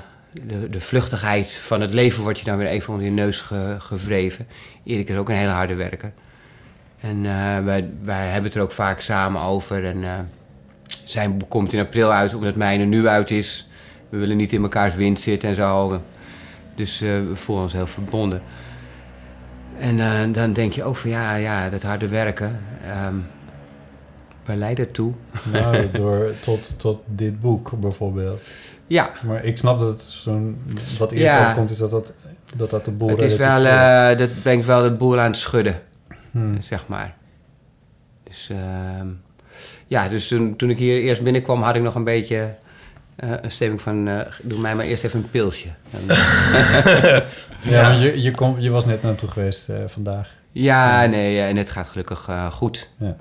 de, de vluchtigheid van het leven wordt je dan weer even onder je neus ge- gevreven. Erik is ook een hele harde werker. En wij, wij hebben het er ook vaak samen over. En zijn boek komt in april uit, omdat mijne nu uit is. We willen niet in mekaars wind zitten en zo. Dus we voelen ons heel verbonden. En dan denk je ook van ja, ja dat harde werken. ehm waar leidt het toe? Nou, door, tot, tot dit boek bijvoorbeeld. Ja. Maar ik snap dat het zo'n... Wat eerder Ja. overkomt is dat dat, dat, dat de boel Het is wel, eh, dat brengt wel de boel aan het schudden, Hmm. zeg maar. Dus ehm, ja, dus toen, toen ik hier eerst binnenkwam had ik nog een beetje eh, een stemming van... eh, doe mij maar eerst even een pilsje. Ja, je, je, kom, je was net naartoe geweest eh, vandaag. ja, nee, en het gaat gelukkig goed. Ja.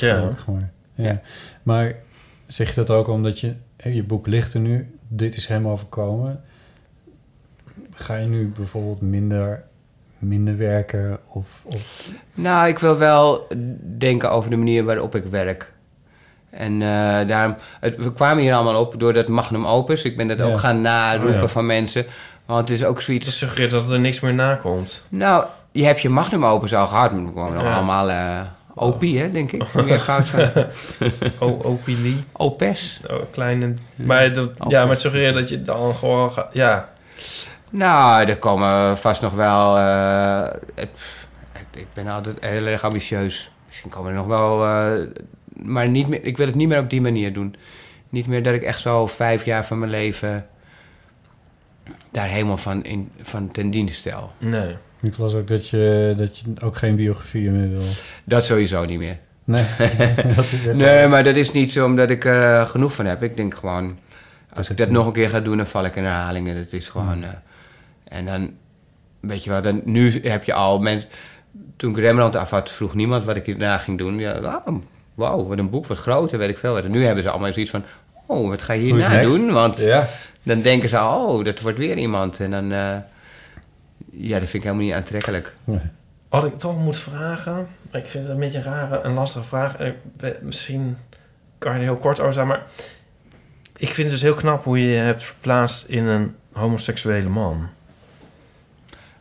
Ja. Ja. Maar zeg je dat ook omdat je... Je boek ligt er nu, dit is hem overkomen. Ga je nu bijvoorbeeld minder, minder werken of... of Nou, ik wil wel denken over de manier waarop ik werk. En eh, daarom, het, we kwamen hier allemaal op door dat magnum opus. Ik ben dat Ja. ook gaan naroepen Oh, ja. van mensen. Want het is ook zoiets... Dat suggereert dat er niks meer nakomt. Nou, je hebt je magnum opus al gehad. Maar we kwamen nog allemaal eh opie, hè, denk ik. Meer goud van. Opilie. Opes. Oh, kleine... Maar, dat, ja, maar het suggereert dat je dan gewoon... ja. Nou, er komen vast nog wel... eh, het- ik, ik ben altijd heel erg ambitieus. Misschien komen er nog wel... eh, maar niet meer, ik wil het niet meer op die manier doen. Niet meer dat ik echt zo vijf jaar van mijn leven... daar helemaal van, in, van ten dienste stel. Nee. Ik las ook dat je, dat je ook geen biografieën meer wil. Dat sowieso niet meer. Nee, dat is echt... Nee, maar dat is niet zo omdat ik er eh, genoeg van heb. Ik denk gewoon, als ik dat nog een keer ga doen, dan val ik in herhalingen. Dat is gewoon... eh, en dan, weet je wel, dan, nu heb je al mensen... Toen ik Rembrandt af had, vroeg niemand wat ik hierna ging doen. Ja, wauw, wauw, wat een boek, wat groter, weet ik veel. En nu hebben ze allemaal zoiets van, oh, wat ga je hierna doen? Want Ja. dan denken ze, oh, dat wordt weer iemand. En dan, eh, ja, dat vind ik helemaal niet aantrekkelijk. Wat ik toch moet vragen... Ik vind het een beetje een rare en lastige vraag. Ben- misschien kan je er heel kort over zijn, maar... Ik vind het dus heel knap hoe je je hebt verplaatst in een homoseksuele man.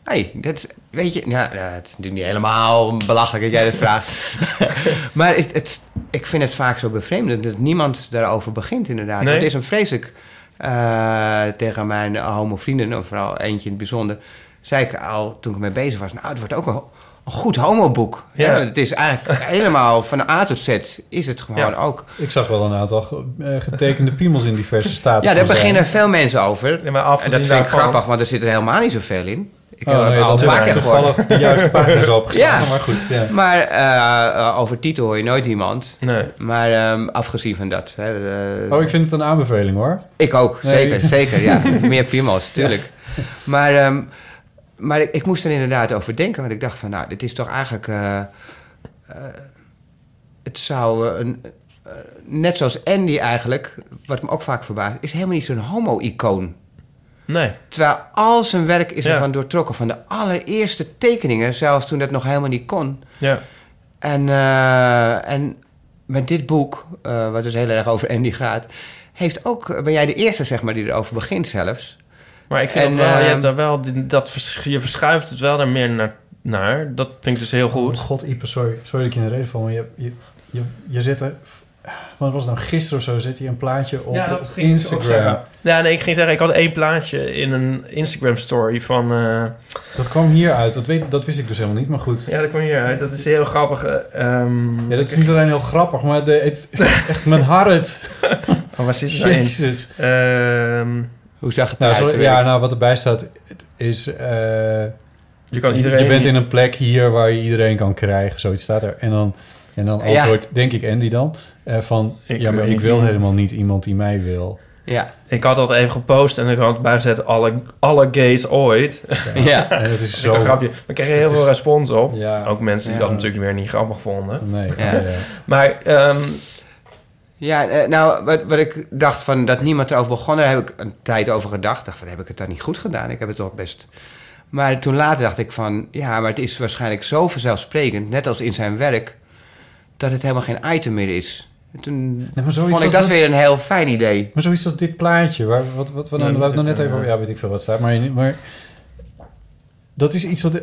hey, dat is, weet je, ja, ja, het is natuurlijk niet helemaal belachelijk dat jij dat vraagt. maar het, het, ik vind het vaak zo bevreemdend dat niemand daarover begint, inderdaad. Nee? Het is een vreselijk eh, tegen mijn homo-vrienden, of vooral eentje in het bijzonder, zei ik al toen ik ermee bezig was, nou, het wordt ook een een goed homoboek. Ja. Ja. Het is eigenlijk helemaal van A tot Z is het gewoon Ja. ook. Ik zag wel een aantal eh, getekende piemels in diverse staten. Ja, daar beginnen veel mensen over. Ja, maar en dat vind ik grappig, want er zit er helemaal niet zoveel in. Ik Oh, heb nee, al dat een paar heb keer ik gehoord. toevallig de juiste pagina's opgeslagen, Ja. maar goed. Ja. Maar eh, over titel hoor je nooit iemand. Nee. Maar ehm, afgezien van dat. Hè, Oh, ik vind het een aanbeveling hoor. Ik ook, Nee. zeker, zeker. Ja, meer piemels, tuurlijk. Maar, ehm, maar ik, ik moest er inderdaad over denken. Want ik dacht van, nou, dit is toch eigenlijk... eh, eh, het zou eh, een... net zoals Andy eigenlijk, wat me ook vaak verbaast... is helemaal niet zo'n homo-icoon. Nee. Terwijl al zijn werk is Ja. ervan doortrokken. Van de allereerste tekeningen, zelfs toen dat nog helemaal niet kon. Ja. En, en met dit boek, wat dus heel erg over Andy gaat... Heeft ook, ben jij de eerste zeg maar, die erover begint zelfs. Maar ik vind En, dat wel, je ehm, hebt daar wel, dat, vers- je verschuift het wel er meer naar, naar. Dat vind ik dus heel goed. Oh, God, Ipe, sorry. Sorry dat ik je in de reden val, maar je, je, je, je zet er... Wat was het nou? Gisteren of zo zet hij een plaatje op Ja, ook Instagram. Ja, nee, ik ging zeggen, ik had één plaatje in een Instagram story van... eh, Dat kwam hier uit. Dat, weet, dat wist ik dus helemaal niet, maar goed. ja, dat kwam hier uit. Dat is heel grappig. eh, ehm, Ja, dat is niet alleen heel grappig, maar de, het, echt mijn hart. Oh, waar zit het nou in? Jezus. Hoe zag het Nou, eruit? ja, nou, wat erbij staat het is... eh, Je kan je- iedereen- Je bent in een plek hier waar je iedereen kan krijgen. Zoiets staat er. En dan, en dan Ja. antwoordt, denk ik Andy dan, eh, van... Ik ja, maar wil ik wil helemaal niet iemand die mij wil. Ja. Ik had dat even gepost en ik had bijgezet alle, alle gays ooit. Ja. En dat is zo... een grapje. Maar ik kreeg heel Het veel is- respons op. Ja. Ook mensen die Ja. dat natuurlijk weer niet grappig vonden. Nee, Ja. ja. ja. Maar ehm, Ja, eh, nou, wat, wat ik dacht van dat niemand erover begon, daar heb ik een tijd over gedacht. Dacht van, heb ik het dan niet goed gedaan? Ik heb het toch best... Maar toen later dacht ik van, ja, maar het is waarschijnlijk zo vanzelfsprekend, net als in zijn werk, dat het helemaal geen item meer is. En Toen vond ik dat, dat- weer een heel fijn idee. Maar zoiets als dit plaatje, waar, wat, wat, wat, Ja, dan, we het nog net even... ja. Ja, weet ik veel wat staat. Maar, maar dat is iets wat...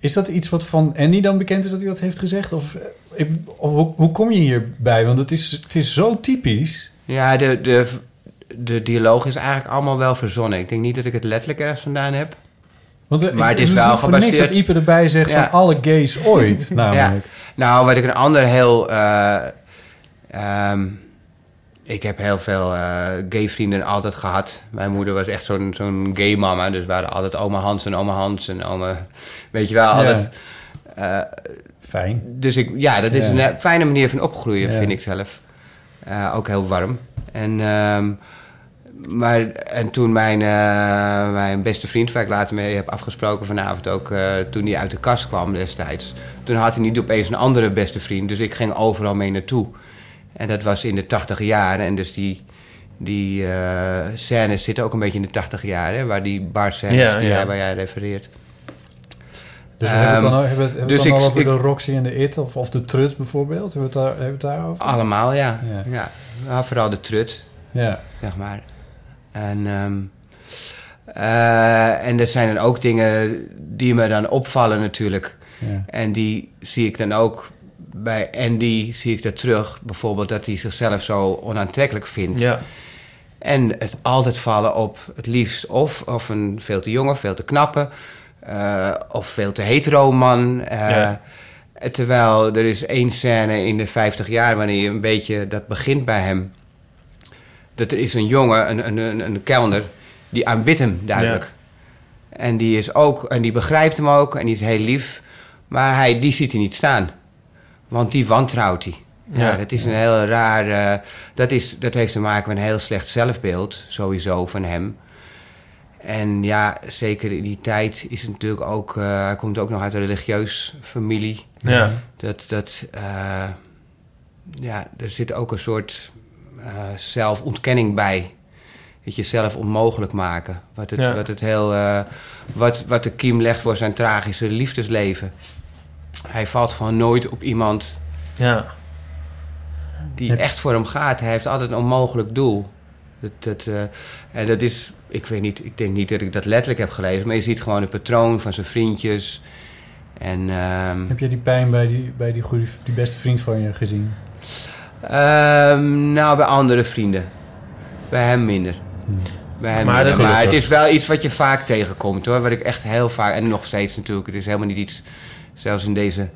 Is dat iets wat van Andy dan bekend is dat hij dat heeft gezegd? Of, eh, of hoe, kom je hierbij? Want het is, het is zo typisch. Ja, de, de, de dialoog is eigenlijk allemaal wel verzonnen. Ik denk niet dat ik het letterlijk ergens vandaan heb. Want eh, Maar het is is wel voor niks dat gebaseerd- Ipe erbij zegt Ja. van alle gays ooit, namelijk. Nou, wat ik een ander heel... eh, ehm, ik heb heel veel eh, gay vrienden altijd gehad. Mijn moeder was echt zo'n zo'n gay mama. Dus we waren altijd oma Hans en oma Hans en oma... Weet je wel, altijd... eh, Fijn. dus ik, ja, dat is Ja. een eh, fijne manier van opgroeien, Ja. vind ik zelf. Ook heel warm. En, ehm, maar, en toen mijn, mijn beste vriend, waar ik later mee heb afgesproken vanavond ook, toen hij uit de kast kwam destijds, toen had hij niet opeens een andere beste vriend. Dus ik ging overal mee naartoe. En dat was in de tachtig jaren. En dus die, die eh scènes zitten ook een beetje in de tachtig jaren, waar die bar scènes Ja, die ja. jij- waar jij refereert. Dus we hebben het dan, Ehm, al- hebben, dus het dan ik- al over ik- de Roxy en de It of, of de Trut bijvoorbeeld? Hebben we het, daar, hebben we het daarover? Allemaal, ja. Ja. ja. Nou, vooral de trut, Ja. zeg maar. En, ehm, eh, en er zijn dan ook dingen die me dan opvallen natuurlijk. Ja. En die zie ik dan ook bij Andy, zie ik dat terug. Bijvoorbeeld dat hij zichzelf zo onaantrekkelijk vindt. ja. En het altijd vallen op het liefst of, of een veel te jonge, veel te knappe... eh, of veel te hetero man. eh, Ja. Terwijl er is één scène in de 50 jaar wanneer je een beetje dat begint bij hem. Dat er is een jongen, een, een, een, een kelner, die aanbidt hem duidelijk. En die is ook, en die begrijpt hem ook en die is heel lief. Maar hij, die ziet hij niet staan. Want die wantrouwt hij. Ja, Ja. dat is een heel raar. eh, dat, is, dat heeft te maken met een heel slecht zelfbeeld, sowieso van hem. En ja, zeker in die tijd is het natuurlijk ook. eh, hij komt ook nog uit een religieus familie. Ja. Dat, dat, eh, ja, er zit ook een soort zelfontkenning bij. Het jezelf onmogelijk maken. Wat het, Ja. wat het heel. wat, wat de kiem legt voor zijn tragische liefdesleven. Hij valt gewoon nooit op iemand Ja. die Heb- echt voor hem gaat. Hij heeft altijd een onmogelijk doel. Dat, dat, eh, en dat is, ik weet niet, ik denk niet dat ik dat letterlijk heb gelezen, maar je ziet gewoon het patroon van zijn vriendjes. En ehm, Heb jij die pijn bij die, bij die, goede, die beste vriend van je gezien? ehm, nou, bij andere vrienden. Bij hem minder. bij hem. Maar Maar, dat is- het is wel iets wat je vaak tegenkomt hoor. Wat ik echt heel vaak, en nog steeds natuurlijk, het is helemaal niet iets, zelfs in deze,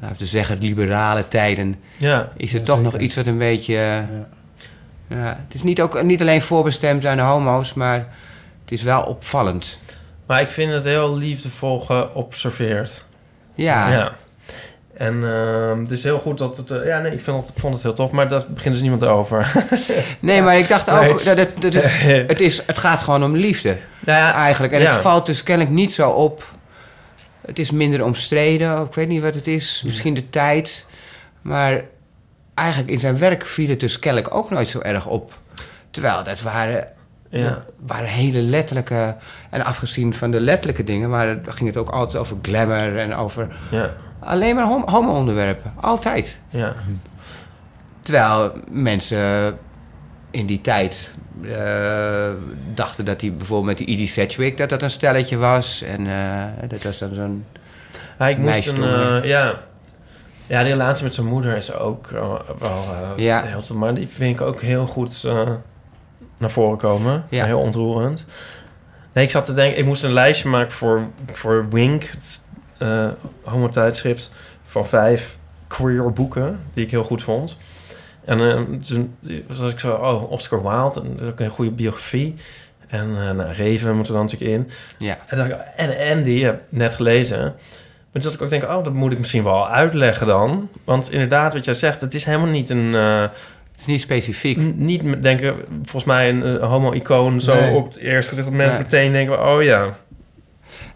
laten we zeggen, liberale tijden, Ja. is Ja, toch zeker. nog iets wat een beetje. eh, ja. het is niet, ook, niet alleen voorbestemd aan de homo's, maar het is wel opvallend. Maar ik vind het heel liefdevol geobserveerd. Ja. Ja. En ehm, het is heel goed dat het... eh, ja, nee, ik, vind het, ik vond het heel tof, maar daar begint dus niemand over. Nee, maar ik dacht ook Nee. dat het, dat het, het, is, het gaat gewoon om liefde. Nou ja, eigenlijk. En ja. het valt dus kennelijk niet zo op. Het is minder omstreden. Ik weet niet wat het is. Misschien de tijd. Maar eigenlijk in zijn werk viel het dus kennelijk ook nooit zo erg op. Terwijl dat waren, Ja. waren hele letterlijke... En afgezien van de letterlijke dingen... Maar ging het ook altijd over glamour en over... Ja. Alleen maar hom- homo-onderwerpen. Altijd. Ja. Terwijl mensen in die tijd eh, dachten dat hij bijvoorbeeld met die Edie Sedgwick... dat dat een stelletje was. En eh, dat was dan zo'n Ja, ik moest een... eh, ja. ja, die relatie met zijn moeder is ook wel Ja. heel. Maar die vind ik ook heel goed naar voren komen. Ja. Heel ontroerend. Nee, ik zat te denken... Ik moest een lijstje maken voor, voor Wink. Het homo-tijdschrift van vijf queer boeken... die ik heel goed vond. En eh, toen was ik zo... Oh, Oscar Wilde. En dat is ook een goede biografie. En eh nou, Reven moet er dan natuurlijk in. Ja. En, dacht ik, en Andy, heb net gelezen. Maar toen zat ik ook denken, oh, dat moet ik misschien wel uitleggen dan. Want inderdaad, wat jij zegt, het is helemaal niet een... eh, Het is niet specifiek. n- niet met- denken, volgens mij een homo-icoon zo Nee. op het eerste gezicht... dat mensen Nee. meteen denken, oh ja.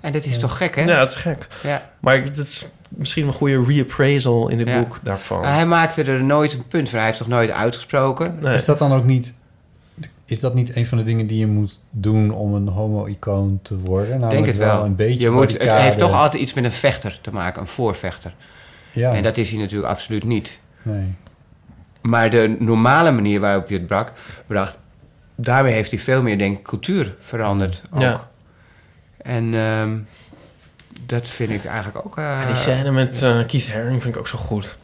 En dat is toch gek, hè? Ja, het is gek. Ja. Maar het is misschien een goede reappraisal in dit Ja. boek daarvan. Hij maakte er nooit een punt van. Hij heeft toch nooit uitgesproken? Nee. Is dat dan ook niet... Is dat niet een van de dingen die je moet doen om een homo-icoon te worden? Ik Namelijk denk het wel. een beetje je moet, het heeft toch altijd iets met een vechter te maken, een voorvechter. Ja, En dat is hij natuurlijk absoluut niet. nee. Maar de normale manier waarop je het brak, bracht, daarmee heeft hij veel meer, denk ik, cultuur veranderd. Ook. Ja. En ehm, dat vind ik eigenlijk ook. eh, die scène met eh, Keith Haring vind ik ook zo goed.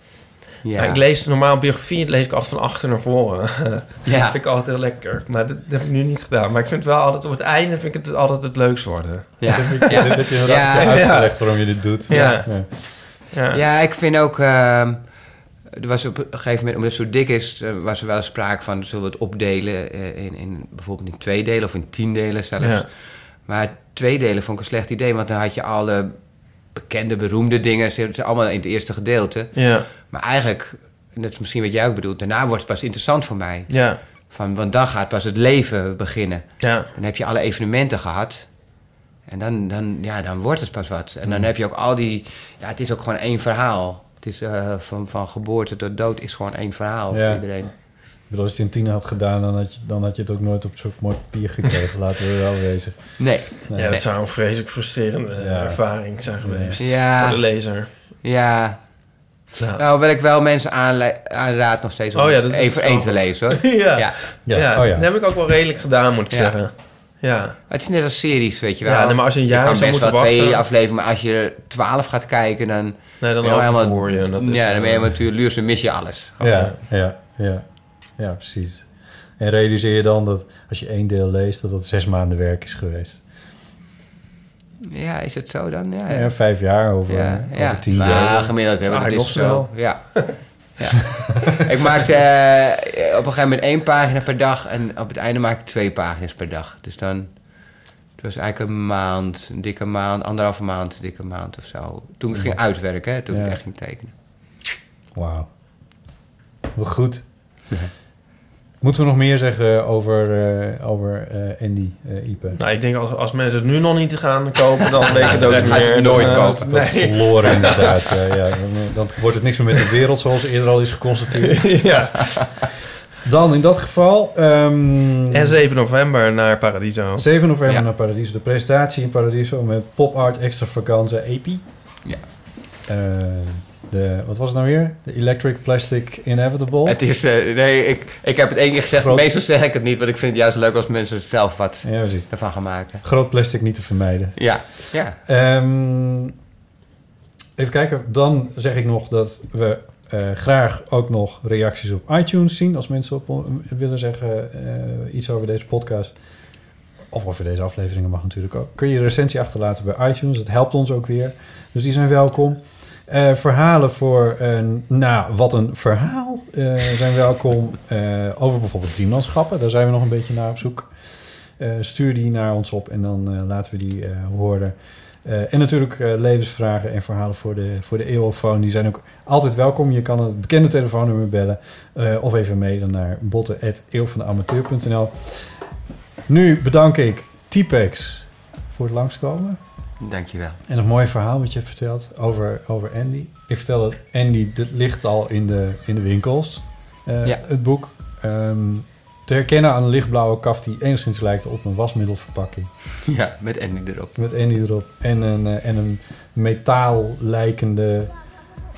ja. Ik lees normaal biografie, dat lees ik altijd van achter naar voren. Ja. dat vind ik altijd heel lekker. Maar dat, dat heb ik nu niet gedaan. Maar ik vind het wel altijd, op het einde vind ik het altijd het leukst worden. Ja. Ja, dit heb je inderdaad Ja. uitgelegd waarom je dit doet. Ja. Ja. Ja. Ja, ik vind ook. ehm, er was op een gegeven moment, omdat het zo dik is, eh, was er wel eens sprake van zullen we het opdelen eh, in, in bijvoorbeeld in twee delen of in tien delen zelfs. Ja. Maar twee delen vond ik een slecht idee, want dan had je alle bekende, beroemde dingen, ze ze allemaal in het eerste gedeelte. Ja. Maar eigenlijk, en dat is misschien wat jij ook bedoelt, daarna wordt het pas interessant voor mij. Ja. Van, want dan gaat pas het leven beginnen. Ja. Dan heb je alle evenementen gehad. En dan, dan, ja, dan wordt het pas wat. En dan heb je ook al die... Ja, het is ook gewoon één verhaal. Het is eh, van, van geboorte tot dood is gewoon één verhaal Ja. voor iedereen. Bedoel, als je het in tien had gedaan, dan had, je, dan had je het ook nooit op zo'n mooi papier gekregen. Laten we wel wezen. Nee. Nee. Ja, dat zou een vreselijk frustrerende Ja. ervaring zijn geweest Ja. voor de lezer. Ja. Ja. Nou, wil ik wel mensen aanraad nog steeds om Oh ja, dat is één te lezen hoor. ja. Ja. Ja, Ja, oh ja. dat heb ik ook wel redelijk gedaan, moet ik Ja. zeggen. Ja. Het is net als series, weet je wel. Ja, nee, maar als je een jaar kan zou best wel moeten twee wachten- afleveringen, maar als je twaalf gaat kijken, dan... Nee, dan ben je overvoer je. Dat is, ja, dan ben je eh, natuurlijk luurs en mis je alles. Ja, ja, ja. Ja, precies. En realiseer je dan dat als je één deel leest, dat dat zes maanden werk is geweest. Ja, is het zo dan? Ja, Ja, vijf jaar over, Ja, over ja. tien Maar delen. gemiddeld hebben we nog zo. Ja. ja. ik maakte eh, op een gegeven moment één pagina per dag en op het einde maakte ik twee pagina's per dag. Dus dan, het was eigenlijk een maand, een dikke maand, anderhalve maand, een dikke maand of zo. Toen ik het ging uitwerken, hè, toen ik Ja. echt ging tekenen. Wauw. Wat goed. Moeten we nog meer zeggen over, eh, over eh, Andy, eh Ipe? Nou, ik denk als, als mensen het nu nog niet gaan kopen, dan weet ik het ook niet meer. het nooit kopen. Dat Nee. verloren inderdaad. ja, ja. Dan, dan wordt het niks meer met de wereld, zoals eerder al is geconstateerd. ja. Dan in dat geval... ehm, En 7 november naar Paradiso. 7 november Ja. naar Paradiso. De presentatie in Paradiso met Pop Art Extravaganza EPI. Ja. Eh, de, wat was het nou weer? De Electric Plastic Inevitable. Het is, eh, nee, ik, ik heb het één keer gezegd, Groot- meestal zeg ik het niet, want ik vind het juist leuk als mensen zelf wat Ja, precies. ervan gaan maken. Groot plastic niet te vermijden. Ja, ja. Ehm, even kijken. Dan zeg ik nog dat we eh, graag ook nog reacties op iTunes zien. Als mensen op, willen zeggen eh, iets over deze podcast. of over deze afleveringen mag natuurlijk ook, kun je een recensie achterlaten bij iTunes. Dat helpt ons ook weer. Dus die zijn welkom. Eh, verhalen voor, eh, nou, wat een verhaal, eh, zijn welkom. Over bijvoorbeeld driemanschappen, daar zijn we nog een beetje naar op zoek. Stuur die naar ons op en dan laten we die horen. En natuurlijk levensvragen en verhalen voor de, voor de eeuwofoon. Die zijn ook altijd welkom. Je kan het bekende telefoonnummer bellen. of even mailen naar botten.eeuwvandeamateur.nl Nu bedank ik T-Pex voor het langskomen. Dankjewel. En een mooi verhaal wat je hebt verteld over, over Andy. Ik vertel dat Andy, dit ligt al in de, in de winkels, eh, Ja. het boek. Ehm, te herkennen aan een lichtblauwe kaft die enigszins lijkt op een wasmiddelverpakking. Ja, met Andy erop. Met Andy erop. En een, eh, en een metaal lijkende...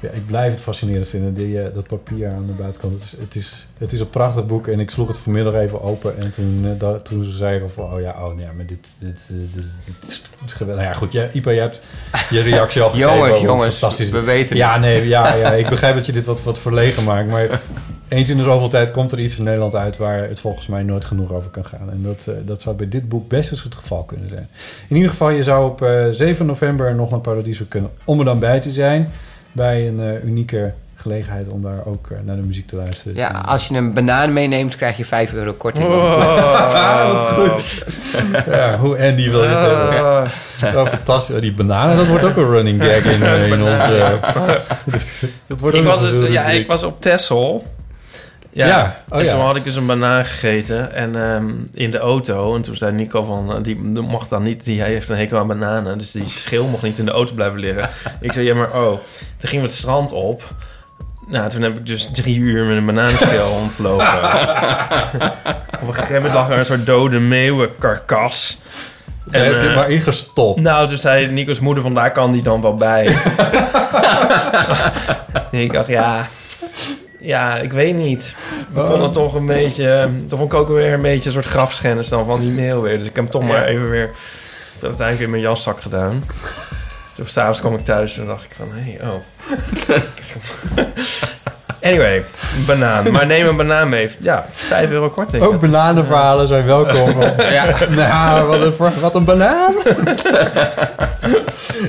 Ja, ik blijf het fascinerend vinden, die, eh, dat papier aan de buitenkant. Het is, het, is, het is een prachtig boek en ik sloeg het vanmiddag even open. En toen, eh, da- toen zei ik van, oh ja, oh ja, maar dit, dit, dit, dit, dit is, geweldig. Nou ja, goed, ja, Ipa, je hebt je reactie al gegeven. Jongens, jongens, fantastisch we weten Ja, nee, ja, ja, ik begrijp dat je dit wat, wat verlegen maakt, maar... Eens in de zoveel tijd komt er iets in Nederland uit waar het volgens mij nooit genoeg over kan gaan. En dat, eh, dat zou bij dit boek best eens het geval kunnen zijn. In ieder geval, je zou op eh, 7 november nog naar Paradiso kunnen om er dan bij te zijn. Bij een eh, unieke gelegenheid om daar ook eh, naar de muziek te luisteren. Ja, als je een banaan meeneemt, krijg je 5 euro korting. Oh, wat goed. Ja, hoe Andy wil je het hebben? Oh, fantastisch. Oh, Die bananen, dat wordt ook een running gag in, eh, in onze... dat wordt ook ik was, dus, ja, ik was op Texel. Ja, Ja, oh en ja. toen had ik dus een banaan gegeten en ehm, in de auto. En toen zei Nico van, eh, die mocht dan niet, die hij heeft een hekel aan bananen. Dus die schil mocht niet in de auto blijven liggen. ik zei, ja maar oh. Toen gingen we het strand op. Nou, toen heb ik dus drie uur met een bananenschil rondgelopen. op een gegeven moment lag er een soort dode meeuwenkarkas. Daar heb je eh, maar ingestopt. Nou, toen zei Nico's moeder van daar kan die dan wel bij. en ik dacht, ja... Ja, ik weet niet. Ik vond het toch een beetje... Toen vond ik ook weer een beetje een soort grafschennis dan van die mail weer. Dus ik heb hem toch maar even weer... Uiteindelijk in mijn jaszak gedaan. Toen s'avonds kwam ik thuis en dacht ik van... Hé, hey, oh. anyway, een banaan. Maar neem een banaan mee. Ja, 5 euro korting. Ook bananenverhalen zijn welkom. Ja. Nou, wat een, wat een banaan.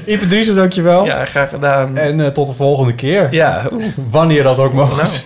Ipe Driessen, dankjewel. Ja, graag gedaan. En eh, tot de volgende keer. Ja. Wanneer dat ook mogen Nou.